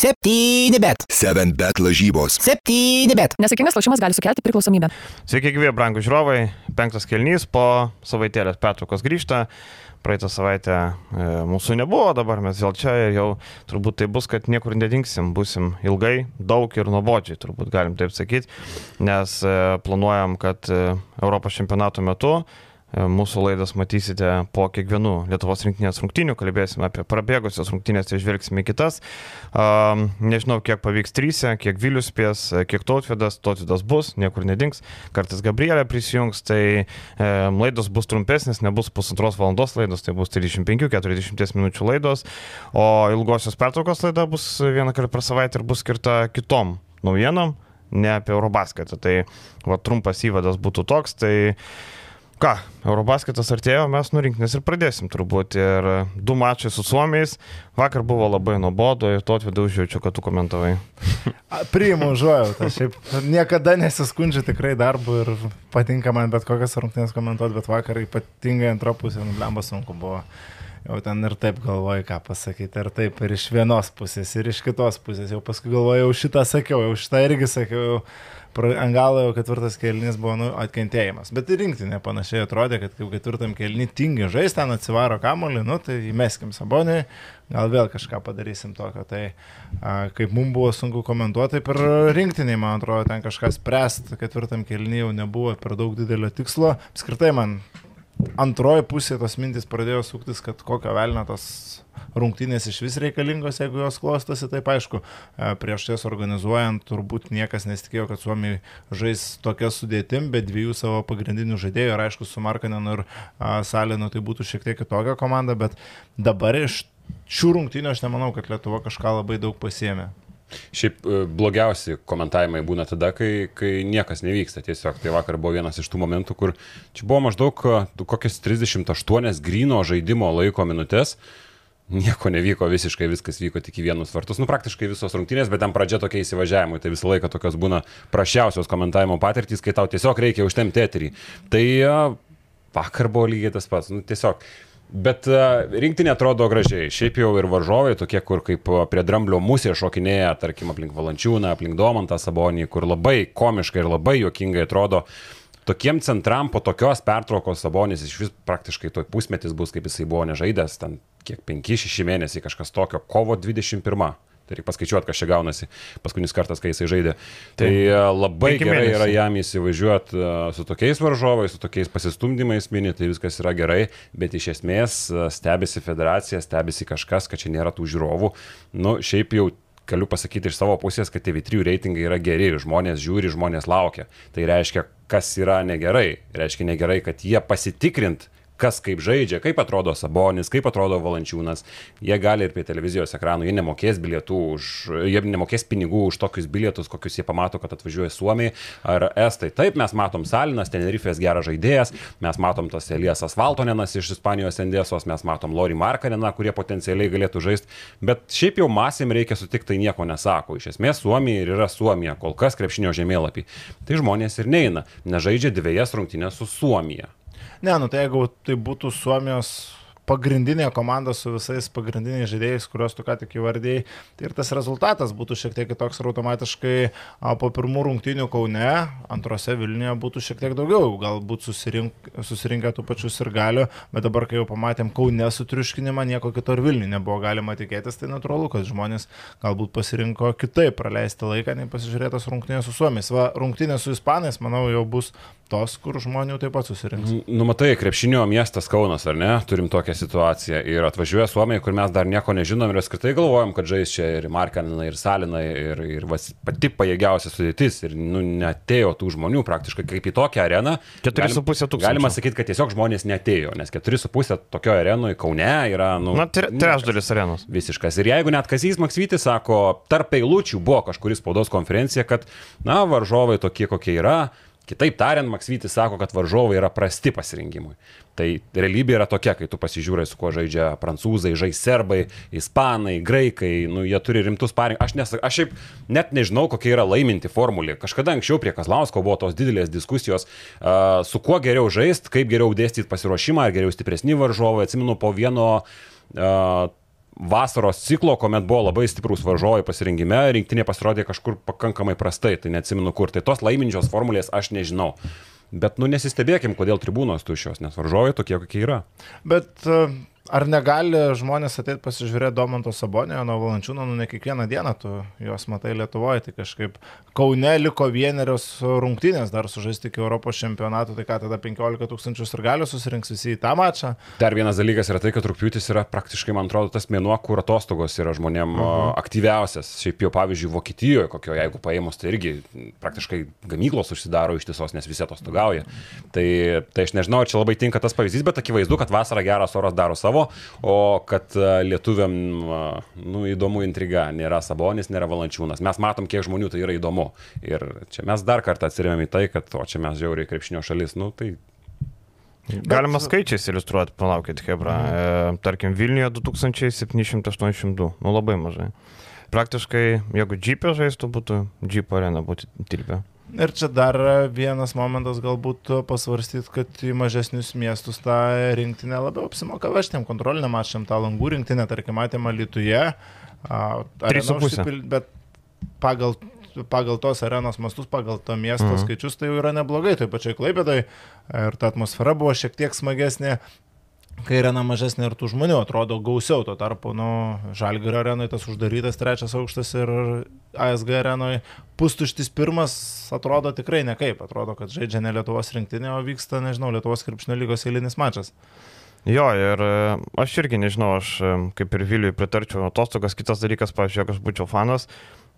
Septyni bet. 7 bet lažybos. Septyni bet. Nesėkmingas lošimas gali sukelti priklausomybę. Sveiki, gyvi, brangų žiūrovai. Penktas kelnys po savaitėlės pertraukos grįžta. Praeitą savaitę e, mūsų nebuvo, dabar mes vėl čia ir jau turbūt tai bus, kad niekur nedingsim, busim ilgai, daug ir nuobodžiai, turbūt galim taip sakyti, nes e, planuojam, kad e, Europos čempionato metu mūsų laidas matysite po kiekvienų Lietuvos rinktinės rungtynių, kalbėsime apie prabėgusias rungtynės, tai žvelgsime į kitas. Um, nežinau, kiek pavyks trysė, kiek Vilius spės, kiek Tautvidas, Tautvidas bus, niekur nedings, kartais Gabrielė prisijungs, tai laidos bus trumpesnės, nebus pusantros valandos laidos, tai bus 35-40 minučių laidos, o ilgosios pertraukos laida bus vieną kartą per savaitę ir bus skirta kitom naujienom, ne apie Eurobasketą. Tai va, trumpas įvadas būtų toks, tai ką, Eurobasketas artėjo, mes nurinkinės ir pradėsim turbūt. Ir du mačai su Suomiais. Vakar buvo labai nuobodu ir to atvedu užjaučiu, kad tu komentavai. Priimu užuojautą. Šiaip niekada nesiskundžiu tikrai darbu ir patinka man bet kokias rungtynės komentuoti, bet vakar ypatingai antrą pusę nublemba sunku buvo. Jau ten ir taip galvoju, ką pasakyti, ir taip, ir iš vienos pusės, ir iš kitos pusės. Jau paskui galvoju, jau šitą sakiau, jau šitą irgi sakiau. Jau ant galo jau ketvirtas kelnys buvo nu, atkentėjimas. Bet ir rinktinė panašiai atrodė, kad kaip ketvirtam kelnį tingi žaisti, ten atsivaro kamolį, nu tai įmeskim sabonį, gal vėl kažką padarysim tokio. Tai a, kaip mums buvo sunku komentuoti, taip ir rinktiniai, man atrodo, ten kažkas spręst, ketvirtam kelnį jau nebuvo per daug didelio tikslo. Apskritai man antroji pusė tos mintis pradėjo suktis, kad kokio velnio tos rungtynės iš vis reikalingos, jeigu jos klostosi, taip aišku, e, prieš jas organizuojant turbūt niekas nesitikėjo, kad Suomija žais tokia sudėtim, bet dviejų savo pagrindinių žaidėjų ir aišku, su Markanenu ir Salinu tai būtų šiek tiek kitokia komanda, bet dabar iš šių rungtynių aš nemanau, kad Lietuva kažką labai daug pasiemė. Šiaip e, blogiausi komentavimai būna tada, kai, kai niekas nevyksta tiesiog. Tai vakar buvo vienas iš tų momentų, kur čia buvo maždaug e, kokias 38 grino žaidimo laiko minutės. Nieko nevyko visiškai, viskas vyko tik į vienus vartus. Nu, praktiškai visos rungtynės, bet ten pradžia tokia įsivažiavimai. Tai visą laiką tokios būna prašiausios komentavimo patirtys, kai tau tiesiog reikia užtemti eterį. Tai uh, vakar buvo lygiai tas pats. Nu, tiesiog Bet uh, rinktinė atrodo gražiai. Šiaip jau ir varžovai, tokie, kur kaip prie dramblio musė šokinėja, tarkim, aplink Valančiūną, aplink Domantą Sabonį, kur labai komiškai ir labai juokingai atrodo. Tokiem centram po tokios pertraukos Sabonis iš vis praktiškai toj pusmetis bus, kaip jisai buvo nežaidęs, ten kiek 5-6 mėnesiai kažkas tokio, kovo 21. Tai reikia paskaičiuoti, kas čia gaunasi paskutinis kartas, kai jisai žaidė. Tai, tai e, labai gerai mėnesiai. yra jam įsivažiuoti e, su tokiais varžovais, su tokiais pasistumdymais mini, tai viskas yra gerai, bet iš esmės e, stebisi federacija, stebisi kažkas, kad čia nėra tų žiūrovų. Nu, šiaip jau galiu pasakyti iš savo pusės, kad TV3 reitingai yra geri, žmonės žiūri, žmonės laukia. Tai reiškia, kas yra negerai. Reiškia negerai, kad jie pasitikrint kas kaip žaidžia, kaip atrodo Sabonis, kaip atrodo Valančiūnas. Jie gali ir prie televizijos ekranų, jie nemokės bilietų už, jie nemokės pinigų už tokius bilietus, kokius jie pamato, kad atvažiuoja Suomiai ar Estai. Taip, mes matom Salinas, Tenerifės geras žaidėjas, mes matom tas Elijas Asfaltonenas iš Ispanijos Endesos, mes matom Lori Markaneną, kurie potencialiai galėtų žaisti, bet šiaip jau masėm reikia sutikti, tai nieko nesako. Iš esmės Suomija ir yra Suomija, kol kas krepšinio žemėlapį. Tai žmonės ir neina, nežaidžia dviejas rungtynės su Suomija. Ne, nu tai jeigu tai būtų Suomijos pagrindinė komanda su visais pagrindiniais žaidėjais, kuriuos tu ką tik įvardėjai, tai ir tas rezultatas būtų šiek tiek kitoks ir automatiškai po pirmų rungtynių Kaune, antrose Vilniuje būtų šiek tiek daugiau, galbūt susirink, susirinkę tų pačių ir galių, bet dabar, kai jau pamatėm Kaune sutriuškinimą, nieko kito ir Vilniuje nebuvo galima tikėtis, tai natūralu, kad žmonės galbūt pasirinko kitaip praleisti laiką, nei pasižiūrėtas rungtynės su Suomiais. Va, rungtynės su Ispanais, manau, jau bus tos, kur žmonių taip pat susirinks. Numatai, krepšinio miestas Kaunas, ar ne? Turim tokią situaciją. Ir atvažiuoja Suomija, kur mes dar nieko nežinom ir apskritai galvojam, kad žais čia ir Markaninai, ir Salinai, ir, ir vas, pati pajėgiausia sudėtis. Ir nu, netėjo tų žmonių praktiškai kaip į tokią areną. 4,5 tūkstančių. Galima sakyti, kad tiesiog žmonės netėjo, nes 4,5 tokio arenoje Kaune yra... Nu, Na, trečdalis arenos. Visiškas. Ir jeigu net Kazys Maksytis sako, tarp eilučių buvo kažkuris spaudos konferencija, kad, na, varžovai tokie kokie yra, Kitaip tariant, Maksvytis sako, kad varžovai yra prasti pasirinkimui. Tai realybė yra tokia, kai tu pasižiūrai, su kuo žaidžia prancūzai, žais serbai, ispanai, graikai, nu, jie turi rimtus parinkimus. Aš, nes, aš šiaip net nežinau, kokia yra laiminti formulė. Kažkada anksčiau prie Kazlausko buvo tos didelės diskusijos, uh, su kuo geriau žaisti, kaip geriau dėstyti pasiruošimą, ar geriau stipresni varžovai. Atsimenu, po vieno uh, vasaros ciklo, kuomet buvo labai stiprus varžovai pasirinkime, rinktinė pasirodė kažkur pakankamai prastai, tai neatsimenu kur. Tai tos laiminčios formulės aš nežinau. Bet, nu, nesistebėkim, kodėl tribūnos tuščios, nes varžovai tokie, kokie yra. Bet e, ar negali žmonės ateiti pasižiūrėti Domanto Sabonio, nuo Valančiūno, nu ne kiekvieną dieną tu juos matai Lietuvoje, tai kažkaip Kaune liko vienerios rungtynės dar sužaisti iki Europos čempionato, tai ką tada 15 tūkstančių ir galių susirinks visi į tą mačą. Dar vienas dalykas yra tai, kad rūpiutis yra praktiškai, man atrodo, tas mėnuo, kur atostogos yra žmonėm uh -huh. aktyviausias. Šiaip jau, pavyzdžiui, Vokietijoje, kokio jeigu paėmus, tai irgi praktiškai gamyklos užsidaro ištisos, nes visi atostogauja. Tai, tai aš nežinau, ar čia labai tinka tas pavyzdys, bet akivaizdu, kad vasarą geras oras daro savo, o kad e, lietuviam, e, nu, įdomu intriga, nėra Sabonis, nėra Valančiūnas. Mes matom, kiek žmonių tai yra įdomu. Ir čia mes dar kartą atsirėmėm į tai, kad o čia mes žiauriai krepšinio šalis, nu tai Galima skaičiais iliustruoti, palaukit, Hebra. E, tarkim, Vilniuje 2782, nu labai mažai. Praktiškai, jeigu džipė žaistų, būtų džipė arena būtų tilpė. Ir čia dar vienas momentas galbūt pasvarstyti, kad į mažesnius miestus tą rinktinę labiau apsimoka vežtėm kontroliniam mačam, tą langų rinktinę, tarkim, matėme Lietuvoje. Trys su pusė. Bet pagal pagal tos arenos mastus, pagal to miesto mhm. skaičius, tai jau yra neblogai, taip pačiai klaipėdai ir ta atmosfera buvo šiek tiek smagesnė, kai arena mažesnė ir tų žmonių atrodo gausiau, tuo tarpu, nu, Žalgirio arenoje tas uždarytas trečias aukštas ir ASG arenoje pustuštis pirmas atrodo tikrai nekaip, atrodo, kad žaidžia ne Lietuvos rinktinė, o vyksta, nežinau, Lietuvos krepšnio lygos eilinis mačas. Jo, ir e, aš irgi nežinau, aš e, kaip ir Viliui pritarčiau atostogas, kitas dalykas, pavyzdžiui, jeigu aš būčiau fanas,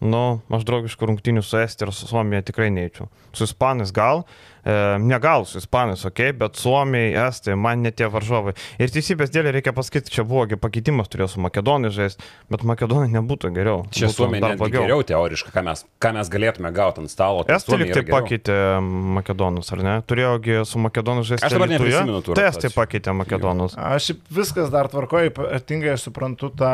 nu, aš draugiškų rungtynių su Estija ir su Suomija tikrai neįčiau. Su Ispanais gal, E, negal su ispanais, ok, bet suomiai, estai, man net tie varžovai. Ir teisybės dėlė reikia pasakyti, čia buvo pakeitimas, turėjo su makedonai žaisti, bet makedonai nebūtų geriau. Čia suomiai dar blogiau. Geriau teoriškai, ką mes, ką mes galėtume gauti ant stalo. Tai estai tik tai pakeitė makedonus, ar ne? Turėjogi su makedonu žaisti. Aš dabar neprisimenu tų. Tai estai pakeitė makedonus. Aš viskas dar tvarkoju, ypatingai suprantu tą,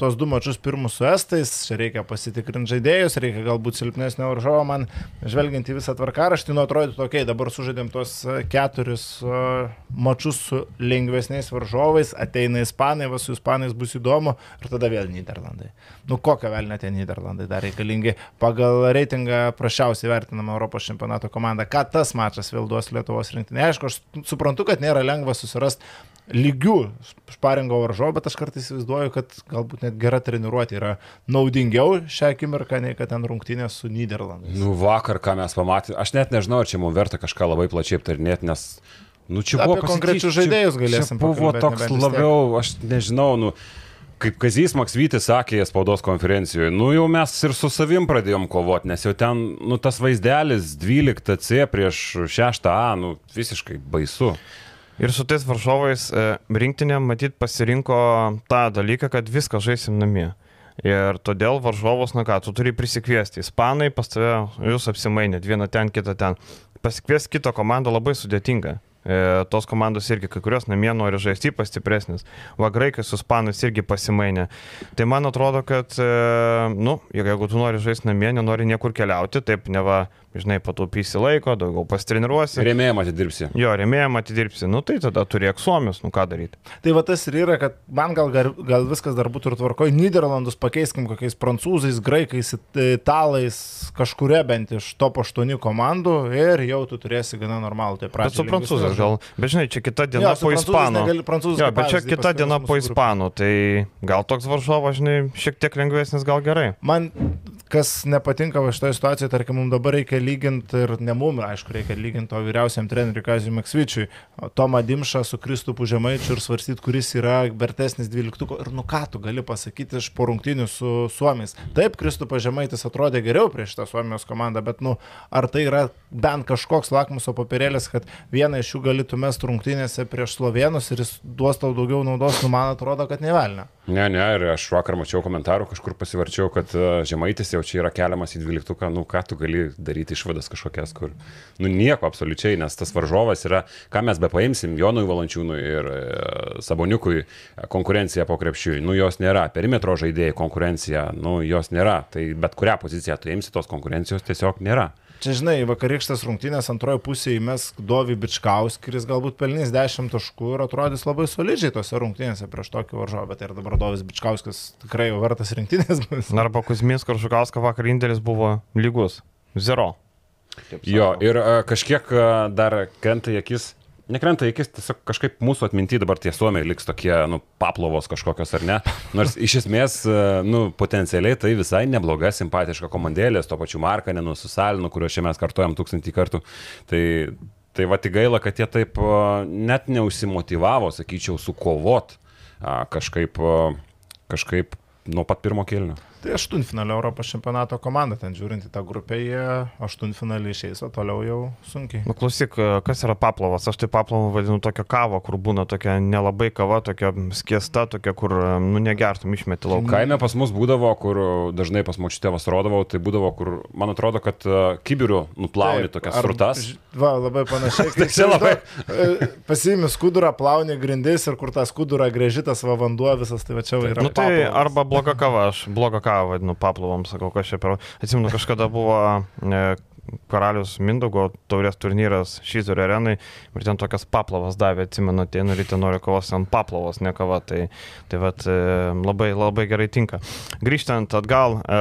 tuos du mačius pirmus su estais, čia reikia pasitikrinti žaidėjus, reikia galbūt silpnesnio varžovo, man žvelgiant į visą tvarkaraštį, nu atrodytų tokiai, dabar sužaidėm tos e, keturis e, mačius su lengvesniais varžovais, ateina ispanai, va su ispanais bus įdomu ir tada vėl Niderlandai. Nu kokią vėl net tie Niderlandai dar reikalingi pagal reitingą prašiausiai vertinama Europos čempionato komanda. Ką tas mačas vėl duos Lietuvos rinktinė? Aišku, aš suprantu, kad nėra lengva susirasti lygių šparingo varžovų, bet aš kartais įsivaizduoju, kad galbūt net gera treniruotė yra naudingiau šią akimirką, nei kad ten rungtynė su Niderlandais. Nu, vakar, ką mes pamatėme, aš net nežinau, ar čia mums verta kažką labai plačiai aptarinėti, nes, nu, čia buvo konkrečių žaidėjus galėsim. Buvo toks labiau, aš nežinau, nu, kaip Kazys Maksvytis sakė spaudos konferencijoje, nu jau mes ir su savim pradėjom kovoti, nes jau ten, nu, tas vaizdelis 12C prieš 6A, nu, visiškai baisu. Ir su tais varžovais e, rinktinė matyt pasirinko tą dalyką, kad viską žaisim namie. Ir todėl varžovus, na ką, tu turi prisikviesti. Ispanai pas tave, jūs apsimainėt vieną ten, kitą ten. Pasikviesti kitą komandą labai sudėtinga. E, tos komandos irgi, kai kurios namie nori žaisti ypač stipresnis. Va, graikai su ispanais irgi pasimainė. Tai man atrodo, kad, e, nu, jeigu tu nori žaisti namie, nenori niekur keliauti, taip ne va žinai, pataupysi laiko, daugiau pastreniruosi. Rėmėjim atidirbsi. Jo, rėmėjim atidirbsi. Nu tai tada turėk suomius, nu ką daryti. Tai va tas ir yra, kad man gal, gal viskas dar būtų ir tvarkoje. Niderlandus pakeiskim kokiais prancūzais, graikais, italais, kažkuria bent iš top 8 komandų ir jau tu turėsi gana normalų. Tai bet su prancūzais gal, bet žinai, čia kita diena jo, po ispanų. Jo, bet čia kita diena po ispanų, tai gal toks varžovas, žinai, šiek tiek lengvesnis, gal gerai. Man kas nepatinka va šitoje situacijoje, tarkim, mums dabar reikia lyginti ir ne mum, aišku, reikia lyginti to vyriausiam treneriui Kazijui Maksvičiui, Tomą Dimšą su Kristupu Žemaičiu ir svarstyti, kuris yra vertesnis dvyliktuko. Ir nu ką tu gali pasakyti iš porungtinių su Suomiais. Taip, Kristupas Žemaitis atrodė geriau prieš tą Suomijos komandą, bet nu, ar tai yra bent kažkoks lakmuso papirėlis, kad vieną iš jų galėtų mest rungtynėse prieš Slovenus ir jis duos tau daugiau naudos, nu man atrodo, kad nevelnė. Ne, ne, ir aš vakar mačiau komentarų, kažkur pasivarčiau, kad e, Žemaitis jau čia yra keliamas į dvyliktuką, nu ką tu gali daryti išvadas kažkokias, kur, nu nieko absoliučiai, nes tas varžovas yra, ką mes be paimsim, Jonui Valančiūnui ir e, Saboniukui konkurencija po krepšiui, nu jos nėra, perimetro žaidėjai konkurencija, nu jos nėra, tai bet kurią poziciją tu imsi, tos konkurencijos tiesiog nėra. Čia, žinai, vakarykštės rungtynės antrojo pusėje mes Dovi Bičkaus, kuris galbūt pelnys 10 taškų ir atrodys labai solidžiai tose rungtynėse prieš tokį varžovą, bet ir dabar Dovis Bičkauskas tikrai jau vertas rinktinės bus. Arba Kuzmins Karšukausko vakar indėlis buvo lygus. Zero. Jo, ir a, kažkiek a, dar krenta į akis. Nekrenta akis, tiesiog kažkaip mūsų atminti dabar tie suomiai liks tokie, nu, paplovos kažkokios ar ne. Nors iš esmės, a, nu, potencialiai tai visai nebloga, simpatiška komandėlė, to pačiu Markanenu, su Salinu, kurio čia mes kartuojam tūkstantį kartų. Tai, tai va tik gaila, kad jie taip a, net neužsimotivavo, sakyčiau, sukovot kažkaip, a, kažkaip nuo pat pirmo kelnio. Tai aštuntfinalio Europos čempionato komanda, ten žiūrint į tą grupę, jie aštuntfinalį išeis, o toliau jau sunkiai. Nu, klausyk, kas yra paplovas? Aš tai paplovą vadinu tokią kavą, kur būna tokia nelabai kava, tokia skiesta, tokia, kur, nu, negertum išmeti lauk. Kaime pas mus būdavo, kur dažnai pas močiutę vasarodavau, tai būdavo, kur, man atrodo, kad uh, kibirių nuplauni Taip, tokias ž- Va, labai panašiai. Tai čia labai- Pasiimi skudurą, plauni grindis ir kur tą skudurą grėžitas va vanduo visas, tai va čia va yra. Nu tai papalas. arba bloga kava, aš blogą kavą vadinu paplovom, sakau, kas čia per... Atsimenu, kažkada buvo e, karalius Mindogo taurės turnyras Šyzerio arenai ir ten tokias paplovas davė, atsimenu, ateinu ryte noriu kavos ant paplovos, ne kava, tai, tai vat, e, labai, labai gerai tinka. Grįžtant atgal, e,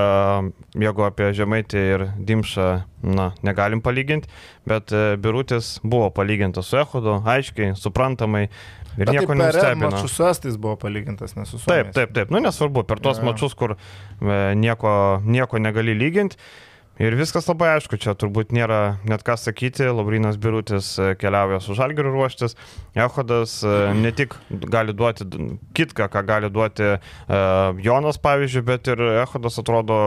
jeigu apie Žemaitį ir Dimšą, na, negalim palyginti, bet e, Birutis buvo palygintas su Ehodu, aiškiai, suprantamai. Ir Bet nieko tai nestebino. mačus su Estais buvo palygintas, ne su Taip, taip, taip. Nu, nesvarbu, per tuos jo. mačius, kur e, nieko, nieko negali lyginti. Ir viskas labai aišku, čia turbūt nėra net ką sakyti. Laurinas Birutis e, keliauja su Žalgiriu ruoštis. Ehodas e, ne tik gali duoti kitką, ką gali duoti e, Jonas, pavyzdžiui, bet ir Ehodas atrodo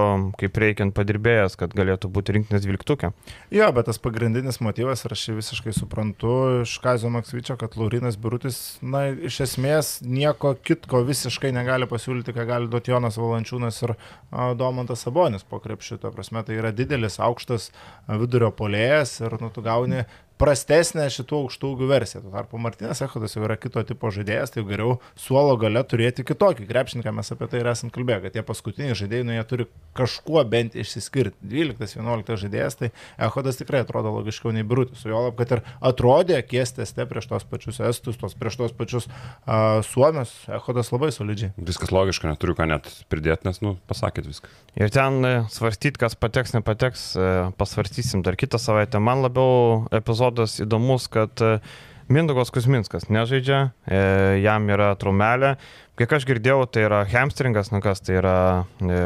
kaip reikiant padirbėjęs, kad galėtų būti rinktinės vilktukė. Jo, bet tas pagrindinis motyvas, ir aš jį visiškai suprantu iš Kazio Maksvyčio, kad Laurinas Birutis, na, iš esmės nieko kitko visiškai negali pasiūlyti, ką gali duoti Jonas Valančiūnas ir Domantas Sabonis po krepšiu. Ta prasme, tai yra didelis, aukštas vidurio polėjas ir, nu, tu gauni prastesnė šitų aukštų ūgių versija. Tuo tarpu Martinas Echodas jau yra kito tipo žaidėjas, tai geriau suolo gale turėti kitokį krepšininką, mes apie tai ir esam kalbėję, kad tie paskutiniai žaidėjai, nu, jie turi kažkuo bent išsiskirti. 12-11 žaidėjas, tai Echodas tikrai atrodo logiškiau nei Brutus. Su juolab, kad ir atrodė kiesteste prieš tos pačius Estus, tos prieš tos pačius uh, Suomius, Echodas labai solidžiai. Viskas logiška, neturiu ką net pridėti, nes, nu, pasakėt viską. Ir ten e, svarstyt, kas pateks, nepateks, e, pasvarstysim dar kitą savaitę. Man labiau epizodas įdomus, kad e, Mindogos Kusminskas nežaidžia, e, jam yra trumelė. Kiek aš girdėjau, tai yra hamstringas, na kas tai yra, e,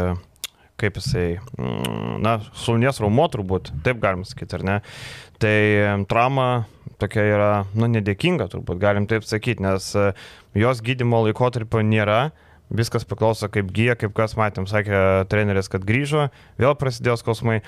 kaip jisai, mm, na, šulnies raumo turbūt, taip galima sakyti, ar ne. Tai trauma tokia yra, nu, nedėkinga turbūt, galim taip sakyti, nes jos gydimo laikotarpio nėra. Viskas priklauso kaip gyja, kaip kas matėm, sakė treneris, kad grįžo, vėl prasidėjo skausmai.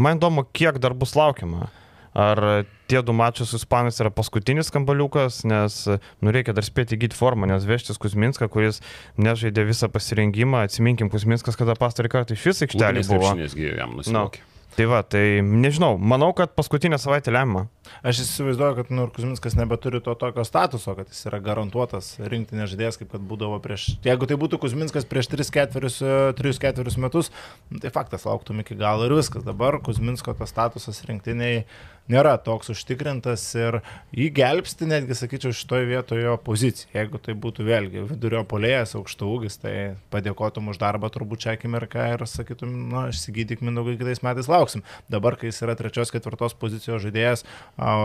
Man įdomu, kiek dar bus laukiama. Ar tie du mačiai su Ispanais yra paskutinis kambaliukas, nes nu, reikia dar spėti įgyti formą, nes vežtis Kusminską, kuris nežaidė visą pasirengimą, atsiminkim, Kusminskas kada pastarį kartą iš vis aikštelė buvo. krepšinis gi jam nusilaukė. Tai va, tai nežinau, manau, kad paskutinę savaitę lemia. Aš įsivaizduoju, kad nu, ir Kuzminskas nebeturi to tokio statuso, kad jis yra garantuotas rinktinės žaidėjas, kaip kad būdavo prieš... Jeigu tai būtų Kuzminskas prieš 3-4 metus, nu, tai faktas lauktum iki galo ir viskas. Dabar Kuzminsko tas statusas rinktiniai nėra toks užtikrintas ir jį gelbsti netgi, sakyčiau, šitoje vietoje jo pozicija. Jeigu tai būtų vėlgi vidurio polėjas, aukštų ūgis, tai padėkotum už darbą turbūt čia akimirką ir sakytum, na, išsigydyk mindaugai kitais metais lauksim. Dabar, kai jis yra trečios, ketvirtos pozicijos žaidėjas,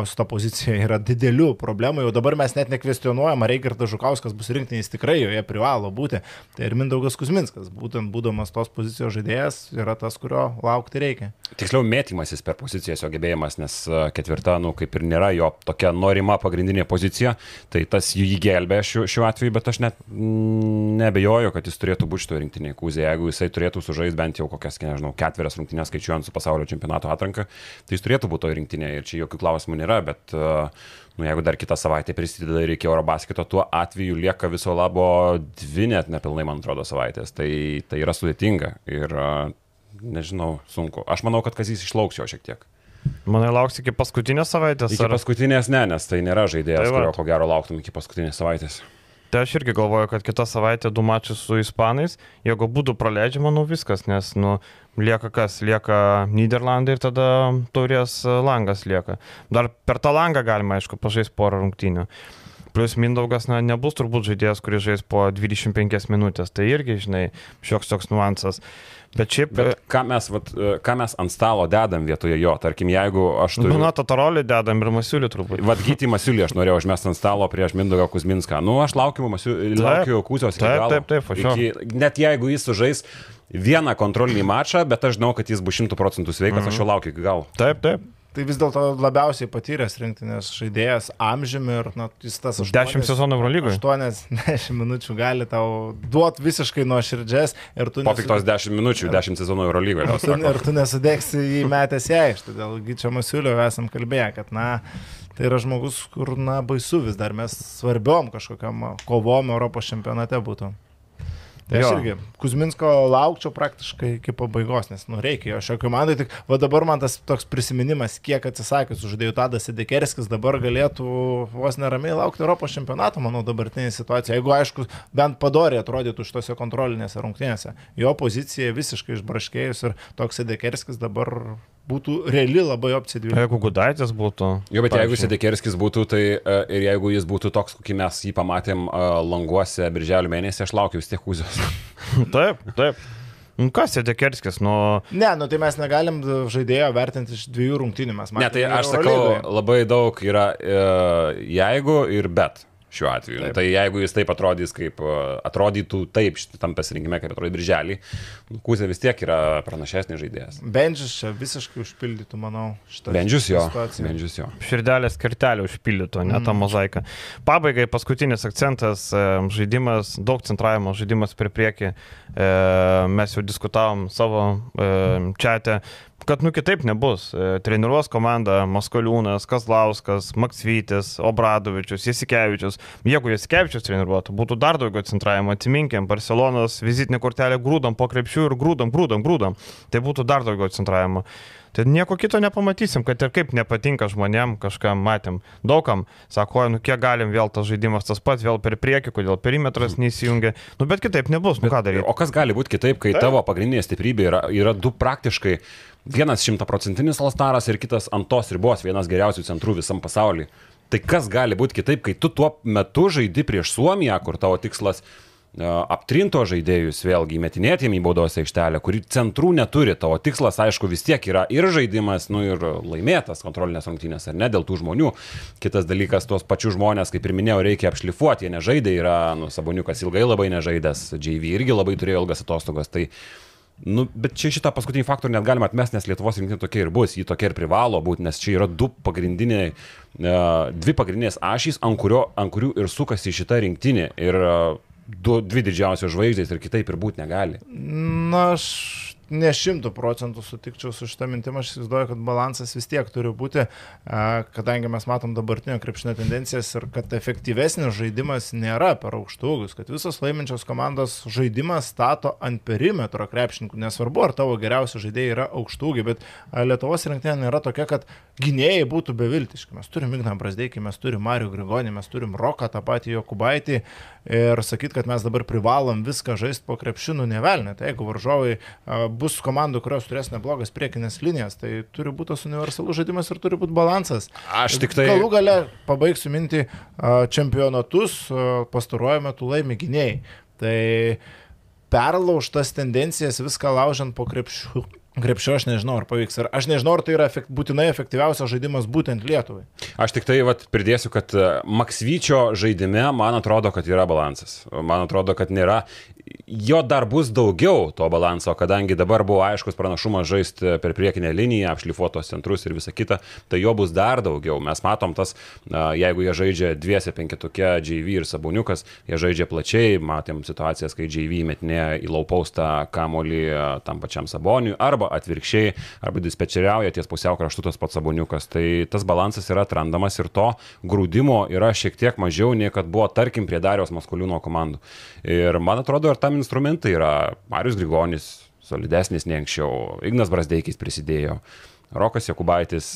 su to pozicija yra didelių problemų. Jau dabar mes net nekvestionuojam, ar Reikardas Žukauskas bus rinktinis tikrai, joje privalo būti. Tai ir Mindaugas Kusminskas, būtent būdamas tos pozicijos žaidėjas, yra tas, kurio laukti reikia. Tiksliau, mėtymasis per pozicijas jo gebėjimas, nes ketvirta, nu, kaip ir nėra jo tokia norima pagrindinė pozicija, tai tas jį gelbė šiuo, šiuo atveju, bet aš net mm, nebejoju, kad jis turėtų būti šitoje rinktinėje kūzėje. Jeigu jisai turėtų sužaisti bent jau kokias, nežinau, ketverias rungtynės skaičiuojant su pasaulio čempionato atranka, tai jis turėtų būti toje rinktinėje ir čia jokių klausimų nėra, bet uh, nu, jeigu dar kitą savaitę prisideda ir iki Eurobasketo, tuo atveju lieka viso labo dvi net nepilnai, man atrodo, savaitės. Tai, tai yra sudėtinga ir nežinau, sunku. Aš manau, kad Kazys išlauks jo šiek tiek. Manai lauks iki paskutinės savaitės? Iki paskutinės ne, nes tai nėra žaidėjas, Tai kurio ko gero lauktum iki paskutinės savaitės. Tai aš irgi galvoju, kad kitą savaitę du mačius su ispanais, jeigu būtų praleidžiama, nu viskas, nes, nu, lieka kas, lieka Niderlandai ir tada taurės langas lieka. Dar per tą langą galima, aišku, pažaisti porą rungtynių. Plus Mindaugas, na, nebus turbūt žaidėjas, kuris žais po 25 minutės, tai irgi, žinai, šioks toks nuansas. Bet šiaip... Bet ką mes, vat, e, ką mes ant stalo dedam vietoje jo, tarkim, jeigu aš turiu... Nu, Tatarolį dedam ir Masiulį turbūt. Vad gyti Masiulį aš norėjau užmesti ant stalo prieš Mindaugą Kuzminską. Nu, aš laukiu, Masiu, laukiu Kūzios taip, galo. taip, taip, sure. iki, Net jeigu jis sužais vieną kontrolinį mačą, bet aš žinau, kad jis bus šimtų procentų sveikas, Mhm. aš jo laukiu iki galo. Taip, taip. Tai vis dėlto labiausiai patyręs rinktinės žaidėjas amžiumi ir na, jis tas 10 sezonų Eurolygoje. 80 minučių gali tau duoti visiškai nuo širdžias ir tu Po tik tos 10 minučių, 10 sezonų Eurolygoje. Ir tu, ir tu nesudėksi į metęs į aikštę. Dėl Gyčio Masiulio esam kalbėję, kad, na, tai yra žmogus, kur, na, baisu vis dar mes svarbiom kažkokiam kovom Europos čempionate būtų. Tai aš Jo. irgi Kuzminsko laukčiau praktiškai iki pabaigos, nes, nu, reikia jo šio komandai. Tik, va dabar man tas toks prisiminimas, kiek atsisakęs žaidėjų Tadas Sidekerskis dabar galėtų vos neramiai laukti Europos čempionato, manau, dabartinė situacija. Jeigu, aišku, bent padoriai atrodytų šitose kontrolinėse rungtynėse. Jo pozicija visiškai išbraškėjus ir toks Sidekerskis dabar būtų reali labai opcija dviejų. Jeigu Gudaitis būtų. Jo, bet jeigu pavyzdžiui. Sedekerskis būtų, tai e, ir jeigu jis būtų toks, kokį mes jį pamatėm e, languose birželio mėnesį, aš laukiu vis tiek Kūzios. Taip, taip. Nu, kas Sedekerskis, nu... Ne, nu tai mes negalim žaidėjo vertinti iš dviejų rungtynių. Mes Ne, tai aš sakau, labai daug yra e, jeigu ir bet. Šiuo atveju. Taip. Tai jeigu jis taip atrodys, kaip e, atrodytų taip šitam pasirinkime, kaip atrodė birželį, nu, Kūzė vis tiek yra pranašesnis žaidėjas. Bendžius čia visiškai užpildytų, manau, šitą Bendžius jo. situaciją. Bendžius jo. širdelės kertelį užpildytų, ne tą mozaiką. Pabaigai paskutinis akcentas e, - žaidimas, daug centravimo, žaidimas per priekį. E, Mes jau diskutavom savo čia, kad nu kitaip nebus. E, Treniruos komanda Maskoliūnas, Kazlauskas, Maksvytis, Obradovičius, Jasikevičius. Jeigu Jasikevičius treniruotų, būtų dar daugiau centravimo. Atsiminkim, Barcelonos vizitinė kortelė grūdam po krepšių ir grūdam, grūdam, grūdam. Tai būtų dar daugiau centravimo. Tai nieko kito nepamatysim, kad ir kaip nepatinka žmonėm, kažkam matėm. Daugam sako, nu kiek galim vėl tas žaidimas tas pats, vėl per priekį, kodėl perimetras neįsijungia. Nu bet kitaip nebus, nu ką daryti. O kas gali būti kitaip, kai tavo pagrindinė stiprybė yra, yra du praktiškai, vienas šimtaprocentinis Alstaras ir kitas ant tos ribos, vienas geriausių centrų visam pasaulyje. Tai kas gali būti kitaip, kai tu tuo metu žaidi prieš Suomiją, kur tavo tikslas e, aptrinto žaidėjus vėlgi metinėti jiem į baudos aikštelę, kuri centrų neturi, tavo tikslas aišku vis tiek yra ir žaidimas, nu ir laimėtas kontrolinės rungtynės, ar ne, dėl tų žmonių. Kitas dalykas, tuos pačius žmonės, kaip ir minėjau, reikia apšlifuoti, jie nežaidė, yra, nu, Saboniukas ilgai labai nežaidęs, JV irgi labai turėjo ilgas atostogas, tai Nu, bet čia šitą paskutinį faktorių net galima atmesti, nes Lietuvos rinktinė tokia ir bus, ji tokia ir privalo būti, nes čia yra du pagrindiniai, e, dvi pagrindinės ašys, ant, kurio, ant kurių ir sukasi šita rinktinė. Ir e, du, dvi didžiausios žvaigždės ir kitaip ir būti negali. Na, aš ne šimtų procentų sutikčiau su šitą mintimą, aš įsivaizduoju, kad balansas vis tiek turi būti, kadangi mes matom dabartinio krepšinio tendencijas ir kad efektyvesnis žaidimas nėra per aukštų ūgius, kad visos laiminčios komandos žaidimas stato ant perimetro krepšininkų, nesvarbu, ar tavo geriausi žaidėjai yra aukštų ūgiai, bet Lietuvos rinktinė nėra tokia, kad gynėjai būtų beviltiški. Mes turim Igną Brasdeikį, mes turim Marių Grigonį, mes turim Roką, tą patį Jokubaitį ir sakyti, kad mes dabar privalom viską žaisti po krepšinų nevelnė. Tai jeigu varžovai bus komandų, kurios turės neblogas priekinės linijas, tai turi būti tas universalus žaidimas ir turi būti balansas. Aš tik tai... Galų gale pabaigsiu mintį čempionatus pastaruoju metu laimi gynėjai. Tai perlaužtas tendencijas viską laužiant po krepšių. Krepšio aš nežinau, ar pavyks. Ar aš nežinau, ar tai yra efekt, būtinai efektyviausias žaidimas būtent Lietuvai. Aš tik tai vat, pridėsiu, kad e, Maksvyčio žaidime man atrodo, kad yra balansas. Man atrodo, kad nėra. Jo dar bus daugiau to balanso, kadangi dabar buvo aiškus pranašumas žaisti per priekinę liniją, apšlifuotos centrus ir visa kita, tai jo bus dar daugiau. Mes matom tas, e, jeigu jie žaidžia dviese penketuke, JV ir Saboniukas, jie žaidžia plačiai, matėm situacijas, kai JV metinė į laupaustą kamolį e, tam pačiam Saboniui, arba atvirkščiai, arba dispečeriauja ties pusiau kraštu tas pats Saboniukas. Tai tas balansas yra atrandamas ir to grūdimo yra šiek tiek mažiau, nei kad buvo, tarkim, prie Dariaus Maskuliūno komandų. Ir man atrodo, ir tam instrumentai yra Marius Grigonis, solidesnis nei anksčiau, Ignas Brasdeikis prisidėjo. Rokas Jekubaitis,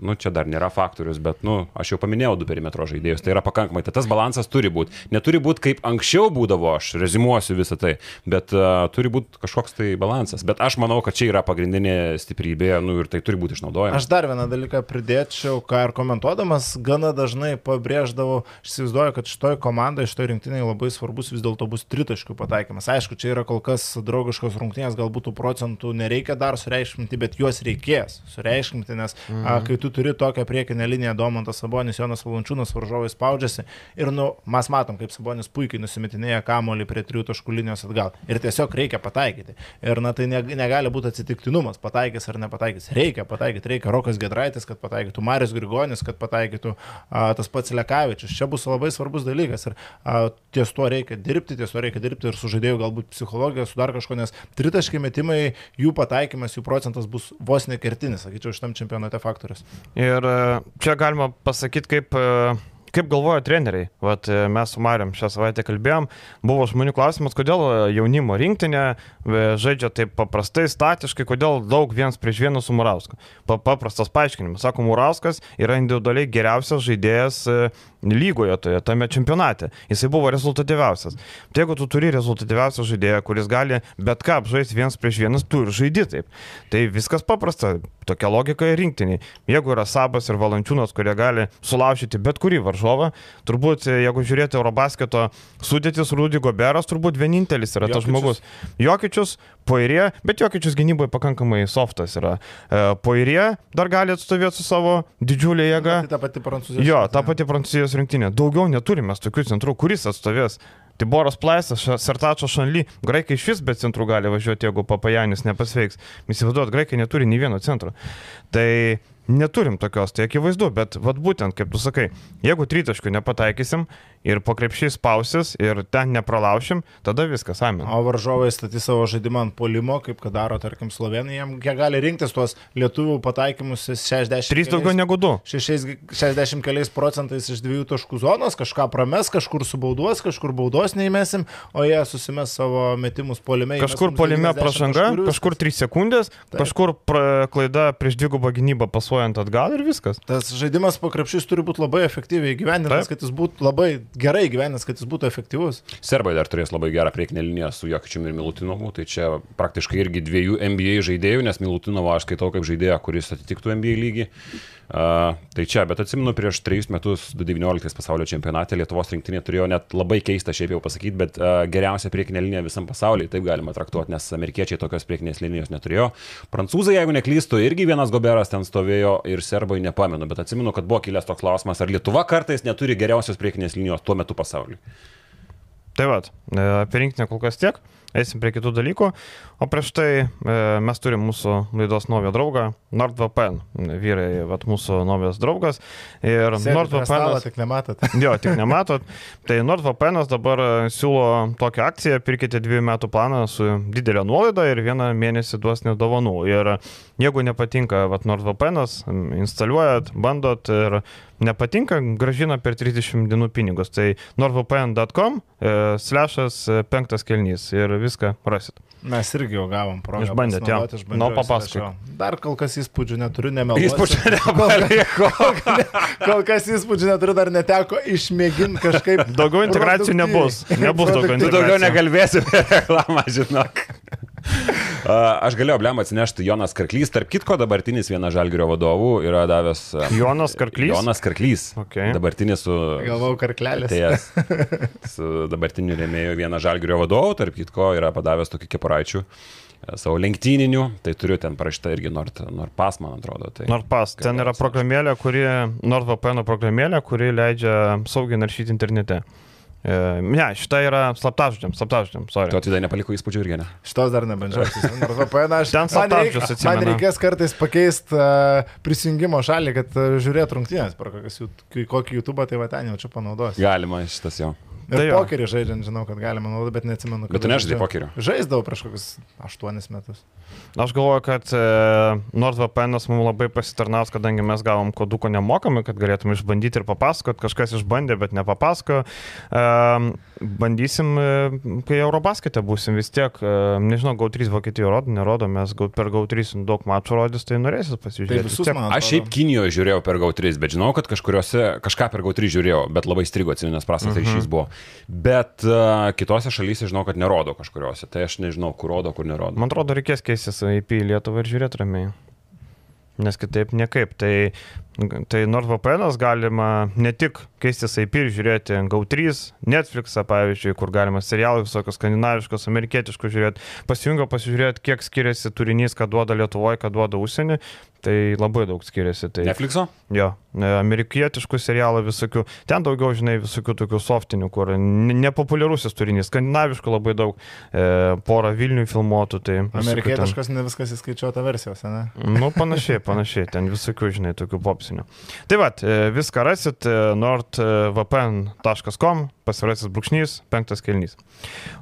nu čia dar nėra faktorius, bet, nu, aš jau paminėjau du perimetro žaidėjus, tai yra pakankamai, tai tas balansas turi būti. Neturi būti kaip anksčiau būdavo, aš rezimuosiu visą tai, bet uh, turi būti kažkoks tai balansas. Bet aš manau, kad čia yra pagrindinė stiprybė, nu ir tai turi būti išnaudojama. Aš dar vieną dalyką pridėčiau, ką ir komentuodamas, gana dažnai pabrėždavau, aš įsivaizduoju, kad šitoje komandoje, šitoje rinktinėje labai svarbus vis dėlto bus tritaškių pataikymas. Aišku, čia yra kol kas draugiškos rungtynės, galbūt tų procentų nereikia dar sureikšminti, bet juos reikės sureikšminti, nes mhm. a, kai tu turi tokią priekinę liniją Domantas Sabonis, Jonas Valančiūnas varžovai spaudžiasi ir nu, mes matom, kaip Sabonis puikiai nusimetinėja kamolį prie trijų taškų linijos atgal. Ir tiesiog reikia pataikyti. Ir na tai ne, negali būti atsitiktinumas, pataikys ar nepataikys. Reikia pataikyti, reikia Rokas Gedraitis, kad pataikytų, Marius Grigonis, kad pataikytų, a, tas pats Lekavičius. Čia bus labai svarbus dalykas. Ir a, ties tuo reikia dirbti, ties tuo reikia dirbti ir su žaidėjų galbūt psichologija, su dar kažko, nes tritaškai metimai, jų pataikymas, jų procentas bus vos nekertinis, sakyčiau, šitam čempionate faktorius. Ir e, čia galima pasakyti, kaip, e, kaip galvoja treneriai. Vat e, mes su Mariam šią savaitę kalbėjom, buvo žmonių klausimas, kodėl jaunimo rinktinė žaidžia taip paprastai, statiškai, kodėl daug vienas prieš vieną su Murausku. Paprastas paaiškinimas. Sako, Murauskas yra individualiai geriausias žaidėjas lygoje, toje, tame čempionate. Jisai buvo rezultatyviausias. Tai jeigu tu turi rezultatyviausią žaidėją, kuris gali bet ką apžaisti vienas prieš vienas, tu ir žaidži taip. Tai viskas paprasta, tokia logika ir rinktiniai. Jeigu yra Sabas ir Valančiūnas, kurie gali sulaužyti bet kurį varžovą, turbūt jeigu žiūrėti Eurobasketo sudėtis, Rudy Goberas turbūt vienintelis yra tas žmogus. Jokičius, Poirė, bet Jokičius gynyboje pakankamai softas yra. E, Poirė dar gali atstovėti su savo didžiulė jėga. Tai ta pati prancūzija. Jo, ta pati prancūzijos rinktinė. Daugiau neturime tokių centrų, kuris atstovės. Tiboras Plaisas, Sertačio Šanly, graikai iš vis be centrų gali važiuoti, jeigu Papajanis nepasveiks. Įsivaizduot, graikai neturi nei vieno centro. Tai neturim tokios, tai akivaizdu, bet vad būtent, kaip tu sakai, jeigu tritaškių nepataikysim ir po krepšiai spausis ir ten nepralaušim, tada viskas, amen. O varžovai statys savo žaidimą ant polimo, kaip kad daro, tarkim, Slovenija, jie gali rinktis tuos lietuvių pataikymus 60. 3 daugiau negu 2. 60 keliais procentais iš dviejų taškų zonos, kažką prames, kažkur subauduos, kažkur baudos neįmesim, o jie susimes savo metimus polime. Kažkur polime pražanga, kažkur 3 sekundės, Taip. kažkur pra, klaida prieš dvigubą gynybą pasuojant atgal ir viskas. Tas žaidimas po krepšiais turi būti labai efektyviai gyvendintas, kad jis būtų labai gerai gyvenęs, kad jis būtų efektyvus. Serbai dar turės labai gerą priekinę liniją su Jokičiumi ir Milutinovu, tai čia praktiškai irgi dviejų NBA žaidėjų, nes Milutinovo aš skaitau kaip žaidėją, kuris atitiktų NBA lygį. Uh, tai čia, bet atsimenu, prieš trejus metus, 2019 pasaulio čempionate Lietuvos rinktinė turėjo net labai keistą šiaip jau pasakyti, bet uh, geriausia priekinė linija visam pasaulyje, taip galima traktuoti, nes amerikiečiai tokios priekinės linijos neturėjo. Prancūzai, jeigu neklystu, irgi vienas goberas ten stovėjo ir serbai nepamenu, bet atsimenu, kad buvo kilęs toks klausimas, ar Lietuva kartais neturi geriausios priekinės linijos tuo metu pasaulyje. Tai vad, apie rinktinę kol kas tiek eisim prie kitų dalykų. O prieš tai e, mes turim mūsų laidos naują draugą, NordVPN. Vyrai, vat, mūsų naujas draugas. Ir NordVPN. Tik nematot. Jo, tik nematot. Tai NordVPN dabar siūlo tokią akciją, pirkite dviejų metų planą su didelė nuolaida ir vieną mėnesį duos nedovanų. Ir jeigu nepatinka vat, NordVPN, instaliuojat, bandot ir nepatinka, gražina per 30 dienų pinigus. Tai nordvpn.com e, slešas penktas kelnys ir viską rasit. Mes irgi jau gavom progą. Išbandėt, jo. Nu, papasakok. Dar kol kas įspūdžių neturiu, nemeluosiu. Įspūdžių nepaliko. Kol, kol kas įspūdžių neturiu, dar neteko išmėginti kažkaip. Daugiau integracijų nebus. Nebus daugiau integracijų. Tu daugiau negalvėsi apie reklamą, žinok. Aš galėjau blem atsinešti Jonas Karklys, tarp kitko dabartinis vienas žalgerio vadovų yra davęs. Jonas Karklys. Jonas Karklys. Okay. Dabartinis su... Galvau, karklelis. Atėjęs su dabartiniu rėmėju vienas žalgerio vadovų, tarp kitko yra padavęs tokį keparaičių savo lenktyninių, tai turiu ten parašyta irgi Nord, NordPass, man atrodo. Tai NordPass, ten yra programėlė, kuri, NordVPN programėlė, kuri leidžia saugiai naršyti internete. E, ne, šita yra slaptažodžiam, slaptažodžiam, sorry. Tu atidai nepaliko įspūdžių irgi, ne? Šitos dar nebandžiau. Nors VPN aš ten slaptažodžius atsimenu. Man reikės kartais pakeisti uh, prisijungimo šalį, kad uh, žiūrėt rungtynės per kokius, kokį YouTube, tai va ten jau čia panaudos. Galima šitas jau. Ir Tai pokerį žaidžiant, žinau, kad galima naudoti, bet neatsimenu. Bet tu nežaidai pokerio? Žaisdavau prieš kokius 8 metus. Aš galvoju, kad e, NordVPN mums labai pasitarnaus, kadangi mes gavom koduko nemokamai, kad galėtume išbandyti ir papasakot, kažkas išbandė, bet nepapasako. E, bandysim, e, kai Eurobaskete būsim vis tiek, e, nežinau, GAU3 Vokietijoje rodo, nerodo, mes gau, per GAU3 daug mačų rodys, tai norėsit Tai pasižiūrėti. vis visus man. Aš šiaip Kinijoje žiūrėjau per GAU3, bet žinau, kad kažkuriuose kažką per GAU3 žiūrėjau, bet labai strigo atsiminęs prastas Mhm. ryšys buvo. Bet uh, kitose šalyse žinau, kad nerodo kažkuriuose. Tai aš nežinau, kur rodo, kur nerodo. Man atrodo, reikės keistis IP į Lietuvą ir žiūrėti ramiai. Nes kitaip niekaip. Tai, tai NordVPN galima ne tik keistis IP ir žiūrėti GAU3, Netflixą, pavyzdžiui, kur galima serialų visokius skandinaviškus, amerikietiškus žiūrėti. Pasijungia pasižiūrėti, kiek skiriasi turinys, ką duoda Lietuvoje, ką duoda užsienį. Tai labai daug skiriasi. Tai, Netflixo? Jo, e, amerikietiškų serialų visokių. Ten daugiau, žinai, visokių tokių softinių, kur nepopuliarusis turinys. Skandinaviškų labai daug. E, porą Vilnių filmuotų. Tai visokių ten- Amerikietiškas ne viskas įskaičiuota versijose, ne? Nu, panašiai, panašiai, ten visokių, žinai, tokių popsinių. Tai va, viską rasit e, nordvpn.com, pasvirasis brūkšnys, penktas kelnys.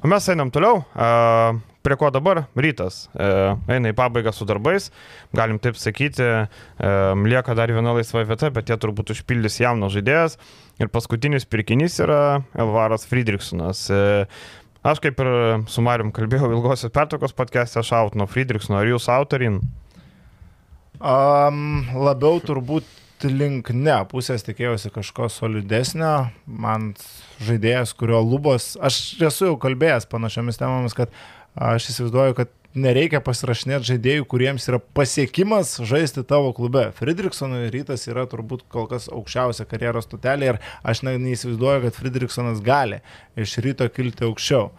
O mes einam toliau. a, Prie ko dabar? Rytas. E, Eina į pabaigą su darbais, galim taip sakyti, e, lieka dar viena laisva vieta, bet jie turbūt užpildys jaunas žaidėjas. Ir paskutinis pirkinys yra Elvaras Friedrichsonas. E, Aš kaip ir su Marium kalbėjau ilgosios pertraukos podcast'e, aš out nuo Friedrichsono, ar jūs autorin? Um, labiau turbūt link ne, pusės tikėjausi kažko solidesnio. Man žaidėjas, kurio lubos, aš esu jau kalbėjęs panašiomis temomis, kad aš įsivaizduoju, kad nereikia pasirašinėti žaidėjų, kuriems yra pasiekimas žaisti tavo klube. Friedrichsonui rytas yra turbūt kol kas aukščiausia karjeros stotelė ir aš ne, neįsivaizduoju, kad Friedrichsonas gali iš ryto kilti aukščiau.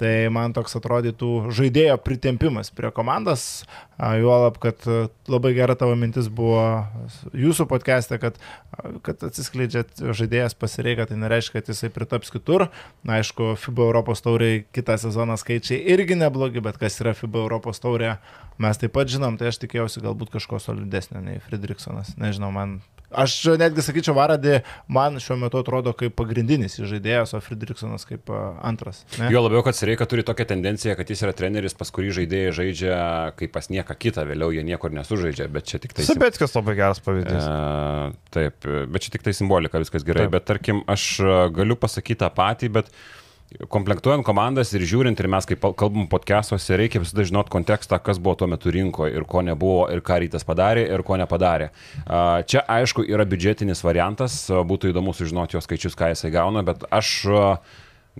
Tai man toks atrodytų žaidėjo pritempimas prie komandos, juolab, kad a, labai gera tavo mintis buvo jūsų podcast'e, kad, kad atsiskleidžiat žaidėjas pasireikia, tai nereiškia, kad jisai pritaps kitur. Na, aišku, FIBA Europos tauriai kitą sezoną skaičiai irgi neblogi, bet kas yra FIBA Europos taurė, mes taip pat žinom, tai aš tikėjausi galbūt kažko solidesnio nei Friedrichsonas. Nežinau, man Aš netgi sakyčiau, Varadį man šiuo metu atrodo kaip pagrindinis žaidėjas, o Friedrichsonas kaip antras. Ne? Jo labiau, kad Sereika turi tokią tendenciją, kad jis yra treneris, pas kurį žaidėjai žaidžia kaip pas nieką kitą, vėliau jie niekur nesužaidžia, bet čia tik tai... Sabėtskas labai geras pavyzdys. E, taip, bet čia tik tai simbolika, viskas gerai. Taip. Bet tarkim, aš galiu pasakyti tą patį, bet komplektuojant komandas ir žiūrint, ir mes kaip kalbam podcastuose, reikia visada žinot kontekstą, kas buvo tuo metu rinkoje ir ko nebuvo, ir ką rytas padarė, ir ko nepadarė. Čia aišku yra biudžetinis variantas, būtų įdomu sužinoti jo skaičius, ką jisai gauna, bet aš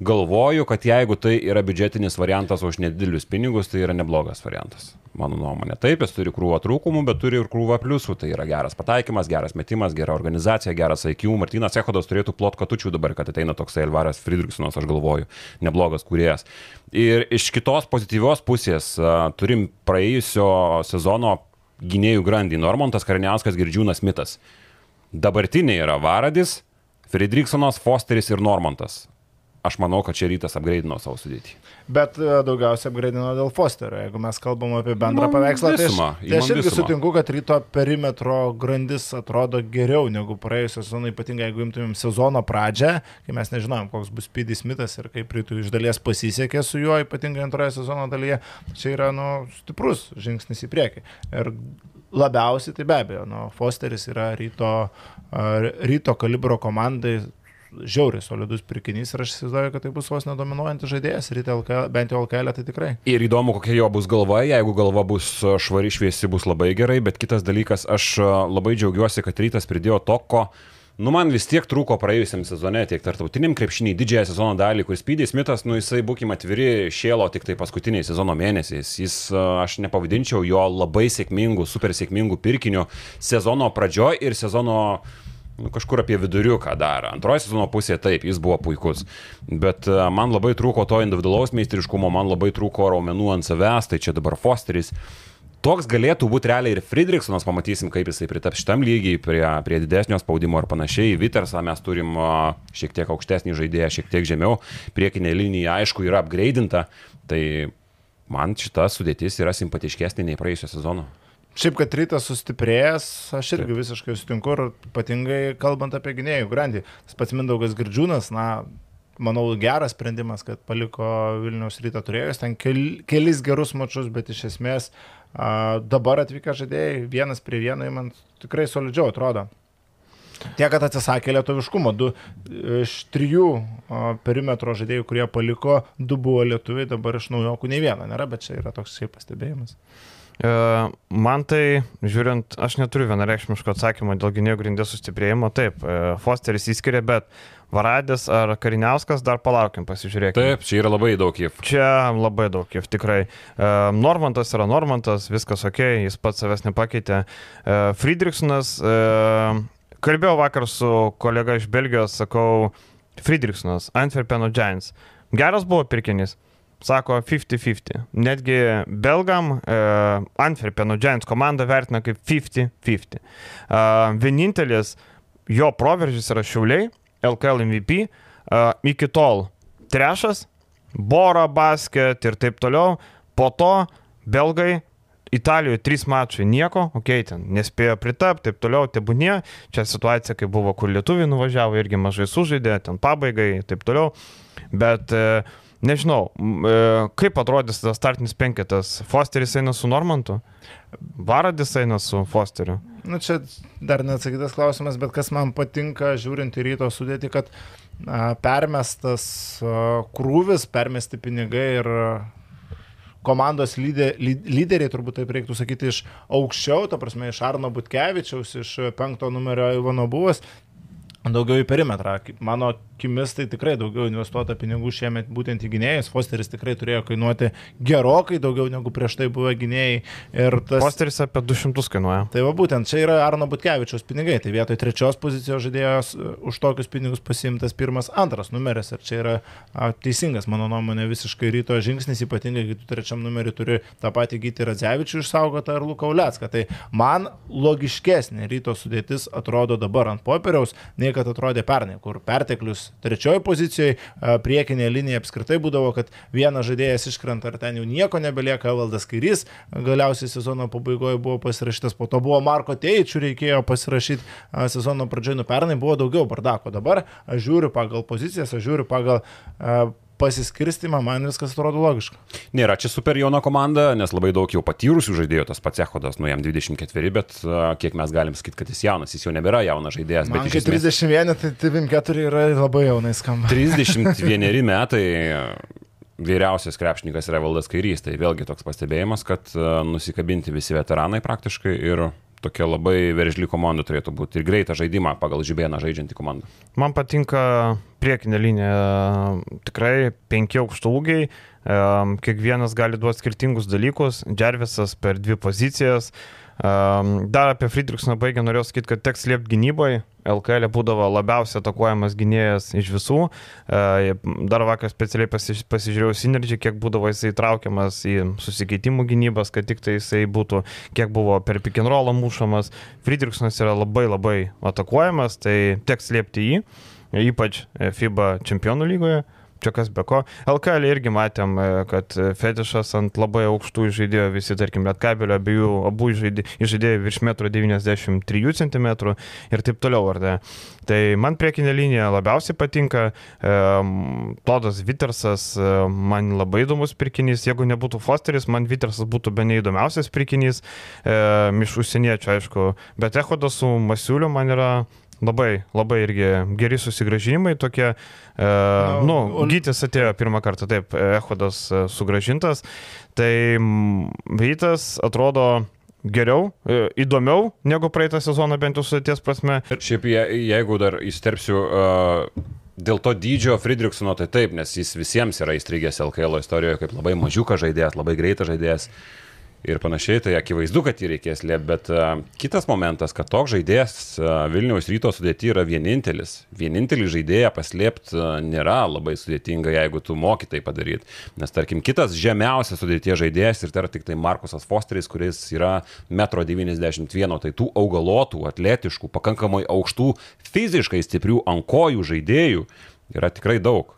galvoju, kad jeigu tai yra biudžetinis variantas už nedidelius pinigus, tai yra neblogas variantas. Mano nuomonė. Taip, jis turi krūvą trūkumų, bet turi ir krūvą pliusų. Tai yra geras pataikymas, geras metimas, gera organizacija, geras IQ. Martinas Echodas turėtų plot katučių dabar, kad ateina toksai Elvaras Friedrichsonas, aš galvoju, neblogas kuriejas. Ir iš kitos pozityvios pusės turim praėjusio sezono gynėjų grandį Normontas Karniauskas Girdžiūnas Mitas. Dabartiniai yra Varadis, Friedrichsonas, Fosteris ir Normontas. Aš manau, kad čia rytas apgraidino savo sudėtį. Bet e, daugiausiai apgraidino dėl Fosterio. Jeigu mes kalbam apie bendrą Imam paveikslą, tai aš, visumą, tai aš imam irgi visumą. sutinku, kad ryto perimetro grandis atrodo geriau negu praėjusio sezono, ypatingai jeigu imtumėm sezono pradžią, kai mes nežinojom, koks bus Speedy Smithas ir kaip rytų iš dalies pasisekė su juo, ypatingai antroje sezono dalyje. Čia yra nu, stiprus žingsnis į priekį. Ir labiausiai tai be abejo, nu, Fosteris yra ryto, a, ryto kalibro komandai žiauriai solidus pirkinys ir aš įsivaizduoju, kad tai bus vos nedominuojantis žaidėjas, ryte LKL, bent jau LKL tai tikrai. Ir įdomu, kokia jo bus galva, jeigu galva bus a, švari šviesi, bus labai gerai, bet kitas dalykas, aš a, labai džiaugiuosi, kad rytas pridėjo to, ko, nu man vis tiek trūko praėjusiam sezone, tiek tarptautiniam krepšiniai, didžiąją sezono dalį, kur Speedy Smithas, nu jisai, būkime atviri, šėlo tik tai paskutiniais sezono mėnesiais. Jis, a, aš nepavadinčiau jo labai sėkmingų, super sėkmingų pirkinių sezono pradžioj ir sezono nu, kažkur apie viduriuką dar. Antroji sezono pusė taip, jis buvo puikus. Bet e, man labai trūko to individualaus meistriškumo, man labai trūko raumenų ant savęs, tai čia dabar Fosteris. Toks galėtų būti realiai ir Friedrichsonas, pamatysim, kaip jisai pritaps šitam lygiai prie, prie didesnio spaudimo ir panašiai. Vitersą mes turim a, šiek tiek aukštesnį žaidėją, šiek tiek žemiau. Priekinė linija, aišku, yra upgraidinta. Tai man šita sudėtis yra simpatiškesnė nei praėjusio sezono. Šiaip, kad rytas sustiprėjęs, aš irgi visiškai sutinku ir ypatingai kalbant apie gynėjų grandį. Tas pats Mindaugas Girdžiūnas, na, manau, geras sprendimas, kad paliko Vilniaus rytą turėjus ten kel, kelis gerus mačius, bet iš esmės a, dabar atvykę žaidėjai vienas prie vieno, man tikrai solidžiau atrodo. Tie, kad atsisakė lietuviškumo, du iš trijų a, perimetro žaidėjų, kurie paliko, du buvo lietuviai, dabar iš naujokų nei vieno nėra, bet čia yra toks šiaip pastebėjimas. E, Man tai, žiūrint, aš neturiu vienareikšmiško atsakymo dėl gynėjų grindės sustiprėjimo. Taip, e, Fosteris įskiria, bet Varadis ar Kariniauskas dar palaukim, pasižiūrėkime. Taip, čia yra labai daug įv. Čia labai daug, jau tikrai. E, Normantas yra Normantas, viskas ok, jis pats savęs nepakeitė. Friedrichsonas, kalbėjau vakar su kolega iš Belgijos, sakau, Friedrichsonas, Antwerpeno Giants. Geras buvo pirkinys. Sako 50-50. Netgi belgam e, Antwerpeno Giants komanda vertina kaip 50-50. E, vienintelis jo proveržys yra Šiauliai, LKL MVP. E, iki tol Trešas, Bora basket ir taip toliau. Po to belgai Italijoje trys mačai nieko, okei, okay, ten nespėjo pritapti, taip toliau, tebūnie. Čia situacija, kai buvo, kur lietuviai nuvažiavo, irgi mažai sužaidė, ten pabaigai, taip toliau. Bet e, nežinau, e, kaip atrodys tas startinis penketas. Fosteris eina su Normantu, Varadis eina su Fosteriu. Na nu, čia dar neatsakytas klausimas, bet kas man patinka, žiūrint į ryto sudėti, kad a, permestas a, krūvis, permesti pinigai ir a, komandos lyde, lyd, lyderiai, turbūt taip reiktų sakyti, iš aukščiau, ta prasme, iš Arno Butkevičiaus, iš penkto numerio Ivano Buvas, daugiau į perimetrą. Mano akimis tai tikrai daugiau investuota pinigų šiemet būtent į gynėjus. Fosteris tikrai turėjo kainuoti gerokai daugiau negu prieš tai buvę gynėjai. Ir tas... Fosteris apie 200 kainuoja. Tai va būtent, čia yra Arno Butkevičiaus pinigai. Tai vietoj trečios pozicijos žaidėjos e, už tokius pinigus pasimtas pirmas, antras numeris. Ir čia yra a, teisingas, mano nuomonė, visiškai ryto žingsnis, ypatingai, kai tu trečiam numeriu turi tą patį gyti Radzevičių išsaugotą ar Luką Ulecką. Tai man logiškesnė ryto sudėtis atrodo dabar ant popieriaus, nei kad atrodė pernai, kur perteklius trečioji pozicijoje, priekinė linija apskritai būdavo, kad vienas žaidėjas iškrenta ir ten jau nieko nebelieka, Valdas Kairys galiausiai sezono pabaigoje buvo pasirašytas, po to buvo Marko Teičių reikėjo pasirašyti sezono pradžioje, nu pernai buvo daugiau bardako, dabar aš žiūriu pagal pozicijas, aš žiūriu pagal pasiskirstimą, man viskas atrodo logiška. Nėra čia super jauna komanda, nes labai daug jau patyrusių žaidėjų, tas pats Ehodas, nu jam 24, bet kiek mes galim sakyti, kad jis jaunas, jis jau nebėra jaunas žaidėjas. Man bet kai esmės 31, tai 24 yra labai jaunai skamba. 31 metai vyriausias krepšininkas yra Valdas Kairys, tai vėlgi toks pastebėjimas, kad nusikabinti visi veteranai praktiškai ir tokia labai veržli komanda turėtų būti ir greitą žaidimą pagal žibėną žaidžianti komanda. Man patinka priekinė linija, tikrai penki aukštaugiai, kiekvienas gali duoti skirtingus dalykus, Džervisas per dvi pozicijas. Dar apie Friedrichsoną baigę norėjau sakyti, kad teks liepti gynyboje. LKL būdavo labiausiai atakuojamas gynėjas iš visų. Dar vakar specialiai pasižiūrėjau Synergy, kiek būdavo jisai traukiamas į susikeitimų gynybas, kad tik tai jisai būtų, kiek buvo per pick and rollą mušamas. Friedrichsonas yra labai labai atakuojamas, tai teks liepti jį, ypač FIBA čempionų lygoje čia kas be ko. LKL irgi matėm, e, kad fetišas ant labai aukštų žaidėjų, visi, tarkim, Lietkabelio abiejų, abu žaidėjai virš 1,93 cm ir taip toliau, ar ne. Tai man priekinė linija labiausiai patinka, e, Todas Vitersas, e, man labai įdomus pirkinys, jeigu nebūtų Fosteris, man Vitersas būtų be neįdomiausias pirkinys, e, iš užsieniečių, aišku, bet Ehodas su Masiuliu man yra labai, labai irgi geri susigražinimai tokie. E, Na, nu, o- Gytis atėjo pirmą kartą, taip, Ehodas e, sugražintas. Tai Vytas atrodo geriau, e, įdomiau negu praeitą sezoną, bent jau sudėties prasme. Šiaip je, jeigu dar įsterpsiu, uh, dėl to dydžio Friedrichsono tai taip, nes jis visiems yra įstrigęs LKL istorijoje kaip labai mažiukas žaidėjas, labai greitas žaidėjas. Ir panašiai, tai akivaizdu, kad jį reikės liepti, bet uh, kitas momentas, kad toks žaidėjas uh, Vilniaus ryto sudėti yra vienintelis. Vienintelį žaidėją paslėpti uh, nėra labai sudėtinga, jeigu tu moki tai padaryti. Nes tarkim, kitas žemiausias sudėties žaidėjas ir tai yra tik tai Markusas Fosteris, kuris yra 1,91 m, tai tų augalotų, atletiškų, pakankamai aukštų, fiziškai stiprių ant kojų žaidėjų yra tikrai daug.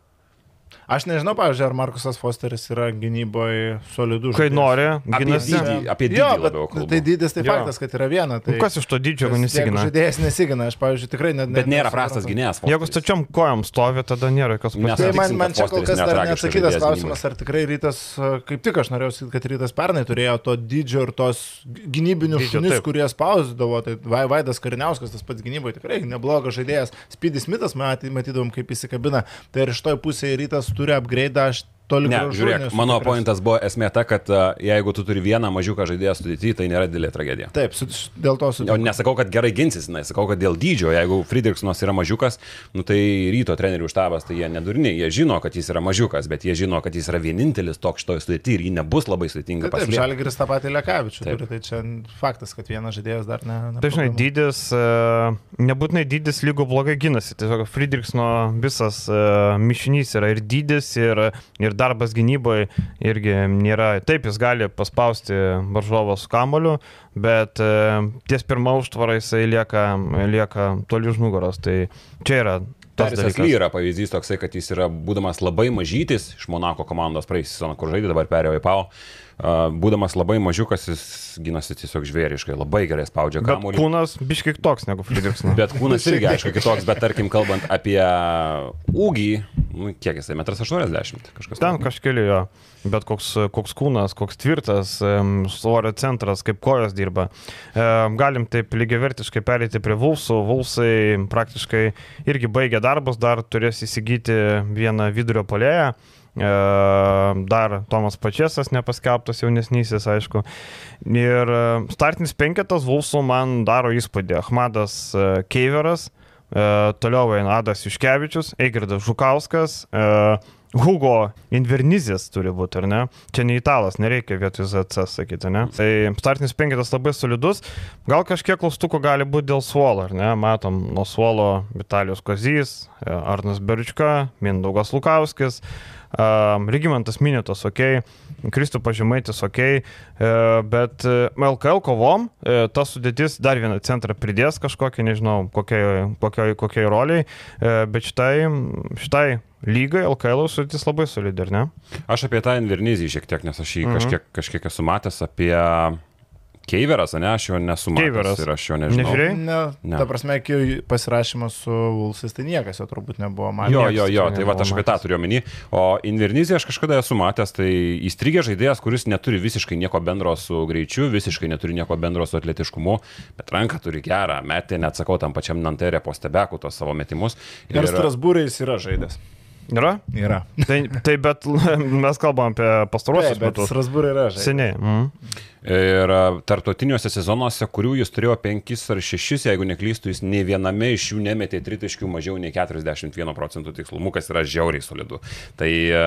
Aš nežinau, pavyzdžiui, ar Markusas Fosteris yra gynyboje solidus. Kai žaidėjas. nori, Apie ginasi. dydį. apie dydį jo, labiau kalbu. Tai dydis tai Jo. faktas, kad yra viena. Tai Nu, Kas iš to dydžio, jeigu nesigina? žaidėjas nesigina, aš, pavyzdžiui, tikrai net... Bet net nėra prastas gynėjas. Jeigu stačiom kojom stovi, tada nėra jokios Mes Tai man, man čia kol kas dar neatsakytas klausimas, ar tikrai rytas, kaip tik aš norėjau sakyti, kad rytas pernai turėjo to dydžio ir tos gynybinių Dydžio, šunis, kurie spausdavo. Tai Vai- Vaidas Kariniauskas, tas pats gynyboje tikrai neblogas žaidėjas. Spydis Mitas, maty- matydavom, kaip įsikabina. Tai ir iš toj pusėje rytas turi upgrade, aš toli Ne, gražu žiūrėk, mano tikras. pointas buvo esmė ta, kad a, jeigu tu turi vieną mažiuką žaidėją sudėti, tai nėra didelė tragedija. Taip, su, dėl to su... O nesakau, kad gerai ginsis, na, sakau, kad dėl dydžio, jeigu Friedrichsonas yra mažiukas, nu, tai ryto trenerių štabas, tai jie nedurniai, jie žino, kad jis yra mažiukas, bet jie žino, kad jis yra vienintelis toks šitoje sudėti ir jį nebus labai sudėtinga Taip, taip paslėpti. Žalgiris tą patį Lekavičių Taip. turi, tai čia faktas, kad vienas žaidėjas dar ne. ne Tai dydis, e, nebūtinai dydis lygų blogai ginasi. Tiesiog Friedrichsno visas e, mišinys yra ir dydis, ir, ir darbas gynyboje irgi nėra. Taip, jis gali paspausti varžovą su kamoliu, bet e, ties pirmą užtvarą jisai lieka, lieka toli už nugaros. Tai čia yra dalykas. Ly yra pavyzdys toksai, kad jis yra būdamas labai mažytis iš Monako komandos praeisį sezoną, kur žaidė, dabar perėjo į Pau. Būdamas labai mažiukas, jis gynasi tiesiog žvėriškai, labai gerai spaudžia kamuolį. kūnas biškiai toks negu Friedrichsno. Bet kūnas irgi, aišku, kitoks, bet tarkim, kalbant apie ūgį, nu, kiek jisai, metras 80 kažkas. Ten kažkeli jo, bet koks, koks kūnas, koks tvirtas, svorio centras, kaip kojos dirba. Galim taip lygiavertiškai perėti prie Vulsų. Vulsai praktiškai irgi baigė darbus, dar turės įsigyti vieną vidurio polėją. Dar Tomas Pačiasas nepaskelbtas jaunesnysis, aišku. Ir startinis penketas Vulsų man daro įspūdį. Ahmadas Keiveras, toliau eina Adas Juškevičius, Eigirdas Žukauskas, Hugo Invernizės turi būti, ar ne? Čia ne italas, nereikia vietoj ZC sakyti, ne? Tai startinis penketas labai solidus. Gal kažkiek klaustukų gali būti dėl suolo, ar ne? Matom nuo suolo Vitalijos Kozys, Arnas Berčka, Mindaugas Lukauskis. Um, Regimantas Minėtas, ok, Kristupas Žemaitis, ok, e, bet e, LKL kovom e, ta sudėtis dar vieną centrą pridės kažkokį, nežinau, kokiai, kokiai, kokiai roliai, e, bet šitai, šitai lygai LKL sudėtis labai solidi, ar ne? Aš apie tą Invernizį šiek tiek, nes aš jį Mhm. kažkiek, kažkiek esu matęs apie Keiveras, ne, aš jo nesu matęs Keiveras. ir aš jo nežinau. Nežiūrėjai? Ne, Ne. Ta prasme, iki pasirašymas su Vulsais, tai niekas jo turbūt nebuvo man. Jo, jo, jo, tai va, aš apie tą matęs. turiu omeny. O Invernizį aš kažkada esu matęs, tai įstrigė žaidėjas, kuris neturi visiškai nieko bendro su greičiu, visiškai neturi nieko bendro su atletiškumu, bet ranką turi gerą, metė, net sakau, tam pačiam Nanterė po stebeku tos savo metimus. Ir Strasbūrai jis yra žaidęs. Yra? Yra. Tai, tai bet mes kalbam apie pastaruosius bet metus. Strasbūrai yra žaidęs. Seniai. Mm. Ir a, tarptautiniuose sezonuose, kurių jis turėjo penkis ar šešis, jeigu neklystų, jis nei viename iš jų nemetė tritaškių mažiau nei 41 procentų tikslumu, kas yra žiauriai solidu. Tai, a,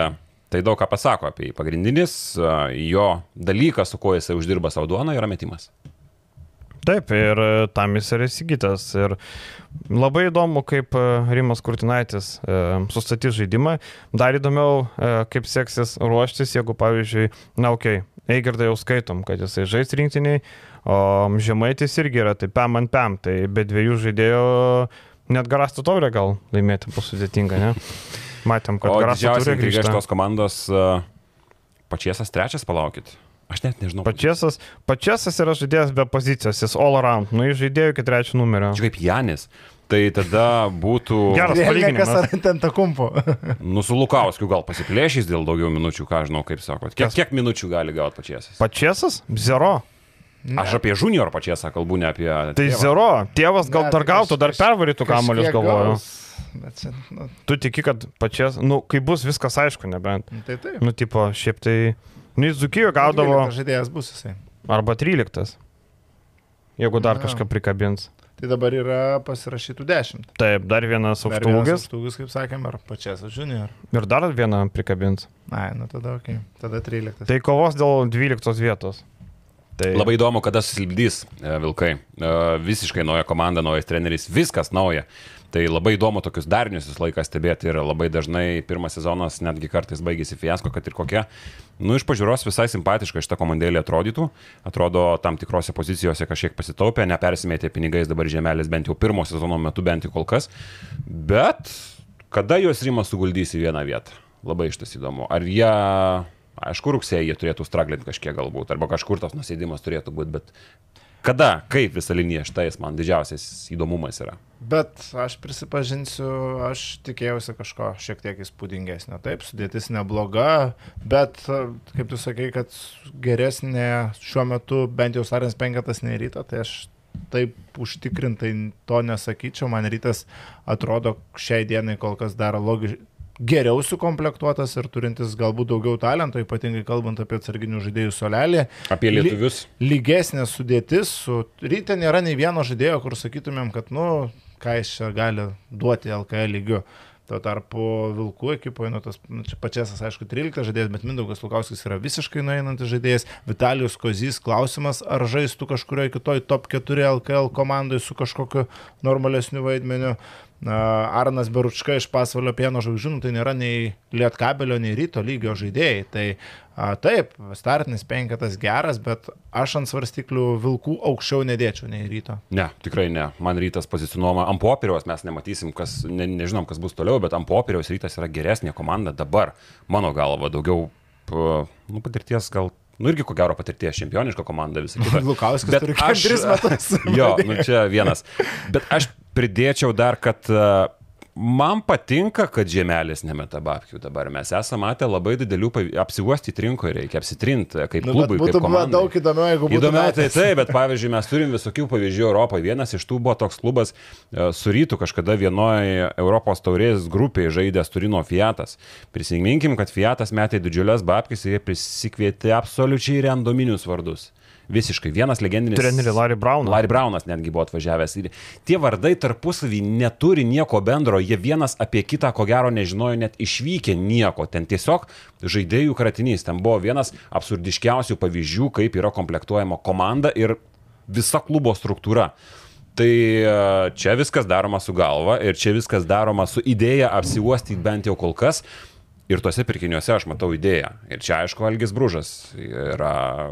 tai daug ką pasako apie jį. Pagrindinis a, jo dalykas, su kuo jisai uždirba savo duoną, yra metimas. Taip, ir e, tam jis yra įsigytas. Ir labai įdomu, kaip e, Rimas Kurtinaitis e, sustatys žaidimą. Dar įdomiau, kaip seksis ruoštis, jeigu, pavyzdžiui, na, okei, okay, Eigirdą jau skaitom, kad jisai žais rinktiniai, o Žemaitis irgi yra, tai pam ant pam, tai be dviejų žaidėjų net garastų taurę gal laimėti bus sudėtinga, ne? Matėm, kad O garastų didžiausia taurė intriga grįžta. šitos komandos a, pačiesas trečias, palaukit. Aš net nežinau. Pačiasas, pačiasas yra žaidėjas be pozicijos, jis all around, nu jis žaidėjo iki trečio numerio. Čia kaip Janis. Tai tada būtų... Geras Kas palyginimas. ar ten ta kumpo. Nu, su Lukauskiu gal pasiplėšys dėl daugiau minučių, ką žinau, kaip sakot. Kiek, Kas? kiek minučių gali gauti pačiesas? Pačiasas? Zero. Aš apie junior pačiasą kalbu, ne apie... Tai tėvą. zero. Tėvas gal Ne, dar tai gautų, dar pervarytų kamolius, galvoju. gaus, Bet nu, Tu tiki, kad pačias, nu, kai bus viskas aišku, nebent. tai taip. Nu, tipo, šiaip tai, nu, jis Zukijo gaudavo 12 Žaidėjas bus jisai. arba 13. Jeigu dar Na. kažką prikabins. Tai dabar yra pasirašytų 10. Taip, dar vienas aukštūgis Aukštūgis, kaip sakėm, ar pačias junior. ir dar vieną prikabins. Ai, nu tada ok. Tada 13. Tai kovos dėl 12 vietos. Tai Labai įdomu, kada susilpdys e, Vilkai. E, Visiškai nauja komanda, naujas treneris, viskas nauja. Tai labai įdomu tokius darinius visą laiką stebėti ir labai dažnai pirmas sezonas netgi kartais baigėsi fiasko, kad ir kokia. Nu, iš pažiūros visai simpatiška šitą komandėlį atrodytų. Atrodo, tam tikrose pozicijose kažkiek pasitaupė, nepersimėtė pinigais dabar žemelis bent jau pirmo sezono metu, bent jau kol kas. Bet kada juos Rimas suguldys į vieną vietą? Labai iš tas įdomu. Ar jie, aišku, rugsėjai jie turėtų straglinti kažkiek galbūt, arba kažkur tas nusėdimas turėtų būti, bet kada, kaip visa linija štais man didžiausias įdomumas yra. Bet aš prisipažinsiu, aš tikėjausi kažko šiek tiek įspūdingesnio. Taip, sudėtis nebloga, bet, kaip tu sakai, kad geresnė šiuo metu bent jau Sarins penketas nei ryto, tai aš taip užtikrintai to nesakyčiau. Man rytas atrodo šiai dienai kol kas daro logiškai geriau sukomplektuotas ir turintis galbūt daugiau talento, ypatingai kalbant apie atsarginių žaidėjų solelį. Apie lietuvius. Li, lygesnė sudėtis, su ryte nėra nei vieno žaidėjo, kur sakytumėm, kad, nu, ką jis čia gali duoti LKL lygiu. Tuo tarpu Vilkų ekipoje, nu, tas nu, čia pačiasas, aišku, 13 žaidėjas, bet Mindaugas Lukauskis yra visiškai nueinantis žaidėjas. Vitalijus Kozys, klausimas, ar žaistų kažkurioje kitoje top 4 LKL komandai su kažkokiu normalesniu vaidmeniu. Arnas Beručka iš pasvalio pieno žvaigždžių, nu, tai nėra nei Lietkabelio, nei ryto lygio žaidėjai. Tai a, taip, startinis penketas geras, bet aš ant svarstyklių vilkų aukščiau nedėčiau nei ryto. Ne, tikrai ne. Man rytas pozicionuojama ant popieriaus, mes nematysim, kas, ne, nežinom, kas bus toliau, bet ant popieriaus rytas yra geresnė komanda dabar, mano galva, daugiau nu, patirties gal Nu irgi ko gero patirties čempioniška komanda visą kitą. Lukauskas Bet turi aš, tris metus. jo, nu čia vienas. Bet aš pridėčiau dar, kad uh, Man patinka, kad žiemelis nemeta babkių dabar. Mes esame matę labai didelių, apsiuostyti rinkoje reikia, apsitrinti, kaip nu, klubai. Būtų buvę daug įdomiau, jeigu būtų. Įdomiau, tai taip, bet pavyzdžiui, mes turim visokių pavyzdžių Europoje. Vienas iš tų buvo toks klubas uh, su rytų kažkada vienoje Europos taurės grupėje žaidęs Turino Fiatas. Prisiminkim, kad Fiatas metė didžiulės babkis ir jie prisikvietė absoliučiai randominius vardus. Visiškai. Vienas legendinis. Trenerį Larry Brownas. Larry Brownas netgi buvo atvažiavęs. Ir tie vardai tarpusavį neturi nieko bendro. Jie vienas apie kitą, ko gero, nežinojo net išvykę nieko. Ten tiesiog žaidėjų kratinys. Ten buvo vienas absurdiškiausių pavyzdžių, kaip yra komplektuojama komanda ir visa klubo struktūra. Tai e, čia viskas daroma su galva ir čia viskas daroma su idėja apsiuostyti bent jau kol kas. Ir tuose pirkiniuose aš matau idėją. Ir čia, aišku, Algis Bružas yra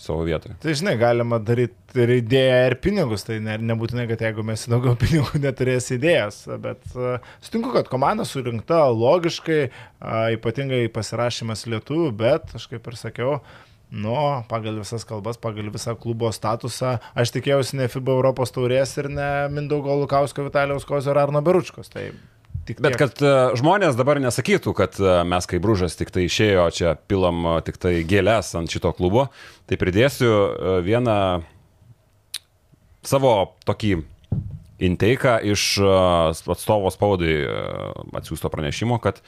savo vietoje. Tai žinai, galima daryti ir idėją, ir pinigus, tai ne, nebūtinai, kad jeigu mes daugiau pinigų neturės idėjas, bet uh, sutinku, kad komanda surinkta logiškai, uh, ypatingai pasirašymas lietuvių, bet aš kaip ir sakiau, Nu, pagal visas kalbas, pagal visą klubo statusą, aš tikėjausi ne FIBA Europos taurės ir ne Mindaugo Lukausko, Vitalijos Kozo ir Arno Beručkos. Tai Tik Bet kad uh, žmonės dabar nesakytų, kad uh, mes kaip brūžas tik tai išėjo, čia pilam uh, tik tai gėlės ant šito klubo, tai pridėsiu vieną savo tokį inteiką iš atstovo spaudai atsiųsto pranešimo, kad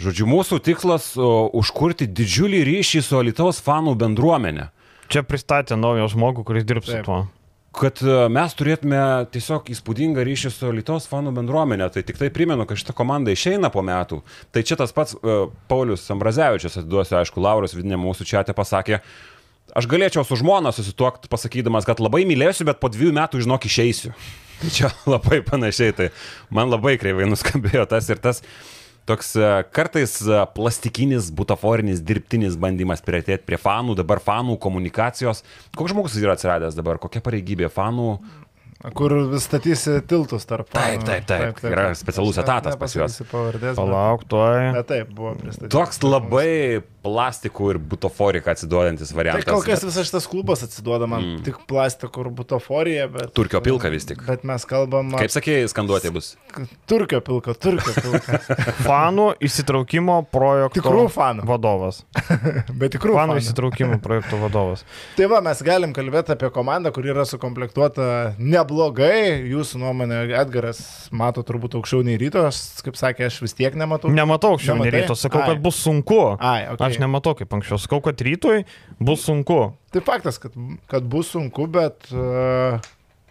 Žodžiu, mūsų tikslas užkurti didžiulį ryšį su Alitaus fanų bendruomenė. Čia pristatė naują žmogų, kuris dirbs Taip. su tuo kad e, mes turėtume tiesiog įspūdingą ryšį su Lietuvos fanų bendruomenė. Tai tik tai primenu, kad šita komanda išeina po metų. Tai čia tas pats uh, Paulius Ambrazevičius, atiduosiu, aišku, Lauras vidinė mūsų čia te pasakė, aš galėčiau su žmona susituokti, pasakydamas, kad labai mylėsiu, bet po dviejų metų, žinok, išeisiu. Tai čia labai panašiai, tai man labai kreivai nuskambėjo tas ir tas. Uh, toks e, kartais e, plastikinis, butaforinis, dirbtinis bandymas prieartėti prie fanų, dabar fanų komunikacijos. Koks žmogus yra atsiradęs dabar, kokia pareigybė fanų Kur statysi tiltus tarp. Taip, taip, taip. taip, taip yra specialus etatas pas juos. Palauk, tuoj. Bet taip, buvo pristatytas. Toks labai plastikų ir butoforiką atsiduodantis variantas. Tai kol kas visas šitas klubas atsiduoda man mm. tik plastikų ir butoforija, bet... Turkio pilka vis tik. Bet mes kalbam... Kaip sakėjai, skanduotė bus? Turkio pilka, turkio pilka. fanų įsitraukimo projekto tikrų fanų. vadovas. bet tikrų fanų. Fanų įsitraukimo projekto vadovas. tai va, mes galim kalbėti apie komandą, kuri yra sukomplektuota neblogai. Jūsų nuomonė, Edgaras mato turbūt aukščiau nei ryto, aš, kaip sakė, aš vis tiek nematau. Nematau aukščiau nei ryto, sakau, Ai. kad bus sunku. Ai, okay. Aš nematau kaip anksčiau. Sakau, kad rytoj bus sunku. Tai faktas, kad, kad bus sunku, bet uh,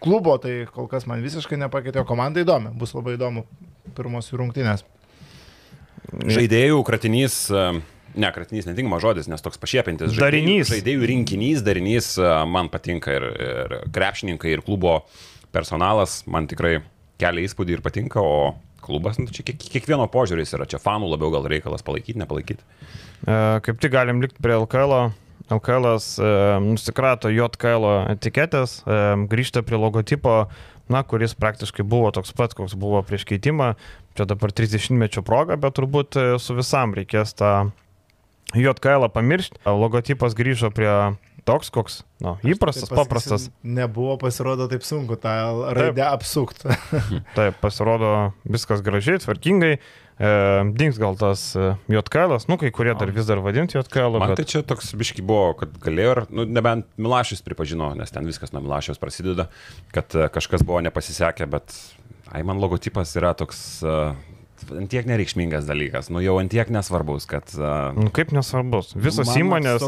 klubo tai kol kas man visiškai nepakeitė, o komanda įdomi. Bus labai įdomu pirmos rungtynės. Žaidėjų kratinys. Uh... Ne, kratinys netinkamas žodis, nes toks pašiepintis. Žaidėjų, darinys. Žaidėjų rinkinys, darinys man patinka ir, ir krepšininkai, ir klubo personalas man tikrai kelia įspūdį ir patinka, o klubas, nu, čia kiekvieno požiūris yra, čia fanų labiau gal reikalas palaikyti, nepalaikyti. E, kaip tik galim likti prie LKL. LKL e, nusikrato JKL etiketės, e, grįžta prie logotipo, na, kuris praktiškai buvo toks pat, koks buvo prieš keitimą. Čia dabar 30-mečio proga, bet turbūt e, su visam reikės tą JKL pamiršti. Logotipas grįžo prie toks, koks, na, nu, įprastas, tai paprastas. Nebuvo pasirodo taip sunku tą raidę apsukti. Taip, pasirodo viskas gražiai, tvarkingai. E, dings gal tas e, JKL, nu kai kurie dar vis dar vadinti JKL. Man bet... tai čia toks biški buvo, kad galėjo ir, nu, nebent Milašius pripažino, nes ten viskas nuo Milašiaus prasideda, kad e, kažkas buvo nepasisekę, bet, ai, man logotipas yra toks... Uh, antiek nereikšmingas dalykas, nu jau antiek nesvarbus, kad... Uh, nu, kaip nesvarbus? Visos įmonės,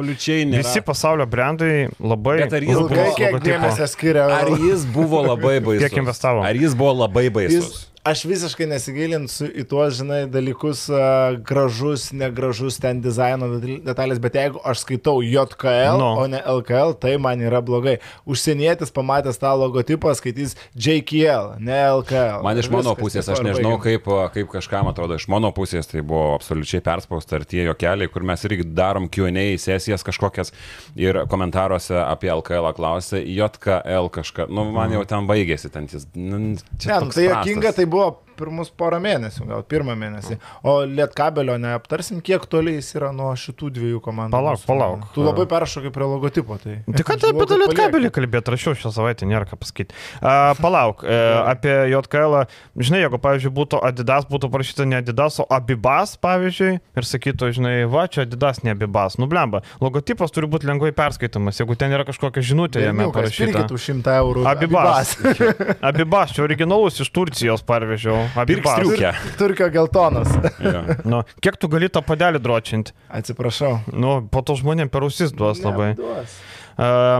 visi pasaulio brandai labai... Bet ar jis buvo... Kiek dėmesio skiria? Ar jis buvo labai baisus? Kiek investavo? Ar jis buvo labai baisus? Jis aš visiškai nesigilinsiu į tuos, žinai, dalykus uh, gražus, negražus ten dizaino detalės, bet jeigu aš skaitau JKL, no. o ne LKL, tai man yra blogai. Užsienietis pamatęs tą logotipą skaitys JKL, ne LKL. Man iš mano pusės, aš nežinau, kaip, kaip kažkam atrodo, iš mano pusės tai buvo absoliučiai perspausta ir tie jokeliai, kur mes irgi darom QA sesijas kažkokias ir komentaruose apie LKL klausė, JKL kažką, nu man mhm. jau ten baigėsi, ten jis... Nu, ne, nu, tai jokinga, tai buvo pirmus porą mėnesių, gal pirmą mėnesį. O Lietkabelio neaptarsim, kiek toliai jis yra nuo šitų dviejų komandų. Palauk, palauk. Tu labai peršokai prie logotipo. Tai, tai ką apie tą Lietkabelį kalbėt, rašiau šią savaitę, nėra ką pasakyti. Uh, palauk, uh, apie JKL, žinai, jeigu, pavyzdžiui, būtų Adidas, būtų parašyta ne Adidas, o Abibas, pavyzdžiui, ir sakytų, žinai, va, čia Adidas, ne Abibas. Nublemba, logotipas turi būti lengvai perskaitomas, jeigu ten yra kažkokia žinutė jame parašyta. Pirkit už 100 eurų. Abibas. Abibas, čia originalus iš Turcijos parvežiau. Pirk striukę. Turkio geltonas. ja. nu, kiek tu gali tą padelį dročinti? Atsiprašau. Nu, po to žmonėm per ausis duos ne, labai. Duos.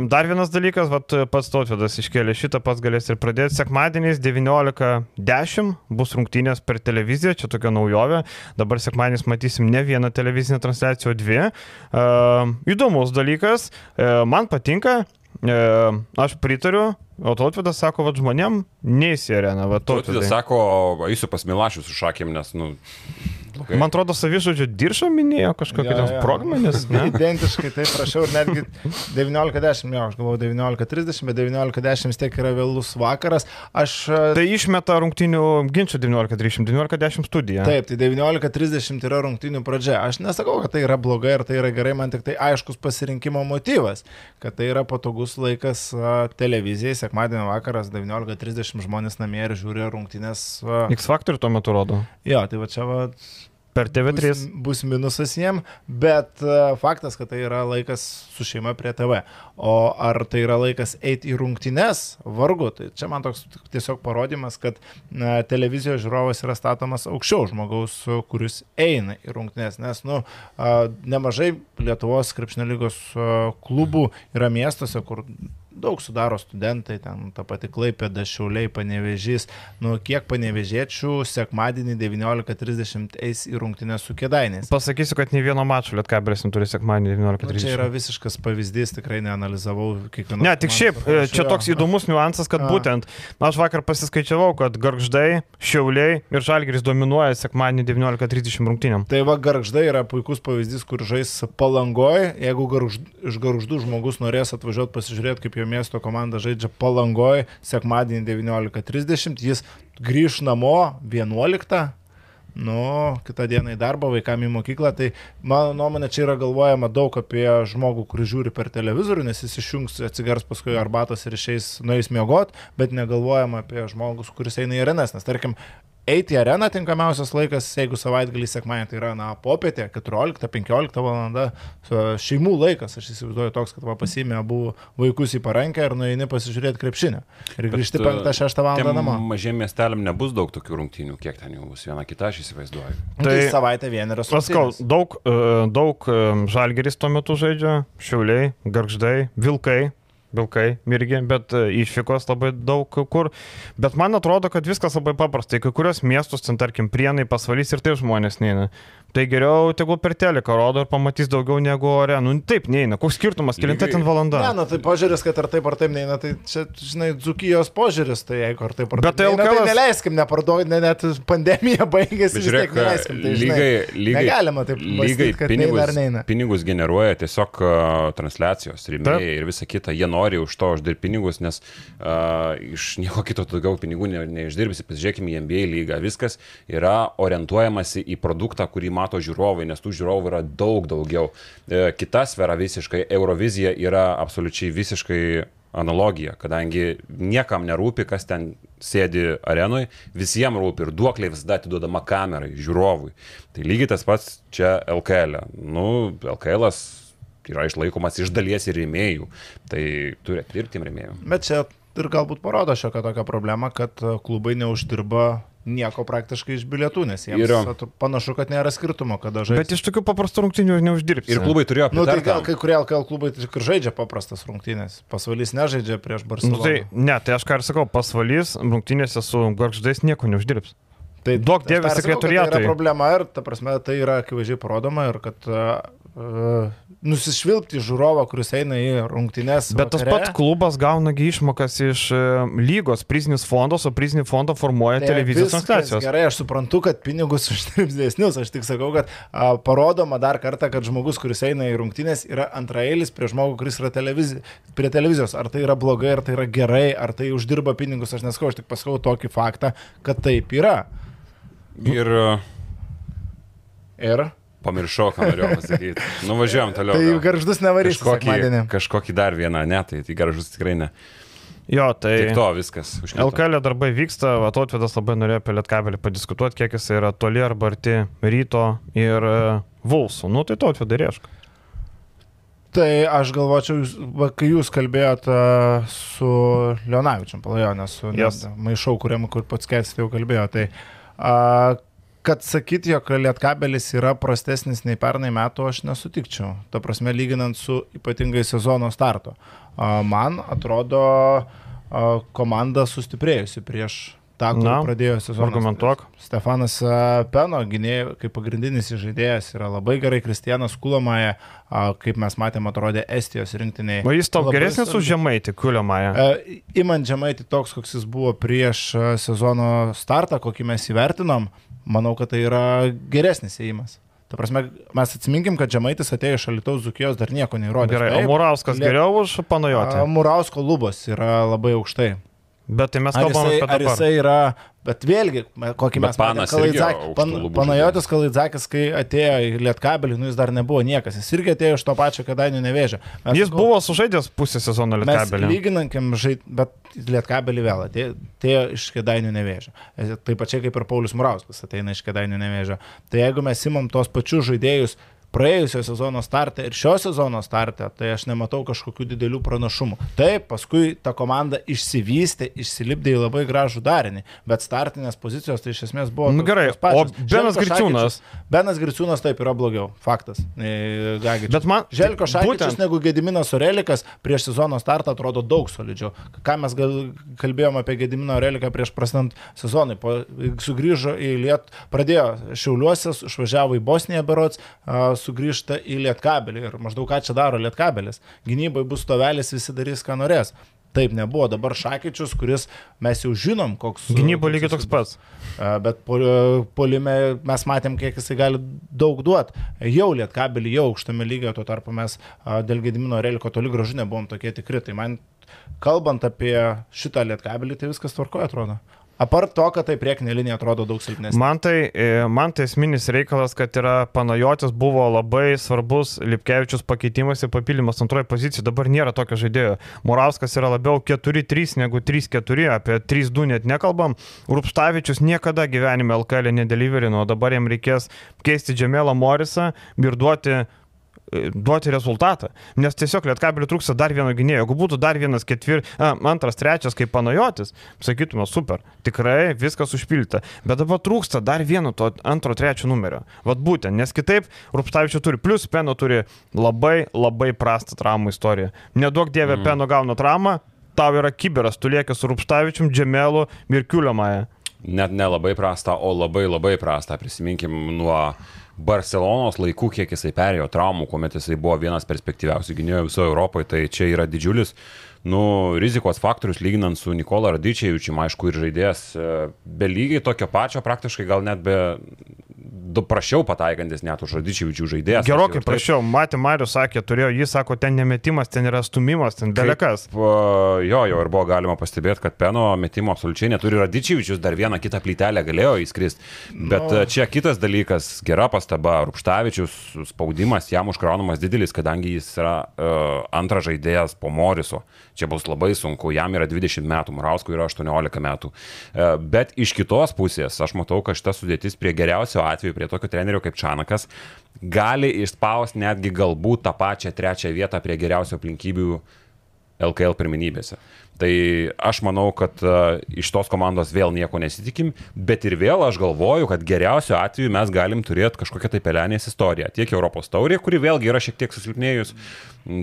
Dar vienas dalykas, vat, pats Tautvidas iškėlė šitą, pats galės ir pradėti. Sekmadieniais 19.10 bus rungtynės per televiziją, čia tokia naujovė. Dabar sekmadieniais matysim ne vieną televizinę transliaciją, o dvi. Uh, įdomus dalykas, uh, man patinka, aš pritariu, O Tautvidas sako, kad žmonėm neįsirena. Tautvidas sako, eisiu pas Milašius su šakėm, nes, nu, Okay. Man atrodo, savižodžio diršą minėjo kažkokia ja, ja. sprogmenis. Identiškai taip prašiau ir netgi 19.10, jo, aš galvoju 19.30, bet 19.10 vis tiek yra vėlus vakaras. Aš... E, tai išmeta rungtinių ginčių 19.30, 19.10 studija. Taip, tai 19.30 yra rungtinių pradžia. Aš nesakau, kad tai yra blogai ar tai yra gerai, man tik tai aiškus pasirinkimo motyvas, kad tai yra patogus laikas televizijai, sekmadienio vakaras 19.30 žmonės namie ir žiūri rungtinės. X Factor tuo metu rodo. Jo, tai va čia va Per TV3. Bus, bus minusas jiem, bet uh, faktas, kad tai yra laikas su šeima prie TV. O ar tai yra laikas eiti į rungtynes, vargu. Tai čia man toks tiesiog parodimas, kad uh, televizijos žiūrovas yra statomas aukščiau žmogaus, kuris eina į rungtynes. Nes, nu, uh, nemažai Lietuvos krepšnio lygos uh, klubų yra miestuose, kur daug sudaro studentai, ten ta pati Klaipėda, Šiauliai, Panevežys. Nu, kiek panevežėčių sekmadienį 19.30 eis į rungtinę su kėdainiais. Pasakysiu, kad nei vieno mačo Lietkabelis neturi sekmadienį 19.30. Nu, čia yra visiškas pavyzdys, tikrai neanalizavau kiekvieno. Ne, tik šiaip, e, čia toks įdomus niuansas, kad A. būtent, aš vakar pasiskaičiavau, kad Garždai, Šiauliai ir Žalgiris dominuoja sekmadienį 19.30 rungtinėm. Tai va, Garždai yra puikus pavyzdys, kur žais palangoje, jeigu garžd, iš Garždų žmogus norės atvažiuoti pasižiūrėti, kaip jo miesto komanda žaidžia palangoje sekmadienį 19.30, jis grįž namo 11. Nu, kitą dieną į darbą, vaikam į mokyklą, tai mano nuomonė čia yra galvojama daug apie žmogų, kuris žiūri per televizorių, nes jis išjungs, atsigars paskui arbatos ir išeis, nueis miegot, bet negalvojama apie žmogus, kuris eina į arenas, nes tarkim, eiti į areną tinkamiausias laikas, jeigu savaitgalį sekmadienį tai yra, na, popietė, 14-15 val. šeimų laikas, aš įsivaizduoju toks, kad va pasimė abu vaikus į parankę ir nueini pasižiūrėti krepšinę. Ir grįžti 5-6 val. namo. Mažiem miesteliam nebus daug tokių rungtynių, kiek ten jau bus viena kita, aš įsivaizduoju. Tai, tai savaitę vieneros. Paskau, daug, e, daug e, žalgeris tuo metu žaidžia, šiauliai, garždai, vilkai, Vilkai irgi, bet e, išvykos labai daug kur. Bet man atrodo, kad viskas labai paprasta. Kai kurios miestus, ten tarkim, prienai, pasvalys ir tai žmonės neina. Tai geriau tegul per teleką rodo ir pamatys daugiau negu ore. Nu taip, neina. Koks skirtumas, kilinta ten valanda. Ne, nu tai požiūris, kad ar taip ar taip neina, tai čia, žinai, dzukijos požiūris, tai jeigu ar taip ar Bet tai taip neina, tai neleiskim, neparduoti, ne, net pandemija baigėsi, Bet vis žiūrėk, tiek neleiskim. Tai, žinai, lygai, lygai, negalima taip lygai mąstyt, kad pinigus, neina ar neina. pinigus generuoja tiesiog uh, transliacijos, rėmėjai ir visa kita. Jie nori už to uždirbti pinigus, nes uh, iš nieko kito daugiau pinigų ne, neišdirbsi. Pasižiūrėkime į NBA lygą. Viskas yra orientuojamasi į produktą, kurį mato žiūrovai, nes tų žiūrovų yra daug daugiau. E, kita sfera visiškai, Eurovizija yra absoliučiai visiškai analogija, kadangi niekam nerūpi, kas ten sėdi arenui, visiems rūpi ir duoklė visada atiduodama kamerai, žiūrovui. Tai lygiai tas pats čia LKL. -e. Nu, LKL yra išlaikomas iš dalies ir rėmėjų, tai turi dirbti rėmėjų. Bet čia ir galbūt parodo šiokią tokią problemą, kad klubai neuždirba nieko praktiškai iš bilietų, nes jiems Yra. panašu, kad nėra skirtumo, kada žaidžia. Bet iš tokių paprastų rungtynių neuždirbsi. Ir klubai turėjo Nu, tai gal kai kurie LKL klubai tik ir žaidžia paprastas rungtynės. Pasvalys nežaidžia prieš Nu, Barceloną. tai ne, tai aš ką ir sakau, pasvalys rungtynėse su garždais nieko neuždirbs. Tai sakau, kad sekretoriatui. Tai yra problema ir, ta prasme, tai yra akivaizdžiai parodoma ir kad nusišvilpti žiūrovą, kuris eina į rungtynes. Bet tas vakare, pats klubas gaunagi išmokas iš e, lygos prizinis fondas, o prizinį fondą formuoja tai televizijos transliacijos. Gerai, aš suprantu, kad pinigus uždirbs didesnius. Aš tik sakau, kad a, parodoma dar kartą, kad žmogus, kuris eina į rungtynės, yra antraeilis prie žmogų, kuris yra televizi... prie televizijos. Ar tai yra blogai, ar tai yra gerai, ar tai uždirba pinigus, aš neskau, aš tik pasakau tokį faktą, kad taip yra. Ir Ir pamiršau, ką norėjau pasakyti. Nuvažiuojam toliau. tai garždus nevarys kažkokį, kažkokį dar vieną, ne, tai, tai garžus tikrai ne. Jo, tai Tik to viskas. LKL darbai vyksta, Atotvedas labai norėjo apie Lietkabelį padiskutuoti, kiek jis yra toli arba arti ryto ir e, Vulsų. Nu, tai Atotvedai reiškia. Tai aš galvočiau, kai jūs kalbėjote su Leonavičiam Palajonė, su Yes. maišau, kuriam, kur pats Ketstai jau kalbėjo, tai a, kad sakyti, jog Lietkabelis yra prastesnis nei pernai metų, aš nesutikčiau. Ta prasme, lyginant su ypatingai sezono startu. Man atrodo, komanda sustiprėjusi prieš tą, kur Na, pradėjo sezoną. argumentuok. Stefanas Peno, gynėjai, kaip pagrindinis žaidėjas, yra labai gerai. Kristianas Kulomaja, kaip mes matėme, atrodė Estijos rinktiniai. O jis tau geresnis svarbu. už Žemaitį, Kuliamąją. E, Imant žemaitį toks, koks jis buvo prieš sezono startą, kokį mes įvertinom, manau, kad tai yra geresnis įėjimas. Ta prasme, mes atsiminkim, kad žemaitis atėjo iš Alitaus Zukijos, dar nieko neįrodė. Gerai, o Murauskas Liet- geriau už Panajotį. Murausko lubos yra labai aukštai. Bet tai mes Ar kalbame jisai, apie ar dabar. jisai yra, bet vėlgi, kokį Bet mes irgi Kalaidzak- Pan- Panajotis Kalaidzakis, kai atėjo į Lietkabelį, nu jis dar nebuvo niekas, jis irgi atėjo iš to pačio kadainių nevėžio. Mes Jis sakau, buvo sužaidęs pusę sezono Mes Lietkabelį. lyginankim, žaid, bet Lietkabelį vėl atėjo, atėjo iš kėdainių nevėžio. E, Taip pačiai kaip ir Paulius Murauskas ateina iš kėdainių nevėžio. Tai jeigu mes imam tos pačius žaidėjus praėjusio sezono startą ir šio sezono startą, tai aš nematau kažkokių didelių pranašumų. Taip, paskui ta komanda išsivystė, išsilipdė į labai gražų darinį, bet startinės pozicijos tai iš esmės buvo... Nu tos- gerai, o Benas Griciūnas? Benas Griciūnas taip yra blogiau, faktas. E, Gagičius. Bet man- Želko Šakyčius būtent- negu Gediminas Orelikas prieš sezono startą atrodo daug solidžiau. Ką mes gal, kalbėjome apie Gediminą Oreliką prieš prasidant sezonui. Po, sugrįžo į Lietuvą, pradėjo Šiauliuose, išvažiavo į Bosniją berots, sugrįžta į Lietkabelį ir maždaug ką čia daro Lietkabelis. Gynybai bus stovelis, visi darys, ką norės. Taip nebuvo. Dabar Šakyčius, kuris mes jau žinom, koks. Gynybo lygiai toks pats. Bet pol- polime mes matėm, kiek jisai gali daug duoti. Jau lietkabelį, jau aukštame lygiai, tuo tarpu mes dėl Gedimino Reliko toli gražu nebuvom tokie tikri. Tai man, kalbant apie šitą lietkabelį, tai viskas tvarkoja, atrodo. Apart to, kad tai priekinė linija atrodo daug silpnesnė. Man tai, e, man tai esminis reikalas, kad yra Panajotis buvo labai svarbus Lipkevičius pakeitimas ir papildymas antroji pozicija. Dabar nėra tokio žaidėjo. Morauskas yra labiau 4-3 negu 3-4, apie 3-2 net nekalbam. Rupštavičius niekada gyvenime LKL nedeliverino, o dabar jam reikės keisti Džemelą Morisą ir duoti e, duoti rezultatą. Nes tiesiog Lietkabelių trūksta dar vieno gynėjo. Jeigu būtų dar vienas ketvir, a, antras, trečias kaip panajotis, sakytume, super, tikrai viskas užpildyta. Bet dabar trūksta dar vieno to antro, trečio numerio. Vat būtent, nes kitaip Rupstavičius turi, plus Peno turi labai, labai prastą traumų istoriją. Nedaug dievė mm. Peno gauna traumą, tau yra kiberas, tu lieki su Rupstavičium, Džemelu ir Kiuliamąją. Net nelabai prasta, o labai labai prasta. Prisiminkim nuo Barcelonos laikų, kiek jisai perėjo traumų, kuomet jisai buvo vienas perspektyviausių gynėjų visoje Europoje, tai čia yra didžiulis nu, rizikos faktorius lyginant su Nikola Radičiajučiu, aišku, ir žaidėjas e, be lygiai tokio pačio, praktiškai gal net be du prašiau pataikantis net už Radičiajučių žaidėjas. Gerokai taip- prašiau, matė Marius sakė, turėjo, jis sako, ten nemetimas, ten yra stumimas, ten belekas. Jo, jau ir buvo galima pastebėti, kad Peno metimo absoliučiai neturi Radičiavičius, dar vieną kitą plytelę galėjo įskristi. Bet no. čia kitas dalykas, gera pastaba, Rupštavičius spaudimas jam užkraunamas didelis, kadangi jis yra uh, antras žaidėjas po Moriso. Čia bus labai sunku, jam yra 20 metų, Murauskui yra 18 metų. Uh, bet iš kitos pusės aš matau, kad šita sudėtis prie geriausio atveju, prie tokio trenerio kaip Čanakas, gali išspausti netgi galbūt tą pačią trečią vietą prie geriausio aplinkybių LKL pirminybėse. Tai aš manau, kad uh, iš tos komandos vėl nieko nesitikim, bet ir vėl aš galvoju, kad geriausiu atveju mes galim turėti kažkokią tai pelenės istoriją. Tiek Europos taurė, kuri vėlgi yra šiek tiek susilpnėjus,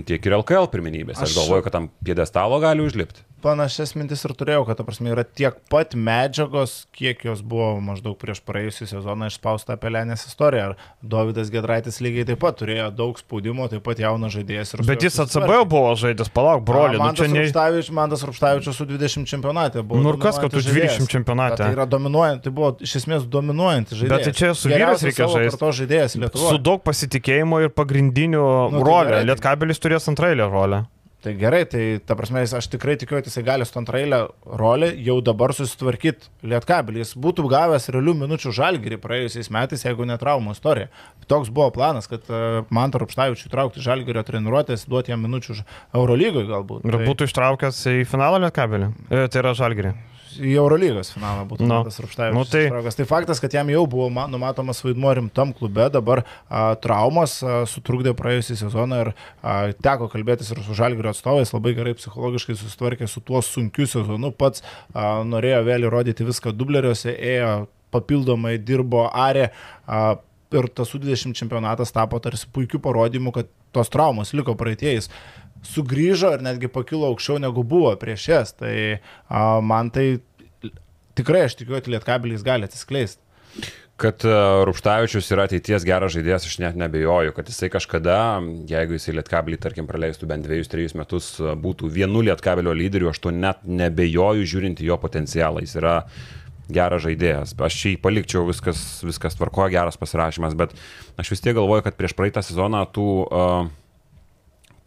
tiek ir LKL pirminybėse. Aš Aš- galvoju, kad tam piedestalo gali užlipti. Panašias mintis ir turėjau, kad, ta prasme, yra tiek pat medžiagos, kiek jos buvo maždaug prieš praėjusią sezoną išspausta apie Lenės istoriją. Ar Davidas Gedraitis lygiai taip pat turėjo daug spaudimo, taip pat jaunas žaidėjas. Bet jis ACB buvo žaidęs, palauk, broli, nu Mantas čia ne... Rupštavičius, Mantas Rupštavičius su 20 čempionate buvo. Nu ir kas, kad tu dominuojantis 20 žaidėjas. čempionate? Tai yra dominuojant, tai buvo iš esmės dominuojantis žaidėjas. Bet tai čia su Geriausias reikia savo žaist. kartos žaidėjas Lietuvoje. Su daug pasitikėjimo ir pagrindinių Nu, nu, gerai, tai- Lietkabelis turės antrailę rolę. Tai gerai, tai ta prasme, aš tikrai tikiu, kad jisai gali su antrailę rolę jau dabar susitvarkyti Lietkabelį. Jis būtų gavęs realių minučių žalgyrį praėjusiais metais, jeigu ne traumų istorija. Toks buvo planas, kad uh, man tarpštaivičių traukti žalgyrio treniruotės, duoti jam minučių Eurolygoje galbūt. Ir tai būtų ištraukęs į finalą Lietkabelį. E, tai yra Žalgirį. Į Eurolygos finalą būtų Nu. Mantas Rupštavičius. Nu, tai- ištraukęs. tai faktas, kad jam jau buvo ma- numatomas vaidmuo rimtam klube, dabar a, traumos a, sutrukdė praėjusią sezoną ir a, teko kalbėtis ir su Žalgirio atstovais, labai gerai psichologiškai susitvarkė su tuo sunkiu sezonu, pats a, norėjo vėl įrodyti viską dubleriuose, ėjo papildomai, dirbo arė. A, Ir tas U20 čempionatas tapo tarsi puikiu parodymu, kad tos traumos liko praeitėjais sugrįžo ir netgi pakilo aukščiau negu buvo prieš jas. Tai a, man tai tikrai aš tikiu, kad Lietkabelis gali atsiskleisti. Kad e, Rupštavičius yra ateities geras žaidėjas, aš net nebejoju, kad jisai kažkada, jeigu jisai Lietkabelį, tarkim, praleistų bent dviejus, trejus metus, e, būtų vienu Lietkabelio lyderiu, aš to net nebejoju žiūrint į jo potencialą. Jis yra geras žaidėjas. Aš šį palikčiau, viskas, viskas tvarkoja, geras pasirašymas, bet aš vis tiek galvoju, kad prieš praeitą sezoną tų uh,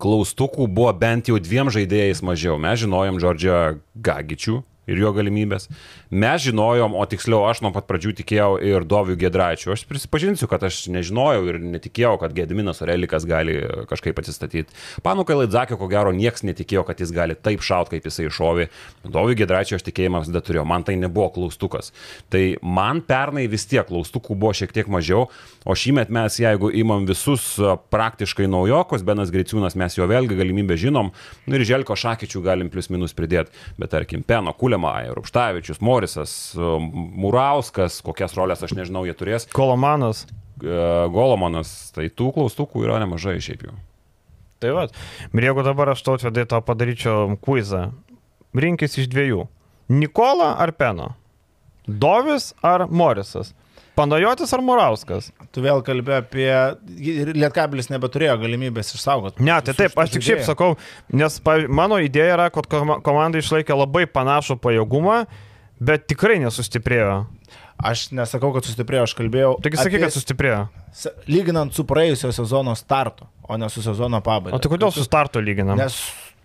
klaustukų buvo bent jau dviem žaidėjais mažiau. Mes žinojom Džordžią Gagičių ir jo galimybės. Mes žinojom, o tiksliau aš nuo pat pradžių tikėjau ir Doviu Gedraičiu. Aš prisipažinsiu, kad aš nežinojau ir netikėjau, kad Gediminas Orelikas gali kažkaip atsistatyti. Panukai Laidzakio, ko gero, niekas netikėjo, kad jis gali taip šaut, kaip jisai šovė. Doviu Gedraičiu aš tikėjimą visada turėjau, man tai nebuvo klaustukas. Tai man pernai vis tiek klaustukų buvo šiek tiek mažiau, o šįmet mes, jeigu imam visus praktiškai naujokus, Benas Griciūnas, mes jo vėlgi galimybę žinom, nu ir Želko Šakyčių galim plus minus pridėti, bet tarkim, Peno, Kuliamai, Rupštavičius, Morisas, a, Murauskas, kokias rolės aš nežinau, jie turės, Kolomanas. a, Golomonas, tai tų klaustukų yra nemažai šiaip jau. Tai va. Ir jeigu dabar aš tau atvedai tau padaryčiau quizą, rinkis iš dviejų. Nikola ar Peno? Dovis ar Morisas? Panajotis ar Morauskas? Tu vėl kalbė apie... ir Lietkabelis nebeturėjo galimybės išsaugoti. Ne, tai taip, aš tik šiaip sakau, nes mano idėja yra, kad koma- komanda išlaikė labai panašų pajėgumą, bet tikrai nesustiprėjo. Aš nesakau, kad sustiprėjo, aš kalbėjau. Taigi sakyk, apie kad sustiprėjo. Lyginant su praėjusio sezono startu, o ne su sezono pabaiga. O tai kodėl su starto lyginam? Nes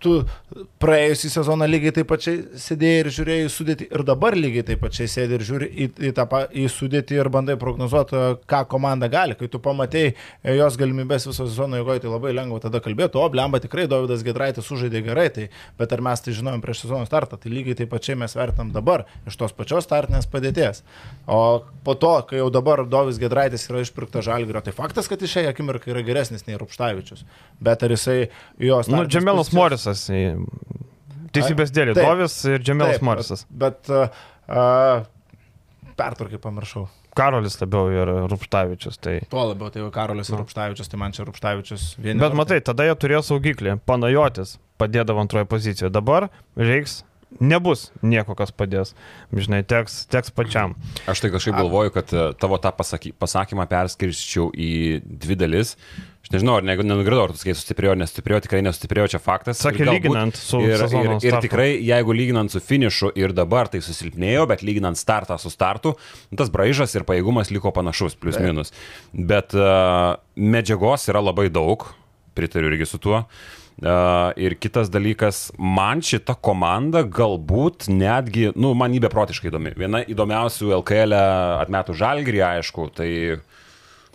tu praėjusį sezoną lygiai taip pačiai sėdėjai ir žiūrėjai į sudėtį ir dabar lygiai taip pačiai sėdi ir žiūri į, į, tą, į sudėtį ir bandai prognozuoti, ką komanda gali. Kai tu pamatėjai e, jos galimybės viso sezono eigoje, tai labai lengva tada kalbėti, o blemba tikrai Davidas Gedraitis sužaidė gerai, tai, bet ar mes tai žinojom prieš sezono startą, tai lygiai taip pačiai mes vertinam dabar iš tos pačios startinės padėties. O po to, kai jau dabar Davidas Gedraitis yra išpirkta žalgerio, tai faktas, kad išėjai akimirkai yra geresnis nei Rupštavičius. Bet ar jisai jos... Nu, Džemelas Morisas. Į- Teisybės dėlį. Dovis ir Džemelas Taip, Morisas. Bet uh, uh, pertvarkai pamiršau. Karolis labiau ir Rupštavičius. Tai... Tuo labiau tai jau Karolis ir Nu. Rupštavičius, tai man čia Rupštavičius vieni. Bet matai, tada jie turėjo saugiklį. Panajotis padėdavo antroje pozicijoje. Dabar reiks nebus nieko, kas padės. Žinai, teks, teks pačiam. Aš tai kažkaip galvoju, kad e, tavo tą pasaky, pasakymą perskirščiau į dvi dalis. Aš nežinau, ar nenugridau, ar tu sakai sustiprėjo, nesustiprėjo, tikrai nesustiprėjo, čia faktas. Sakė, Ir galbūt- lyginant su ir, ir, ir startu. tikrai, jeigu lyginant su finišu ir dabar tai susilpnėjo, bet lyginant startą su startu, tas braižas ir pajėgumas liko panašus, plus minus. Bet uh, medžiagos yra labai daug, pritariu irgi su tuo. Uh, ir kitas dalykas, man šita komanda galbūt netgi, nu, man jį beprotiškai įdomi. Viena įdomiausių LKL atmetų žalgrį, aišku, tai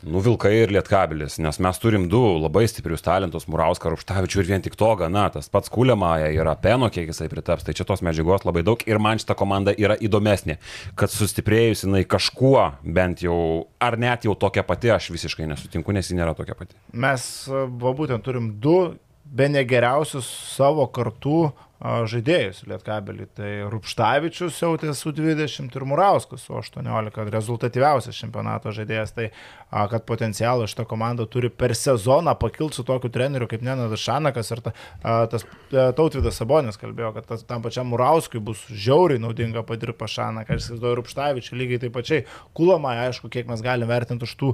Nu, Vilkai ir Lietkabilis, nes mes turim du labai stiprius talentus, Murauską, Rupštavičių ir vien tik to gana, tas pats Kuliamaja yra Peno, kiek jisai pritaps, tai čia tos medžiagos labai daug ir man šita komanda yra įdomesnė, kad sustiprėjus jinai kažkuo bent jau, ar net jau tokia pati, aš visiškai nesutinku, nes ji nėra tokia pati. Mes, va, būtent turim du be negeriausius savo kartų žaidėjus Lietkabelį. Tai Rupštavičius jautė su 20 ir Murauskas su 18, rezultatyviausias čempionato žaidėjas. Tai kad potencialą šitą komandą turi per sezoną pakilti su tokiu treneriu kaip Nenadas Šanakas ir ta, tas a, Tautvidas Sabonis kalbėjo, kad tas, tam pačiam Murauskui bus žiauriai naudinga padirbti pa Šanaką. Aš įsivaizduoju Rupštavičių lygiai taip pačiai. Kulomai, aišku, kiek mes galime vertinti už tų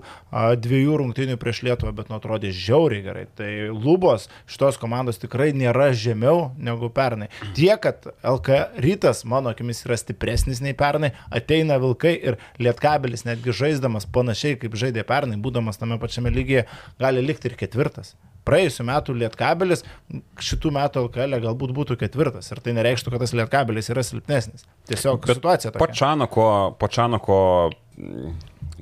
dviejų rungtynių prieš Lietuvą, bet nu atrodė žiauriai gerai. Tai lubos šitos komandos tikrai nėra žemiau negu pernai. Tie, kad LK rytas, mano akimis, yra stipresnis nei pernai, ateina Vilkai ir Lietkabelis netgi žaisdamas panašiai kaip žaidė pernai, būdamas tame pačiame lygyje, gali likti ir ketvirtas. Praėjusiu metu Lietkabelis, šitų metų LKL galbūt būtų ketvirtas ir tai nereikštų, kad tas Lietkabelis yra silpnesnis. Tiesiog Bet situacija tokia. Pačanako, pačanako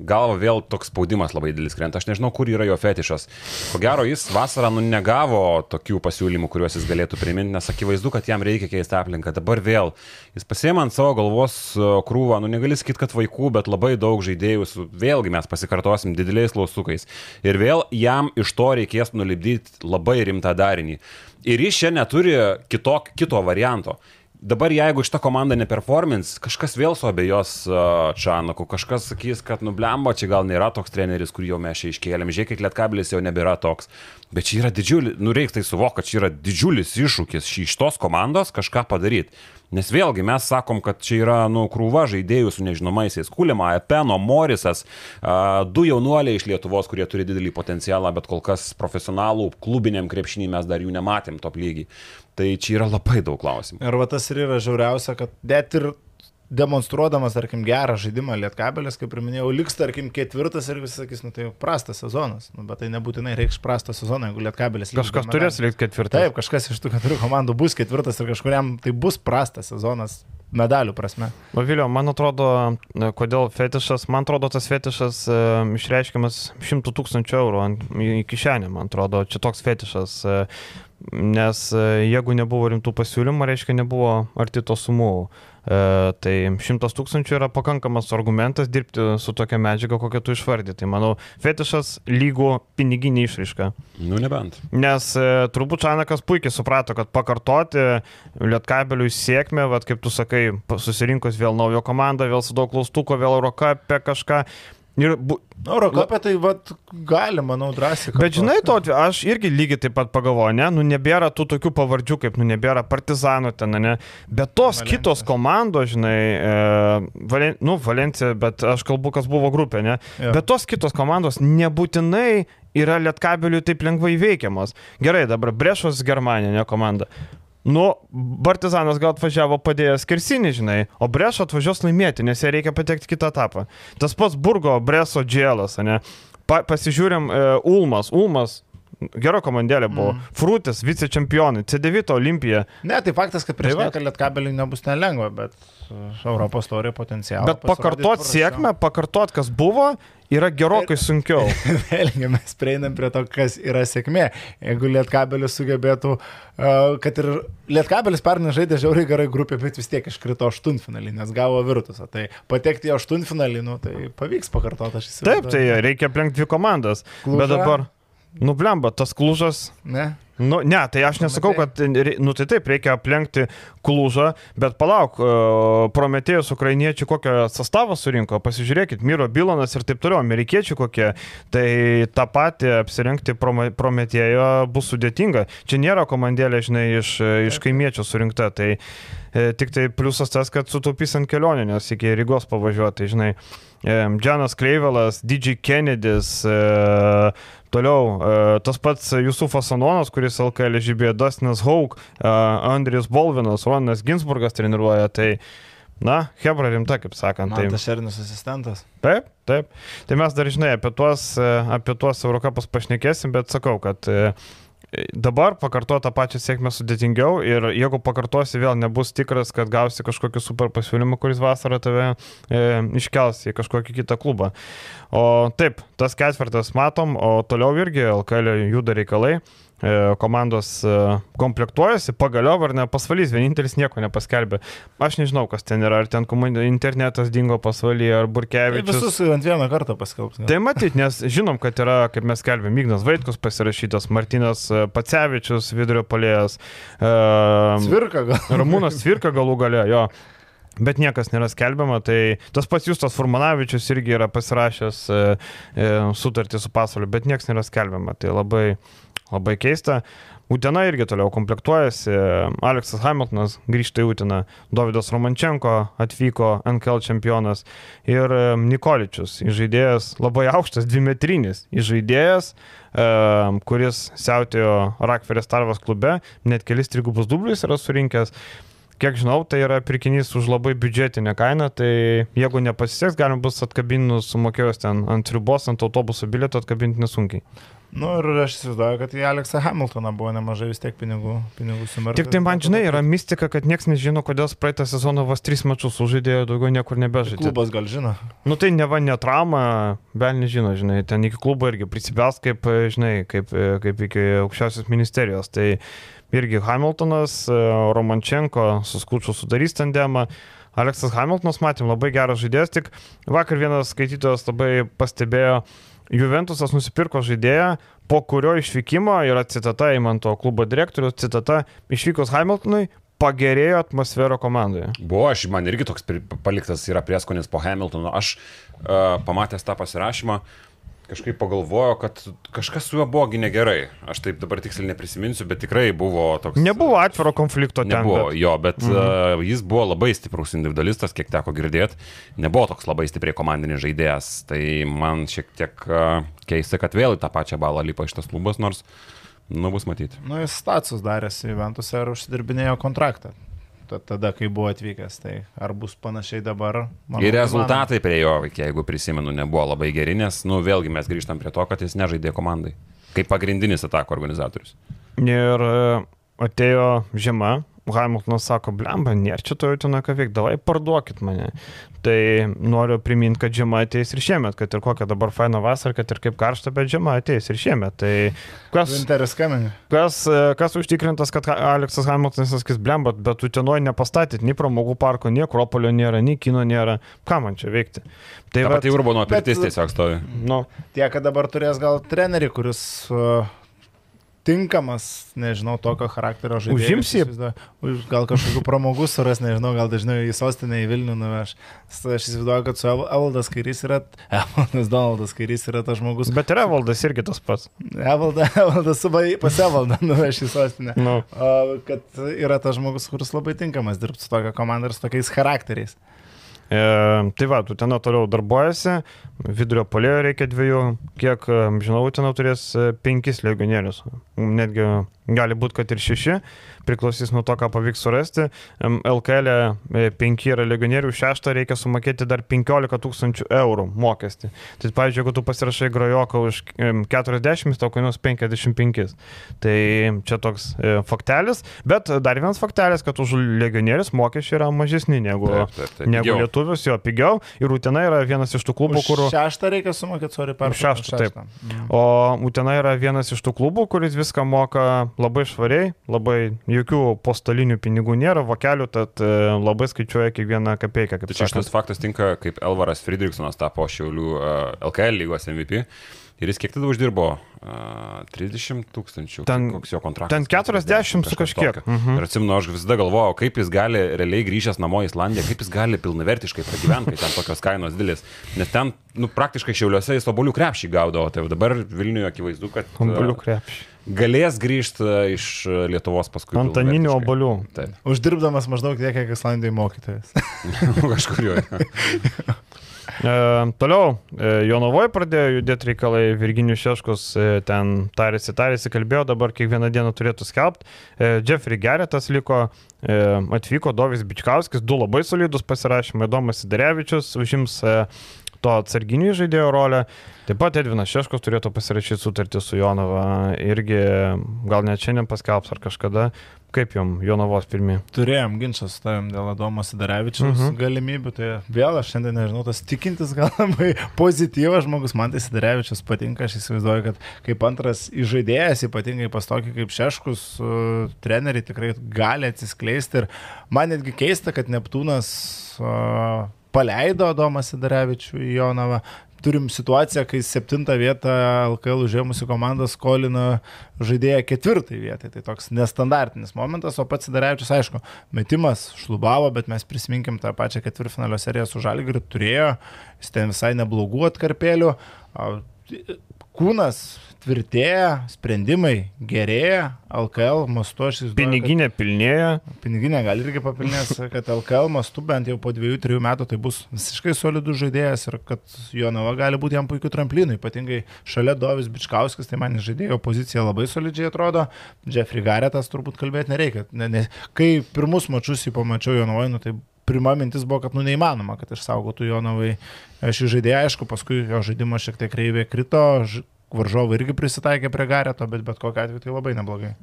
galva vėl toks spaudimas labai didelis krenta. Aš nežinau, kur yra jo fetišas. Ko gero, jis vasarą nu, negavo tokių pasiūlymų, kuriuos jis galėtų priminti, nes akivaizdu, kad jam reikia keisti aplinką. Dabar vėl jis pasiema ant savo galvos e, krūvą, nu negali sakyti, kad vaikų, bet labai daug žaidėjų, vėlgi mes pasikartosim dideliais lausukais. Ir vėl jam iš to reikės nulipdyti labai rimtą darinį. Ir jis čia neturi kitok, kito varianto. Dabar jeigu šita komanda neperformins, kažkas vėl suabejos uh, Čanaku, kažkas sakys, kad nublemba, čia gal nėra toks treneris, kurį jau mes čia iškėlėm, žiūrėkit, Lietkabilis jau nebėra toks. Bet čia yra didžiulis, nu reikia tai suvokti, kad čia yra didžiulis iššūkis šį iš tos komandos kažką padaryti. Nes vėlgi mes sakom, kad čia yra nu, krūva žaidėjų su nežinomaisiais. Kulima, Epeno, Morisas, du jaunuoliai iš Lietuvos, kurie turi didelį potencialą, bet kol kas profesionalų klubiniam krepšinį mes dar jų nematėm top lygiai. Tai čia yra labai daug klausimų. Ir va tas ir yra žiauriausia, kad net ir demonstruodamas, tarkim, gerą žaidimą Lietkabelis, kaip ir minėjau, liks, tarkim, ketvirtas ir visi sakys, nu tai prastas sezonas. Nu, bet tai nebūtinai reikš prastą sezoną, jeigu Lietkabelis liks Kažkas be turės likti ketvirtas. Taip, kažkas iš tų keturių komandų bus ketvirtas ir kažkuriam tai bus prastas sezonas medalių prasme. Vavilio, man atrodo, kodėl fetišas, man atrodo, tas fetišas e, išreiškiamas 100 tūkstančių eurų ant, į kišenę, man atrodo, čia toks fetišas, e, nes e, jeigu nebuvo rimtų pasiūlymų, reiškia, nebuvo arti to sumų. E, tai 100 tūkstančių yra pakankamas argumentas dirbti su tokia medžiaga, kokią tu išvardė. Tai manau, fetišas lygų piniginė išraiška. Nu nebent. Nes e, turbūt Čanakas puikiai suprato, kad pakartoti Lietkabeliui sėkmę, vat, kaip tu sakai, susirinkus vėl naujo komandą, vėl su daug klaustuko, vėl Eurocapė kažką. Ir, bu, Eurocapė tai vat, gali, manau, drąsiai. bet žinai, to, aš irgi lygiai taip pat pagalvoju, ne, nu nebėra tų tokių pavardžių, kaip, nu nebėra Partizano ten, ne, bet tos Valencija. kitos komandos, žinai, e, Valen, nu, Valencija, bet aš kalbu, kas buvo grupė, ne, Jo. bet tos kitos komandos nebūtinai yra lietkabelių taip lengvai veikiamos. Gerai, dabar Brešos Germanija, ne komanda. Nu, Partizanas gal atvažiavo padėjęs kersinį, žinai, o Brešo atvažiuos laimėti, nes jie reikia patekti kitą etapą. Tas pats Burgo, Breso, Džėlas, ne? Pa, pasižiūrėm, e, Ulmas, Ulmas. Gera komandėlė buvo. Mm. Frutis, vicečempionai, C9 Olimpija. Ne, tai faktas, kad prieš Tai Lietkabeliui nebus nelengva, bet Europos turi potencialą. Bet pakartot sėkmę, pakartot, kas buvo, yra gerokai sunkiau. Vėlgi mes prieinam prie to, kas yra sėkmė. Jeigu Lietkabelis sugebėtų, kad ir Lietkabelis pernai žaidė žiauriai gerai grupė, bet vis tiek iškrito aštuntfinalį, nes gavo virtusą. Tai patekti į aštuntfinalį, nu, tai pavyks pakartoti, aš įsivaizduoju. Taip, tai reikia aplenkti dvi komandas. Klužą? Bet dabar, nublemba, tas klužas. Ne? Nu, ne, tai aš nesakau, kad, nu tai taip, reikia aplenkti Kulūžą, bet palauk, e, Prometėjus ukrainiečių kokią sastavą surinko, pasižiūrėkit, Miro Bilonas ir taip toliau, amerikiečių kokie, tai tą patį apsirengti Prome- Prometėjo bus sudėtinga. Čia nėra komandėlė, žinai, iš, iš kaimiečių surinkta, tai e, tik tai pliusas tas, kad sutaupys ant kelionė, nes iki Rygos pavažiuoti, žinai. Džanas Kleivelas, DJ Kennedys, e, toliau e, tas pats Jusufas Anonas, kuris LKL žybėjo, Dustinas Hauk, e, Andrijus Bolvinas, Ronas Ginsburgas treniruoja, tai, na, Hebra rimta, kaip sakant. Tai, tas šerinis asistentas. taip, taip. Tai mes dar, žinai, apie tuos, e, apie tuos Eurokapus pašnekėsim, bet sakau, kad Dabar pakartoti tą pačią sėkmę sudėtingiau ir jeigu pakartosi vėl nebus tikras, kad gausi kažkokį super pasiūlymą, kuris vasarą tave e, iškels į kažkokį kitą klubą. O taip, tas ketvirtas matom, o toliau irgi LKL juda reikalai. E, komandos e, komplektuojasi, pagaliau ar ne pasvalys, vienintelis nieko nepaskelbė. Aš nežinau, kas ten yra, ar ten internetas dingo pasvaly, ar Tai Burkevičius. visus ant vieną kartą paskelbs. Tai matyt, nes žinom, kad yra, kaip mes kelbėm, Mygnas Vaitkus pasirašytas, Martinas e, Pacevičius, vidurio polėjas, Svirka gal. Ramūnas Tvirka galų gale, jo. Bet niekas nėra skelbiama, tai tas pats Justas Furmanavičius irgi yra pasirašęs e, e, sutartį su pasauliu, bet niekas nėra skelbiama. Tai labai, labai keista. Utena irgi toliau komplektuojasi. Aleksas Hamiltonas grįžta į Uteną. Davidas Romančenko atvyko NKL čempionas. Ir Nikoličius, žaidėjas labai aukštas, dvimetrinis. Žaidėjas, kuris siautėjo Rakferės Tarvas klube, net kelis trigubus dublius yra surinkęs. Kiek žinau, tai yra pirkinys už labai biudžetinę kainą, tai jeigu nepasiseks, galima bus atkabinus sumokėjus ten ant ribos, ant autobuso bilieto atkabinti nesunkiai. Nu ir aš įsivaizduoju, kad į Aleksą Hamiltoną buvo nemažai vis tiek pinigų, pinigų sumirkta. Tik tai man žinai, yra mistika, kad niekas nežino, kodėl praeitą sezoną vos tris mačius sužaidėjo, daugiau niekur nebežaidė. Klubas gal žino. Nu tai neva ne trauma, bel nežino, žinai, ten iki klubo irgi prisibels kaip, e, žinai, kaip, e, kaip iki aukščiausios ministerijos. Tai irgi Hamiltonas, e, Romančenko suskučiu sudarys tandemą. Aleksas Hamiltonas, matėm, labai geras žaidėjas, tik vakar vienas skaitytojas labai pastebėjo, Juventusas nusipirko žaidėją, po kurio išvykimo yra citata įmanto klubo direktorius, citata, išvykus Hamiltonui pagerėjo atmosfera komandoje. Buvo, aš man irgi toks paliktas yra prieskonis po Hamiltono. Aš uh, pamatęs tą pasirašymą, kažkaip pagalvojau, kad kažkas su juo buvogi negerai. Aš taip dabar tiksliai neprisiminsiu, bet tikrai buvo toks. Nebuvo atviro konflikto ten. Nebuvo, bet- jo, bet mhm. uh, jis buvo labai stiprus individualistas, kiek teko girdėti. Nebuvo toks labai stipriai komandinis žaidėjas. Tai man šiek tiek uh, keista, kad vėl į tą pačią balą lipa šitas klubas, nors, nu, bus matyti. Nu, jis status darėsi Juventus ir užsidirbinėjo kontraktą. Ta- Tada, kai buvo atvykęs, tai ar bus panašiai dabar? Manau, Ir rezultatai prie jo, jeigu prisimenu, nebuvo labai geri, nes, nu, vėlgi mes grįžtam prie to, kad jis nežaidė komandai. Kaip pagrindinis atako organizatorius. Ir e, atėjo žiema, Hamiltonas sako, blemba, nėra čia to jau ten ką veikti, davai parduokit mane. Tai noriu priminti, kad žiema ateis ir šiemet, kad ir kokia dabar faina vasara, kad ir kaip karšta, bet žiema ateis ir šiemet. Tai kas, kas, e, kas užtikrintas, kad Aleksas Hamiltonas sakys, blemba, bet tu tenoj nepastatyt nei pramogų parko, nei Akropolio nėra, nei kino nėra. Ką man čia veikti? Tai Tai va, pati Urbono bet- pirtis tiesiog stovi. nu, Tie, kad dabar turės gal trenerį, kuris uh, tinkamas, nežinau, tokio charakterio žaidėjas. Užims jį? Gal kažkokių pramogų suras, nežinau, gal dažniau į sostinę, į Vilnių nuveš. Aš įsivaizduoju, kad su Ev- Evaldas Kairys yra, Evaldas Donaldas Kairys yra tas žmogus. bet yra valdas irgi tas pats. Evalda, Evaldas su bai- pas Evaldą nuveš į sostinę. Nu. O, kad yra tas žmogus, kuris labai tinkamas dirbti su tokia komanda ir su tokiais charakteriais. E, tai va, tu ten toliau darbuojasi, vidurio polėjo reikia dviejų, kiek e, žinau, ten turės e, penkis legionierius, netgi gali būti, kad ir šeši, priklausys nuo to, ką pavyks surasti. LKL e, penki yra legionierių, šeštą reikia sumokėti dar 15 tūkstančių eurų mokestį. Tai pavyzdžiui, jeigu tu pasirašai grajoką už em, 40, tau kainuos 55. Tai čia toks e, faktelis, bet dar vienas faktelis, kad už legionierius mokesčiai yra mažesni negu, Taip, taip, taip, negu lietuvius, jo pigiau. Ir Utena yra vienas iš tų klubų, Už kur... šeštą reikia sumokėti, sorry, per šeštą, taip. O Utena yra vienas iš tų klubų, kuris viską moka labai švariai, labai jokių postalinių pinigų nėra, vokelių, tad e, labai skaičiuoja kiekvieną kapeiką. Tai sakant. šitas faktas tinka, kaip Elvaras Friedrichsonas tapo Šiaulių LKL lygos MVP. Ir jis kiek tada uždirbo? A, 30 tūkstančių. Ten- koks jo kontraktas? ten 40 su kažkiek. Mhm. Ir atsimenu, aš visada galvojau, kaip jis gali realiai grįžęs namo į Islandiją, kaip jis gali pilnavertiškai pragyventi, kai ten tokios kainos didelis. Nes ten, nu, praktiškai šiauliuose jis obolių krepšį gaudavo. Tai dabar Vilniuje akivaizdu, kad a, Obuolių krepšį. galės grįžti iš Lietuvos paskui. Antaninių obolių. Taip, Uždirbdamas maždaug tiek, kiek Islandijai mokytojas. kažkur jau. E, toliau, e, Jonavoje pradėjo judėti reikalai, Virginijus Šeškus e, ten tarėsi, tarėsi, kalbėjo, dabar kiekvieną dieną turėtų skelbti. E, Jeffrey Geretas liko, e, atvyko Dovis Bičkauskis, du labai solidus pasirašymai, Domas Sidarevičius užims e, to atsarginių žaidėjo rolę. Taip pat Edvinas Šeškus turėtų pasirašyti sutartį su Jonava, irgi gal net šiandien paskelbs ar kažkada. Kaip jum Jonavos pirmie? Turėjom ginčą su tavim dėl Adomo Sidarevičiaus Mhm. uh -huh. galimybių, tai vėl aš šiandien nežinau, tas tikintis gal labai pozityvas žmogus, man tai Sidarevičius patinka, aš įsivaizduoju, kad kaip antras įžaidėjas, ypatingai pas tokį kaip Šeškus, uh, treneriai tikrai gali atsiskleisti ir man netgi keista, kad Neptūnas uh, paleido Adomą Sidarevičių į Jonavą. Turim situaciją, kai septintą vietą LKL užėmusi komanda skolina žaidėją ketvirtai vietai. Tai toks nestandartinis momentas, o pats Sidarevičius, aišku, metimas šlubavo, bet mes prisiminkim tą pačią ketvirtfinalio seriją su Žalgiriu, turėjo, jis ten visai neblogų atkarpėlių. Kūnas tvirtėja, sprendimai gerėja, LKL mastu aš įsivaizduoju. kad- Piniginė pilnėja. Piniginė gal irgi papilnės, kad LKL mastu bent jau po dviejų, trijų metų tai bus visiškai solidus žaidėjas ir kad Jonava gali būti jam puikiu tramplinu, ypatingai šalia Dovis Bičkauskis, tai man žaidėjo pozicija labai solidžiai atrodo, Jeffrey Garetas turbūt kalbėti nereikia. Ne, ne, kai pirmus mačius jį pamačiau Jonavoje, nu, tai pirma mintis buvo, kad nu neįmanoma, kad išsaugotų Jonavai šį žaidėją, aišku, paskui jo žaidimas šiek tiek kreivė krito, varžovai irgi prisitaikė prie Gareto, bet bet kokiu atveju tai labai neblogai.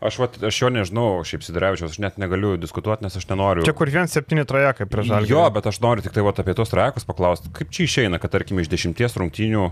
Aš, vat, aš jo nežinau, šiaip Sidarevičiaus, aš net negaliu diskutuoti, nes aš nenoriu. Čia kur vien septyni trajekai prieš žalgį. Jo, bet aš noriu tik tai vat, apie tos trajekus paklausti. Kaip čia išeina, kad tarkim iš dešimties rungtynių,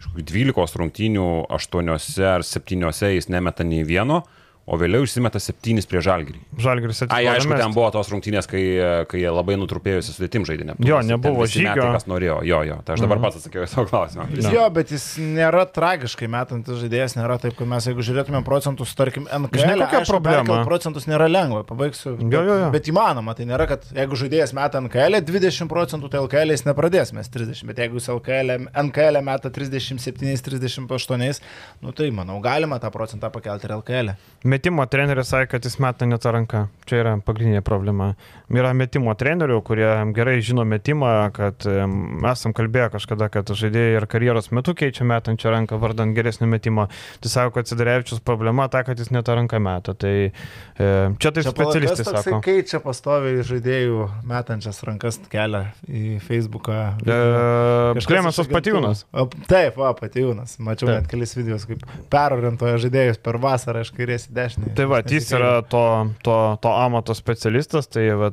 iš kokių dvylikos rungtynių, aštuoniuose ar septyniuose jis nemeta nei vieno, o vėliau išsimeta septynis prie žalgyrį. Žalgiris Ai, atėjo. aišku, ten buvo tos rungtynės, kai, kai jie labai nutrupėjusi sudėtim žaidė. Neptūnas. Jo, nebuvo žygio. Kas norėjo, jo, jo. Tai aš dabar pats atsakiau į savo klausimą. No. Jo, bet jis nėra tragiškai metantis žaidėjas, nėra taip, kad mes jeigu žiūrėtume procentus, tarkim, NKL, Žinai, kokia aišku, problema? procentus nėra lengva, pabaigsiu. Jo, jo, jo. Bet, bet įmanoma, tai nėra, kad jeigu žaidėjas meta NKL 20 procentų, tai LKL jis nepradės mes 30, bet jeigu jis LKL, NKL meta 37-38, nu tai manau, galima tą procentą pakelti ir LKL. Metimo treneris sakė, kad jis meta ne tą ranką. Čia yra pagrindinė problema. Yra metimo trenerių, kurie gerai žino metimą, kad esam kalbėję kažkada, kad žaidėjai ir karjeros metu keičia metančią ranką vardant geresnio metimo. Tai sako, kad Sidarevičius problema ta, kad jis ne tą ranką meta. Tai e, čia tai specialistai sako. keičia pastoviai žaidėjų metančias rankas kelią į Facebooką. E, agentūrų. Patijūnas. Taip, va, Patijūnas. Mačiau Taip. net kelis videos, kaip perorientuoja žaidėjus per vasarą iš kairės į dešinę. Tai va, jis yra to, to, to amato specialistas, tai va,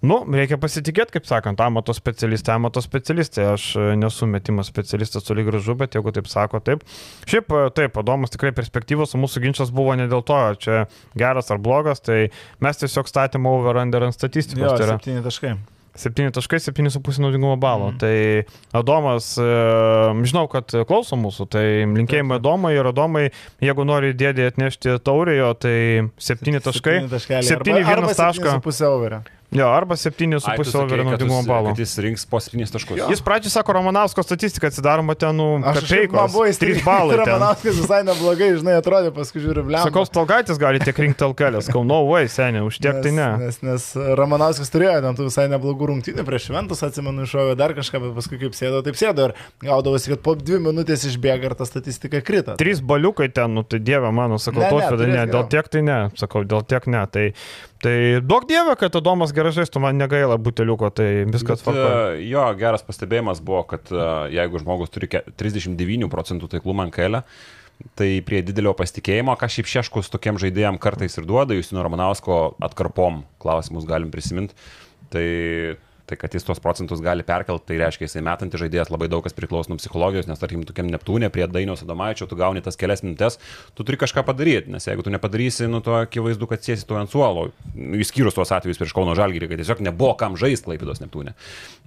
nu, reikia pasitikėti, kaip sakant, amato specialistai, amato specialistai. Aš e, nesu metimo specialistas toli gražu, bet jeigu taip sako, taip. Šiaip, e, taip, Adomas tikrai perspektyvos, o mūsų ginčas buvo ne dėl to, ar čia geras ar blogas, tai mes tiesiog statėme over under ant statistikos. Jo, tai yra septyni taškai. 7.7,5 naudingumo balo. Mm. Tai Adomas, žinau, kad klauso mūsų, tai linkėjimai Adomai ir Adomai, jeigu nori dėdį atnešti taurėjo, tai 7 taškai. Septyni taškeliai. 7 Arba- arba vienas tašką. Jo, arba Ai, tu 7,5 sakei, overio kad naudingumo jis- balo. Kad jis rinks po 7 taškus. Jis pradžiai sako Romanovsko statistiką, atsidaroma ten, nu, kapeikos. buvo 3 įstrigęs. balai. ten. Ramanauskas visai neblogai, žinai, atrodė, paskui žiūriu, blem. Sakau, Stalgaitis gali tiek rinkti alkelės, kau, no way, seniai, už tiek tai ne. Nes, nes Ramanauskas turėjo ten tų visai neblogų rungtynių prieš šventus, atsimenu, iššovė dar kažką, bet paskui kaip sėdo, taip sėdo ir gaudavosi, kad po dvi minutės išbėga ir ta statistika krito. Trys baliukai ten, nu tai dieve mano, sakau, ne, tautvedai, ne, dėl tiek tai ne, sakau, dėl tiek ne. Tai, tai duok dievę, kad Adomas gerai žaistų, man negaila buteliuko, tai viskas Bet, tvarkoja. e, Jo, geras pastebėjimas buvo, kad e, jeigu žmogus turi ke- 39 procentų taiklumą ant kelio, tai prie didelio pasitikėjimo, ką šiaip šeškus tokiem žaidėjim kartais ir duoda, Justino Romanausko atkarpom klausimus galim prisiminti. Tai, Tai kad jis tuos procentus gali perkelti, tai reiškia, jisai metantis žaidėjas labai daug kas priklauso nuo psichologijos, nes tarkim, tokiam Neptūnė prie Dainiaus Adomaičio tu gauni tas kelias minutės, tu turi kažką padaryti, nes jeigu tu nepadarysi, nu to akivaizdu, kad sėsi tu ant suolo, išskyrus tuos atvejus prieš Kauno Žalgirį, kad tiesiog nebuvo kam žaisti Klaipidos Neptūnė.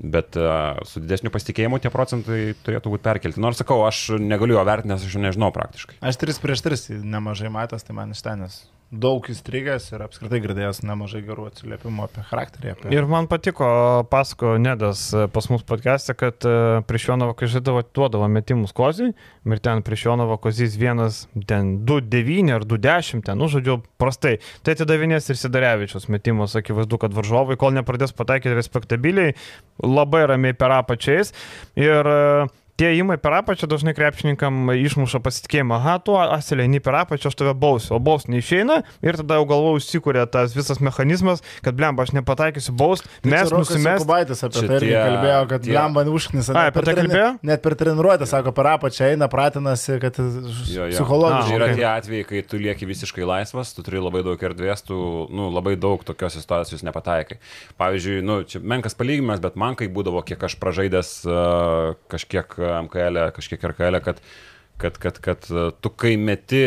Bet uh, su didesniu pasitikėjimu tie procentai turėtų būti perkelti. Nors sakau, aš negaliu jo vertinti, nes aš jo nežinau praktiškai. Aš 3 prieš 3 nemažai matęs, tai man iš tenės daug įstrigęs ir apskritai girdėjęs nemažai gerų atsiliepimų apie charakterį. Apie... Ir man patiko, pasako Nedas e, pas mus podcast'e, kad e, prieš Jonovą, kai žaidavo, duodavo metimus kozijai, ir ten prieš Jonovą kozijas vienas, ten 2-9 ar 2-10, ten, nu, žodžiu, prastai. Tai atidavinės ir Sidarevičius metimus, akivaizdu, kad varžovai, kol nepradės pataikyti respektabiliai, labai ramiai per apačiais. Ir e, tie įmai per apačią dažnai krepšininkam išmuša pasitikėjimą, aha, tu asilėni per apačią, aš tave bausiu, o baus neišeina ir tada jau galvo užsikūrė tas visas mechanizmas, kad blemba, aš nepataikysiu baust, Tai mes nusimės. Jokubaitis apie tai irgi kalbėjo, kad man užknis. Ai, apie tai kalbėjo? Net per treniruotę, sako, per apačią eina, pratinasi, kad psichologiškai. Yra ok. tie atvejai, kai tu lieki visiškai laisvas, tu turi labai daug erdvės, tu nu, labai daug tokios situacijos nepataikai. Pavyzdžiui, nu, čia menkas palyginimas, bet man kai būdavo, kiek aš pražaidęs uh, kažkiek MKL, -e, kažkiek RKL, -e, kad kad, kad, kad uh, tu kai meti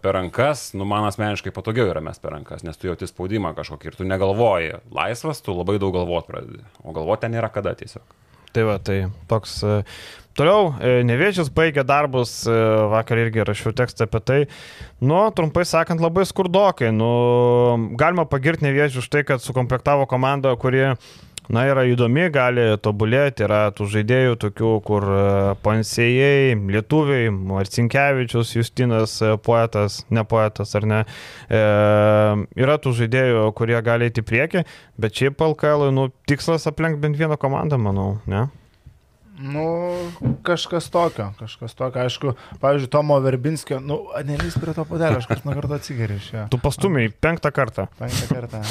per rankas, nu man asmeniškai patogiau yra mes per rankas, nes tu jauti spaudimą kažkokį ir tu negalvoji. Laisvas, tu labai daug galvot pradedi. O galvoti ten nėra kada tiesiog. Tai va, tai toks. e, Toliau, e, Nevėžis baigė darbus, e, vakar irgi rašiau tekstą apie tai. Nu, trumpai sakant, labai skurdokai. Nu, galima pagirti Nevėžį už tai, kad sukomplektavo komandą, kuri, na, yra įdomi, gali tobulėti. Yra tų žaidėjų, tokių, kur e, Pansėjai, Lietuviai, Marcinkievičius, Justinas, e, poetas, ne poetas ar ne. E, yra tų žaidėjų, kurie gali eiti į priekį, bet šiaip LKL, nu, tikslas aplenkti bent vieną komandą, manau, ne? Nu, kažkas tokio, kažkas tokio. Aišku, pavyzdžiui, Tomo Verbinskio, nu, nelys prie to padelio, aš kas nuo karto atsigeriu iš jo. Tu pastumiai penktą kartą. Penktą kartą.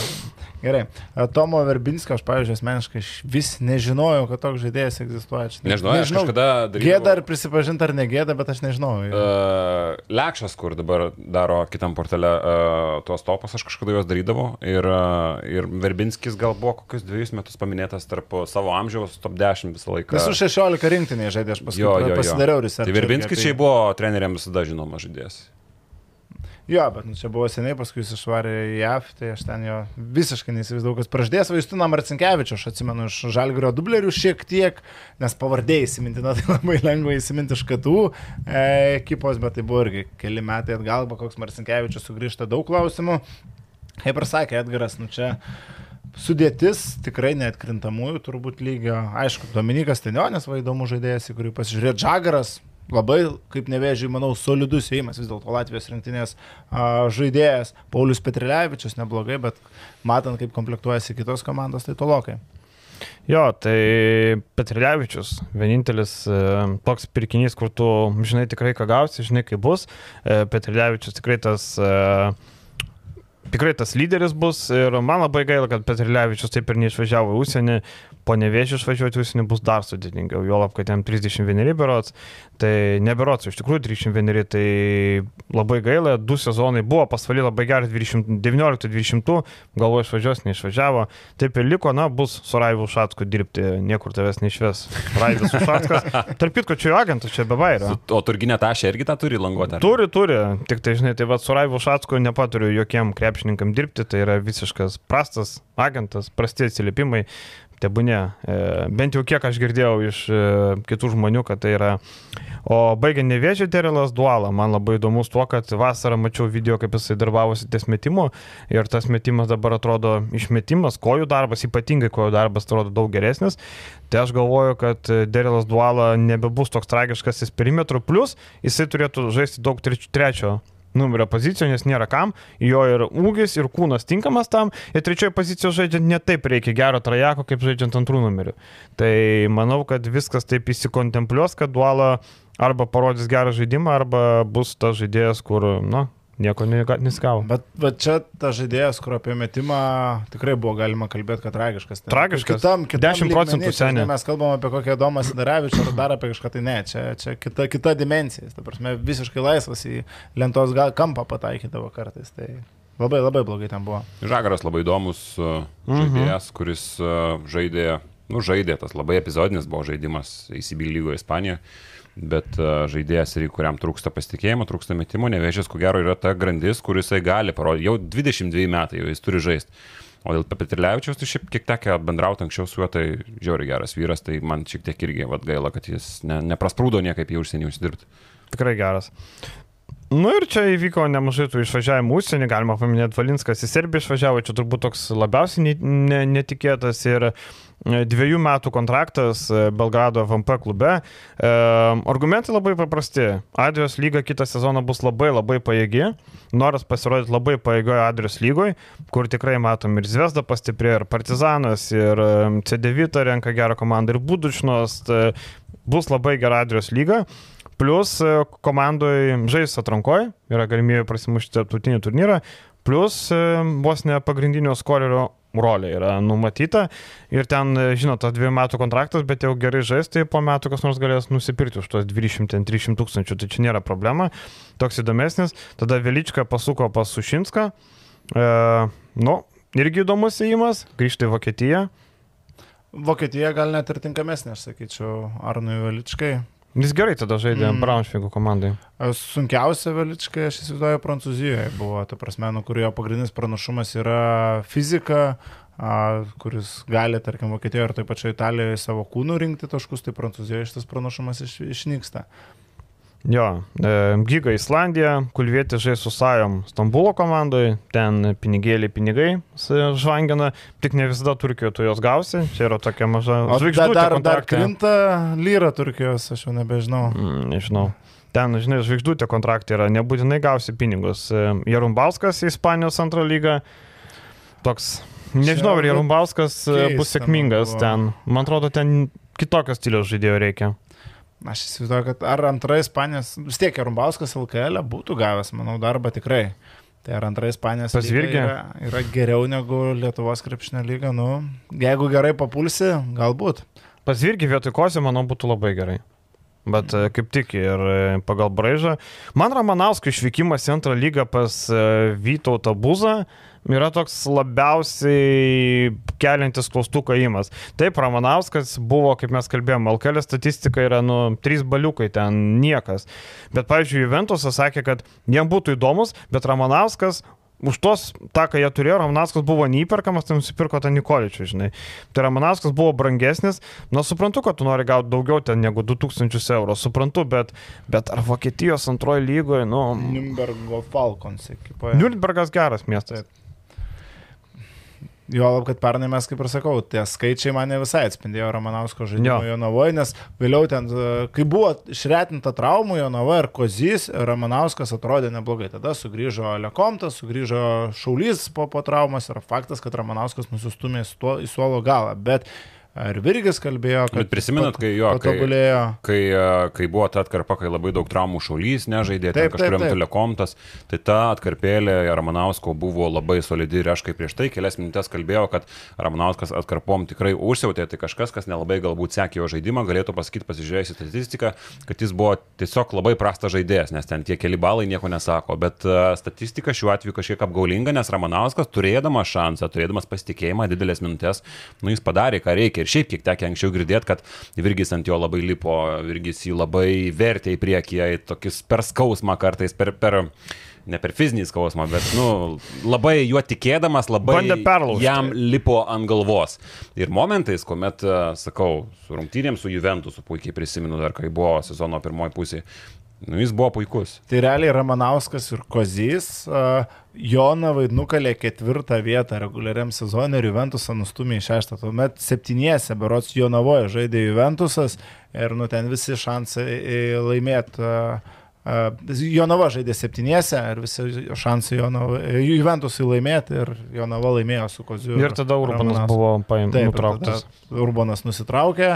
Gerai. A, Tomo Verbinskio aš, pavyzdžiui, asmeniškai vis nežinojau, kad toks žaidėjas egzistuoja. Aš Nežinau, aš kažkada darydavau- Gėda ar prisipažinti ar negėda, bet aš nežinau. Uh, Lekšas, kur dabar daro kitam portale uh, tuos topus, aš kažkada juos darydavau. Ir, uh, ir Verbinskis gal buvo kokius dviejus metus paminėtas tarp savo amžiaus top 10 visą laiką. Visų 16 rinktinėje žaidė, aš paskui Jo, jo, jo. pasidariau research. Tai Verbinskis šiaip buvo treneriams visada žinomas žaidėjas. Jo, bet nu, čia buvo seniai, paskui jis išvarė į JAV, tai aš ten jo visiškai neįsivaizdavau, kas praždės Vaistiną Marcinkievičių, aš atsimenu iš Žalgirio dublerių šiek tiek, nes pavardėjai įsimintina, tai labai lengva įsiminti iš katų e, ekipos, bet tai buvo irgi keli metai atgal, koks Marcinkievičius sugrįžta daug klausimų. Kaip ir sakė Edgaras, nu čia sudėtis tikrai neatkrintamųjų turbūt lygio. Aišku, Dominikas Tenionis, va įdomus žaidėjas, į kurį pasižiūrėjo Džagaras. Labai, kaip nevėžiai, manau, solidus įėjimas vis dėlto Latvijos rinktinės a, žaidėjas. Paulius Petrilevičius neblogai, bet matant, kaip komplektuojasi kitos komandos, tai tolokai. Jo, tai Petrilevičius, vienintelis e, toks pirkinys, kur tu žinai tikrai, ką gausi, žinai, kaip bus. E, Petrilevičius tikrai tas, e, tikrai tas lyderis bus ir man labai gaila, kad Petrilevičius taip ir neišvažiavo į užsienį. Po nevėžių išvažiuoti užsienį bus dar sudėtingiau, jo lab, kad jam 31 berots, tai neberots, iš tikrųjų 31, tai labai gaila, du sezonai buvo pasvali labai gerai 19-20, galvo išvažiuos, neišvažiavo, taip ir liko, na, bus su Raivu Šatsku dirbti, niekur tavęs neišves. Raivas Šatskas, tarp kitko, čia jo agentas, čia be. Su- O turginė tašė irgi tą turi languotę. Turi, turi, tik tai, žinai, tai va, su Raivu Šatsku nepaturiu jokiem krepšininkam dirbti, tai yra visiškas prastas agentas, prasti atsiliepimai. Tebūne, e, bent jau kiek aš girdėjau iš e, kitų žmonių, kad tai yra. O baigiant nevėžį Terilas Dualą, man labai įdomus tuo, kad vasarą mačiau video, kaip jisai darbavosi ties metimu ir tas metimas dabar atrodo išmetimas, kojų darbas, ypatingai kojų darbas atrodo daug geresnis. Tai aš galvoju, kad Derilas Duala nebebus toks tragiškas į perimetrų, plus jisai turėtų žaisti daug treč- trečio numerio pozicijų, nes nėra kam, jo ir ūgis, ir kūnas tinkamas tam, ir trečioje pozicijoje žaidžiant ne taip reikia gero trajako, kaip žaidžiant antrų numerių. Tai manau, kad viskas taip įsikontempliuos, kad duala arba parodys gerą žaidimą, arba bus tas žaidėjas, kur, na, nieko nesigavo. Bet, bet čia tas žaidėjas, kur apie metimą tikrai buvo galima kalbėti, kad tragiškas. Ten Tragiškas. Kitam, kitam 10 procentų lygmeny, čia, žinai, seni. Mes kalbam apie kokią Domą Sidarevičių ar dar apie kažką, tai ne, čia, čia kita, kita dimensija. Ta prasme, visiškai laisvas į lentos gal, kampą pataikydavo kartais. Tai labai labai blogai ten buvo. Žagaras labai įdomus uh, Mhm. žaidėjas, kuris uh, žaidė nu, žaidė, tas labai epizodinis buvo žaidimas įsibil lygoje Ispanijoje, bet uh, žaidėjas, kuriam trūksta pasitikėjimo, trūksta metimų, nevėžės, ko gero, yra ta grandis, kuris jisai gali parodyti. Jau 22 metai jau jis turi žaisti. O dėl Petrilevičiaus, tai šiaip kiek tekia bendrauti anksčiau su juo, tai žiauri geras vyras, tai man šiek tiek irgi vat, gaila, kad jis ne, neprasprūdo niekaip į užsienį užsidirbti. Tikrai geras. Nu ir čia įvyko nemažai tų išvažiavimų užsienį, galima paminėti Valinskas į Serbiją išvažiavo, čia turbūt toks labiausiai ne- ne- netikėtas ir e, dviejų metų kontraktas e, Belgrado FMP klube. E, argumentai labai paprasti. Adrijos lyga kitą sezoną bus labai labai pajėgi, noras pasirodyti labai pajėgioje Adrijos lygoje, kur tikrai matom ir Zvezda pastiprėjo, ir Partizanas, ir e, C9 renka gerą komandą, ir Budučnos. e, Bus labai gera Adrijos lyga. Plus e, komandai žais atrankoje, yra galimybė prasimušti tarptautinį turnyrą, plus e, vos ne pagrindinio skolerio rolė yra numatyta ir ten, e, žinot, tas dviejų metų kontraktas, bet jau gerai žais, tai po metų kas nors galės nusipirkti už tos 200-300 tūkstančių, tai čia nėra problema, toks įdomesnis. Tada Velička pasuko pas Sušinską, e, nu, irgi įdomus įėjimas, grįžti į Vokietiją. Vokietija gal net ir tinkamesnė, aš sakyčiau, Arnui Veličkai. Jis gerai tada žaidė Mm. Braunšvigų komandai. Sunkiausia Veličkai, aš įsivaizduoju, Prancūzijoje buvo, ta prasme, nu, kur jo pagrindinis pranašumas yra fizika, a, kuris gali, tarkim, Vokietijoje ir taip pačioje Italijoje savo kūnų rinkti taškus, tai Prancūzijoje šitas pranašumas iš, išnyksta. Jo, e, Giga Islandija, Kulvietė žais su Sajom Stambulo komandoje, ten pinigėliai pinigai žvangina, tik ne visada Turkijoje tu juos gausi, čia yra tokia maža žvaigždutė dar, dar kontrakte. krinta lyra Turkijos, aš jau nebežinau. Mm, nežinau. Ten, žinai, žvaigždutė kontraktai yra, nebūtinai gausi pinigus. E, Jarumbauskas į Ispanijos antrą lygą, toks, nežinau, ar Jarumbauskas e, bus sėkmingas ten. Man atrodo, ten kitokios stiliaus žaidėjo reikia. Aš įsivaizduoju, kad ar antra Ispanijos, vis tiek Rumbauskas LKL būtų gavęs, manau, darbą tikrai. Tai ar antra Ispanijos lyga yra, yra geriau negu Lietuvos krepšinio lyga, nu, jeigu gerai papulsi, galbūt. Pas Virgį vietoj Kozio, manau, būtų labai gerai. Bet e, kaip tik ir e, pagal braižą. Man Ramanausko išvykimas į antrą lygą pas e, Vytautą Buzą yra toks labiausiai keliantis klaustuką įmas. Taip, Ramanauskas buvo, kaip mes kalbėjome, LKL statistika yra, nu, trys baliukai ten niekas. Bet, pavyzdžiui, Juventusas sakė, kad jiem būtų įdomus, bet Ramanauskas už tos, tą, ką jie turėjo, Ramanauskas buvo neįperkamas, tai nusipirko tą Nikoličių, žinai. Tai Ramanauskas buvo brangesnis, na suprantu, kad tu nori gauti daugiau ten negu 2000 eurų, suprantu, bet, bet ar Vokietijos antroji lygoje, nu... Nürnbergo Falcons ekipoje. Nürnbergas geras miestas. Taip. Jo, lab, kad pernai mes, kaip ir sakau, tie skaičiai mane visai atspindėjo Ramanausko žaidimo Jo. Jonavoje, nes vėliau ten, e, kai buvo išretinta traumų Jonavoje ir Kozys, Ramanauskas atrodė neblogai. Tada sugrįžo Lekomtas, sugrįžo Šaulys po, po traumos ir faktas, kad Ramanauskas nusistumė į suo- į suolo galą. Bet ir Virgis kalbėjo, kad Bet prisimenat, kai jo, kai, patobulėjo. kai, e, kai buvo ta atkarpa, kai labai daug traumų šaulys nežaidė, Taip, kažkuriam telekomtas, tai ta atkarpėlė Ramanausko buvo labai solidi ir aš kaip prieš tai kelias minutės kalbėjau, kad Ramanauskas atkarpom tikrai užsiautė, tai kažkas, kas nelabai galbūt sekė jo žaidimą, galėtų pasakyti, pasižiūrėjus į statistiką, kad jis buvo tiesiog labai prastas žaidėjas, nes ten tie keli balai nieko nesako, bet uh, statistika šiuo atveju kažkiek apgaulinga, nes Ramanauskas turėdamas šansą, turėdamas pasitikėjimą, didelės minutės, nu jis padarė, ką reikia. Ir šiaip kiek tekia anksčiau girdėti, kad Virgis ant jo labai lipo, Virgis jį labai vertė į priekį, į tokius per skausmą kartais, per... per Ne per fizinį skausmą, bet, nu, labai juo tikėdamas, labai jam lipo ant galvos. Ir momentais, kuomet, sakau, su rungtynėm, su Juventusu puikiai prisimenu dar, kai buvo sezono pirmoji pusė, nu, jis buvo puikus. Tai realiai Ramanauskas ir Kozys uh, Jonavai nukalė ketvirtą vietą reguliariam sezonui ir Juventusą nustumė į šeštą. Tuomet septyniese, berots Jonavoje žaidė Juventusas ir nu ten visi šansai laimėti. Uh, Uh, Jonava žaidė septyniese ir visi šansai Jonava, Juventusui laimėti ir Jonava laimėjo su Koziu. Ir tada Urbanas Ramanausku. buvo paim, Taip, ir nutrauktas. tada Urbanas nusitraukė,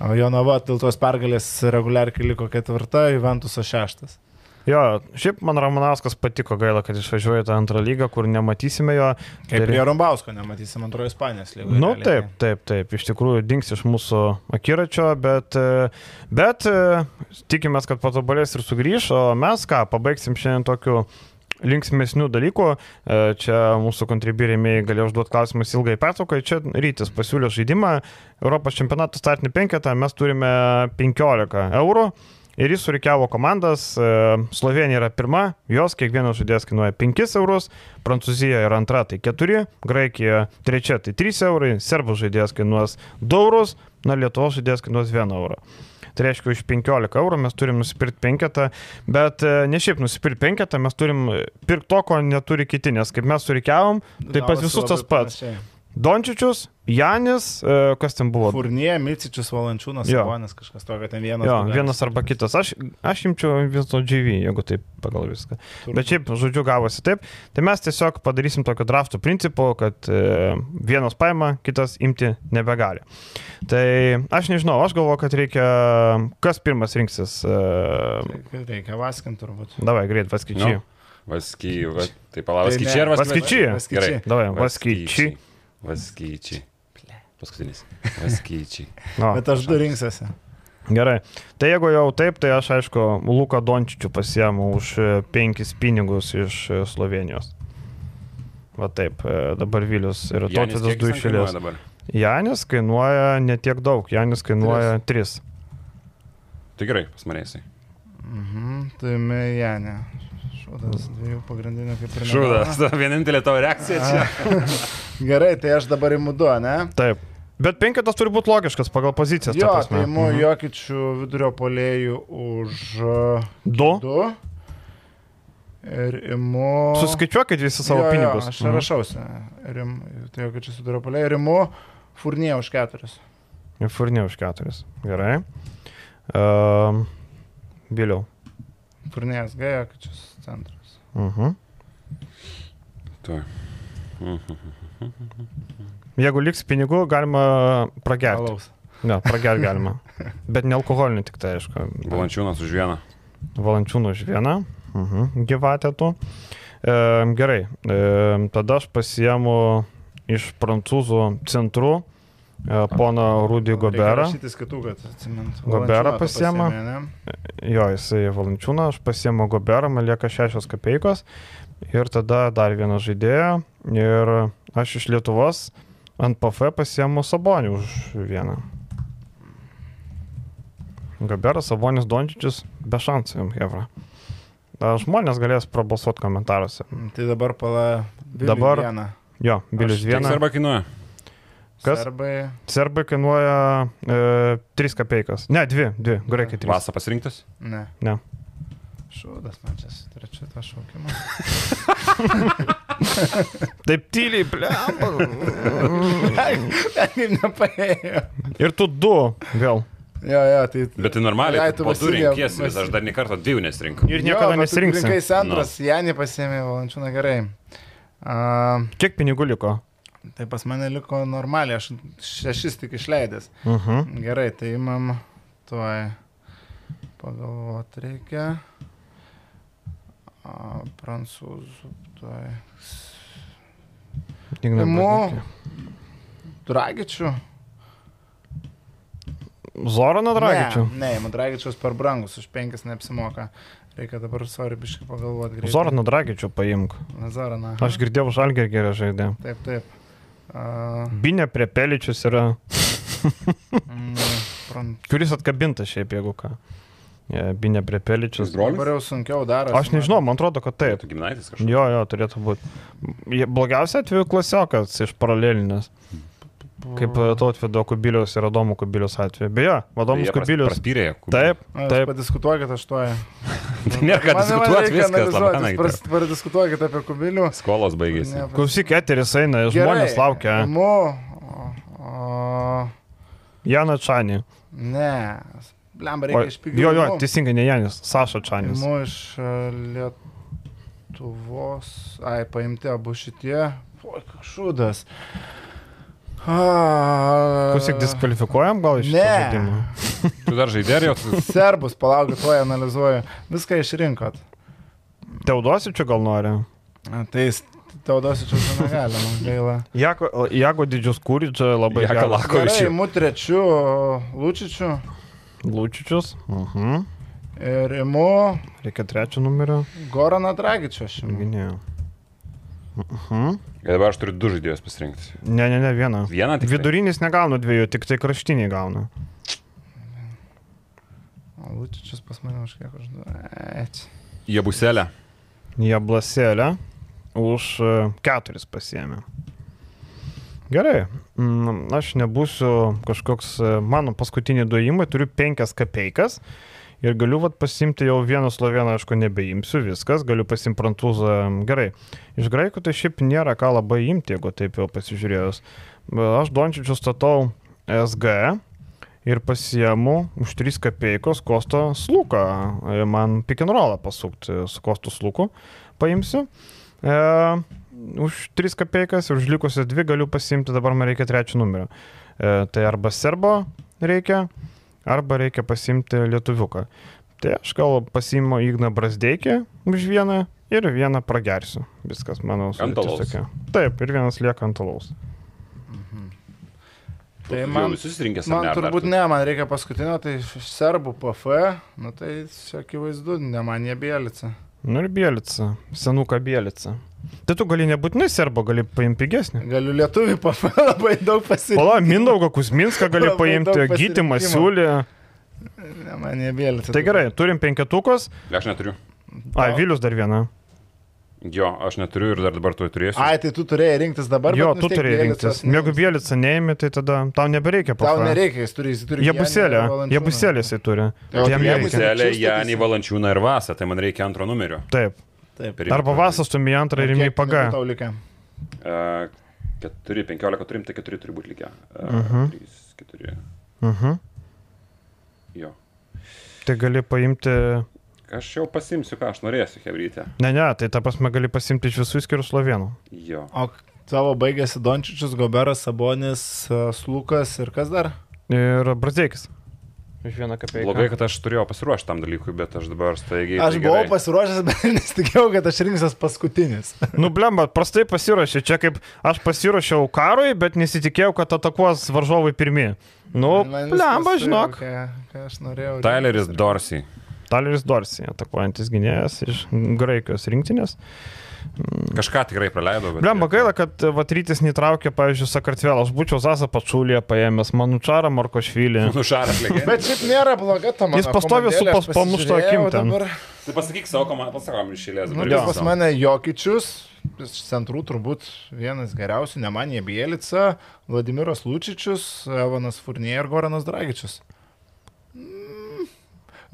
o Jonava dėl tos pergalės reguliarkiai liko ketvirta, Juventusas šeštas. Jo, šiaip man Ramanauskas patiko gaila, kad išvažiuoja tą antrą lygą, kur nematysime jo. Kaip Ir- prie Rumbausko nematysim antrojo Ispanijos lygoje. Nu taip, taip, taip, iš tikrųjų dings iš mūsų akiračio, bet, e, bet e, tikimės, kad patobulės ir sugrįš, o mes ką, pabaigsim šiandien tokiu linksmesnių dalykų. E, Čia mūsų kontribirėmiai galėjo užduoti klausimus ilgai pertraukai. Čia rytis pasiūlė žaidimą. Europos čempionato startinį penketą mes turime 15 eurų. Ir jis surikiavo komandas. E, Slovenija yra pirma, jos kiekvienas žaidėjas kainuoja 5 eurus, Prancūzija yra antra, tai 4, Graikija trečia, tai 3 eurai, Serbų žaidėjas kainuos 2 eurus, na Lietuvos žaidėjas kainuos 1 eurą. Tai reiškia, už 15 eurų mes turim nusipirkti penketą, bet e, ne šiaip nusipirkti penketą, mes turim pirkti to, ko neturi kiti, nes kaip mes surikiavom, tai pas Gavosi visus tas pats. panašiai. Dončičius, Janis, e, kas ten buvo? Furnie, Micičius, Valančiūnas. Savonis, kažkas tokio, ten vienas. Jo, vienas arba kitas. Aš, aš imčiau vis to GV, jeigu taip pagal viską. Turbūt. Bet šiaip, žodžiu, gavosi taip. Tai mes tiesiog padarysim tokio drafto principu, kad e, vienas paima, kitas imti nebegali. Tai aš nežinau, aš galvoju, kad reikia, kas pirmas rinksis. E, Reikia- Reikia vaskinti turbūt. davai, greit, vaskyčiai. Nu. Vasky, va, tai palauk, Tai ne, vaskyčiai ar Vaskyčiai. Gerai. Davai, vaskyčiai. Vaskyčiai. Paskutinis. Vaskyčiai. No, Bet aš du rinksiuosi. Gerai. Tai jeigu jau taip, tai aš aišku, Luką Dončičių pasiemu už e, penkis pinigus iš e, Slovenijos. Va taip, e, dabar Vilius ir kiek du išėlės. Janis kainuoja netiek daug, Janis kainuoja 3. Tai gerai, pas mane jisai. Mhm, tai Mejanė. Šūdas dviejų pagrindinių kaip ir Šūdas, vienintelė tavo reakcija čia. Gerai, tai aš dabar imu du, ne? Taip. Bet penketas turi būti logiškas pagal pozicijas. Jo, tai imu Mhm. Jokičių vidurio polėjų už uh, Du. du. Ir imu... Suskaičiuokit visi savo Jo, jo, pinigus. Aš čia rašausi. Ir imu, tai Jokičius vidurio polėjų. Ir imu Furnie už keturis. Ir Furnė už keturis. Gerai. Um, Vėliau. Furnie SG, Jokičius centras. Mhm. Tu. Jeigu liks pinigų, galima pragerti. Alaus. Ne, pragerti galima. Bet ne alkoholinį tik tai, aišku. Valančiūnas už vieną. Valančiūnų už vieną. Mhm. Gyvatė tu. E, gerai. E, tada aš pasiemu iš prancūzų centrų e, poną Rudį Goberą. Šitis kitų, kad atsimintų. Goberą ne? Jo, jisai Valančiūną, aš pasiemu Goberą, man lieka šešios kapeikos. Ir tada dar vieną žaidėją. Ir aš iš Lietuvos ant PF pasiemu Sabonį už vieną. Gaberas, Sabonis, Dončičius, be šansų jums, Hebra. Žmonės galės prabalsuoti komentaruose. Tai dabar pala. Dabar- Vieną. Jo, Bilius Kiek vieną. arba kainuoja? Kas? Serbai. Serbai kainuoja e, 3 kapeikas. Ne, 2, 2, graikai 3. Vasa pasirinktas? Ne. Ne. Šūdas, man čia su trečiu tą šaukimą. Taip tyliai, nepaėjo. Ir tu du vėl. Jo, jo, tai... Bet tai normaliai, Ai, tu po du renkiesi, vis aš dar ne kartą dviejų nesirinkau. Ir niekada nesirinksim. Kai centras, no. Janį pasėmė Valančiūną gerai. Uh, Kiek pinigų liko? Tai pas mane liko normaliai, aš šešis tik išleidęs. Uh -huh. Gerai, tai imam tuoj pagalvoti reikia. A, prancūzų tuoj. Imu Dragičių. Zoroną Dragičių. Ne, ne, imu Dragičius per brangus, už penkis neapsimoka. Reikia dabar svarbiškai pagalvoti. greitai. Zoroną Dragičių paimk. Zoroną. Aš girdėjau žalgę gerą žaidė. Taip, taip. Uh, Binė prie peličius yra, mm, kuris atkabintas šiaip, jeigu ką. Binė prie peličius. Dabar jau sunkiau daro. Aš nežinau, man atrodo, kad taip. Tu gimnaitis kažkas. Jo, jo, turėtų būti. Blogiausia atveju klasiokas iš paralelinės. Kaip Tautvido Kubiliaus ir Adomo Kubiliaus atveju. Beje, Adomas Kubilius. Praspyrė. Taip, Taip. taip. Padiskutuokit aš tuoj. Tai nėra ką diskutuoti, viskas labai Pras- Padiskutuokit apie kubilių. Skolos baigėsi. Klausyk, eteris eina, žmonės laukia. Imu. O, Jana Čanį. ne. Blemba, O, reikia iš pigių. Jo, jo, teisingai, ne Janis, Saša Čanis. Imu iš e, Lietuvos. Ai, paimti abu šitie. Oi, šūdas. Klausyk, diskvalifikuojam gal iš žaidimo? Tu dar žaidė ar jau? tu- Serbus, palaukit, tuoj analizuoju. Viską išrinkot. Teodosičių gal nori? A, Tai jis Teodosičius negalima, gaila. Jako, Jago didžius kūrydžiai labai geras. Lako. Gerai, Kovičių. imu trečiu Lučičiu. Lūčičius. Uh -huh. Ir imu Reikia trečio numerio. Goraną Dragičio. aš imu. Mhm. Ir dabar aš turiu du žaidėjus pasirinkti. Ne, ne, ne, vieną. Vieną tik. tai? Vidurinis negauna dviejų, tik tai kraštiniai gauna. O Lučičius pas mane už kiek aš... Ech. Jie buselė. Jie blasėlę už e, keturis pasiemė. Gerai, mm, aš nebūsiu kažkoks, e, mano paskutiniai duojimai, turiu penkias kapeikas ir galiu vat, pasimti jau vieną sloveną, aišku, nebeimsiu, viskas, galiu pasimti prancūzą. Gerai, iš graikų tai šiaip nėra ką labai imti, jeigu taip jau pasižiūrėjus. E, Aš Dončičius statau SG ir pasiemu už 3 kapeikos Kosto sluką. E, Man pikinrolą pasukti su Kostu sluku paimsiu. E, už 3 kapeikas ir už likusias 2 galiu pasimti, dabar man reikia trečio numerio. E, tai arba serbo reikia, arba reikia pasimti lietuviuką. Tai aš gal pasiimu Igną Brasdeikį už vieną ir vieną pragersiu. Viskas, manau, sudėtis. Taip, ir vienas lieka ant alaus. Tai Jau man, visus rinkęs. man turbūt ne, man reikia paskutinio, tai serbų PF, nu tai čia akivaizdu, ne man jie bėlica. Nu ir Bielica, senuką Bielica. Tai tu gali nebūtinai serbo, gali paimti pigesnį. Galiu lietuvių PF labai daug pasirinkti. Pala, Mindaugą Kusminską gali paimti, Gytimą siūlį. Ne, man bėlica. Tai gerai, turim penketukus. Aš neturiu. A, Vilius dar vieną. Jo, aš neturiu ir dar dabar tu turėsiu. Ai, tai tu turėjai rinktis dabar. Jo, bet tu turėjai rinktis. Jeigu. Bielica neėmė, tai tada tau nebereikia Tau PF. nereikia, jis turi, jis turi. Jie Valančiūną. jie buselė jisai turi. Jie Čiūstakis. Janį Valančiūną ir Vasą, tai man reikia antro numerio. Taip. Taip. Arba Vasas tu į antrą ir Kiek paga. Tau likę. Uh, 4, 15 turim, tai 4 turi būti likę. Uh, Mhm. 3, 4. Mhm. Jo. Tai gali paimti. Aš jau pasimsiu, ką aš norėsiu, Hebrytė. Ne, ne, tai ta prasme gali pasimti iš visų skirų slovenų. Jo. O tavo baigėsi Dončičius, Goberas, Sabonis, e, Slukas ir kas dar? Ir Brazdeikis. Iš vieną kapeiką. Blogai, kad aš turėjau pasiruošti tam dalykui, bet aš dabar staigiai. Aš tai buvau gerai. pasiruošęs, bet nesitikėjau, kad aš rinksiuos paskutinis. Nu, blemba, prastai pasiruošė. Čia kaip aš pasiruošiau karui, bet nesitikėjau, kad atakuos varžovai pirmie. Nu, blemba, viskas žinok. Ką, ką aš norėjau. Tyleris. Dorsey. Taleris Dorsi, atakuojantis gynėjas iš Graikijos rinktinės. Kažką tikrai praleidau, bet... Blemba, gaila, kad Vatrytis netraukė, pavyzdžiui, Sakartvelą. Aš būčiau Zasa Pačulė paėmęs, Manučarą Markošvilį. Legenda. Bet šiaip nėra bloga ta mano Jis pastovi su pas- pasižiūrėjau akim dabar. Tai pasakyk savo komandą, pasakom iš eilės. Nu, tai pas mane Jokičius, iš centrų turbūt vienas geriausių, ne man jie Bielica, Vladimiras Lučičius, Evanas Furnie ir Goranas Dragičius.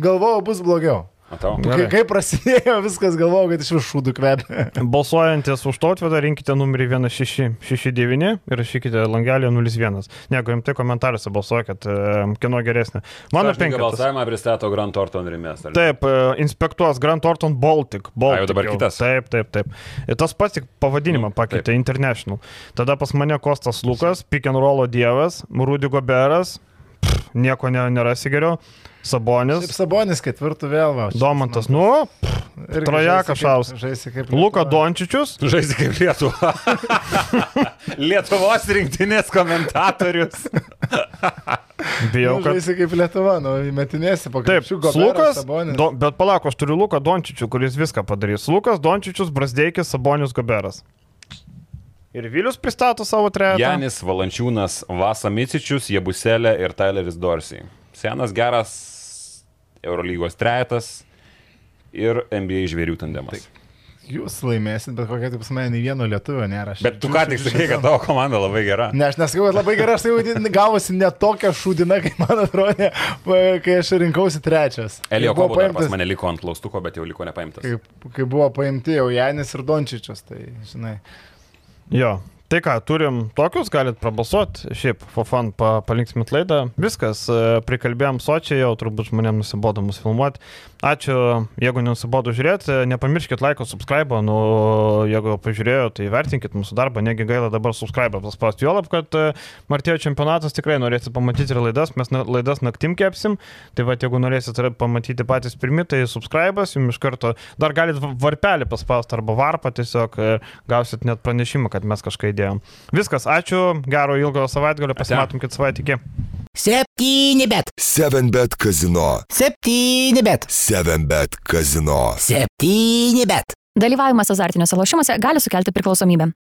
Mm, Galvojau, bus blogiau. Matau. Kai, kai prasidėjo viskas, galvojau, kad iš viršūdų kvepia. Balsuojantis už tautvedą, rinkite numerį 1669 ir rašykite langelį 01. Ne, jeigu rimtai komentaruose balsuokit, e, kieno geresnė. Mano penketas. balsavimą pristato Grand Thornton Rimės. Taip, e, inspektuos Grand Thornton Baltic. Baltic A, jau dabar kitas? Taip, taip, taip. Ir tas pats tik pavadinimą Nu, pakeitė International. Tada pas mane Kostas Lukas, pick and roll dievas, Rudy Goberas, pff, nieko ne, nerasi geriau, Taip, Sabonis, Sabonis ketvirtų vėl va. Domantas, nu, Irgi Trojaka žaisi kaip- šaus. Žaisi kaip Luka Lietuva. Dončičius, Žaisi kaip Lietuva. Lietuvos rinktinės komentatorius. bijau, Nu, kad Žaisi kaip Lietuva, nu, įmetinėsi po Taip, krepšių, Goberas, Lukas, Sabonis. do, bet palauk, aš turiu Luką Dončičių, kuris viską padarys. Lukas Dončičius, Brasdeikis, Sabonius Goberas. Ir Vilius pristato savo trejetą. Janis Valančiūnas, Vasa Micičius, Jebuselė ir Tyleris Dorsey. Senas geras Eurolygos trejetas ir NBA žvėrių tandemas. Jūs laimėsit, bet kokia taip pas mane nei vieno lietuvio nėra. Bet tu ką tik sakai, kad tavo komanda labai gera. Ne, aš nesakau, kad labai gerai, aš tai gavosi ne tokia šūdina, kaip man atrodė, kai aš rinkausi trečias. Elio buvo paimtas- mane liko ant klaustuko, bet jau liko nepaimtas. Kai, kai buvo paimti jau Janis ir Dončičius, tai žinai. Jo. Tai ką, turim tokius, galit prabalsuoti, šiaip, for fun, pa, palinksmit laidą. Viskas, e, prikalbėjom sočiai, jau turbūt žmonėms nusibodo mus filmuoti. Ačiū, jeigu nenusibodo žiūrėti, nepamirškit laiko, subscribe, nu, jeigu pažiūrėjo, tai vertinkit mūsų darbą, negi gaila dabar subscribe paspausti. Juolab, kad e, Martėjo čempionatas tikrai norėsit pamatyti ir laidas, mes laidas naktim kepsim, tai va, jeigu norėsit pamatyti patys pirmi, tai subscribe'as, jums iš karto dar galit va- varpelį paspausti arba varpą tiesiog gausit net pranešimą, kad mes kažką įdėjom. Viskas, ačiū, gero ilgo savaitgalio, pasimatom kitą savaitę. Iki. Septyni bet. 7bet kazino. Septyni bet. 7bet kazino. Septyni bet. Dalyvavimas azartiniuose lošimuose gali sukelti priklausomybę.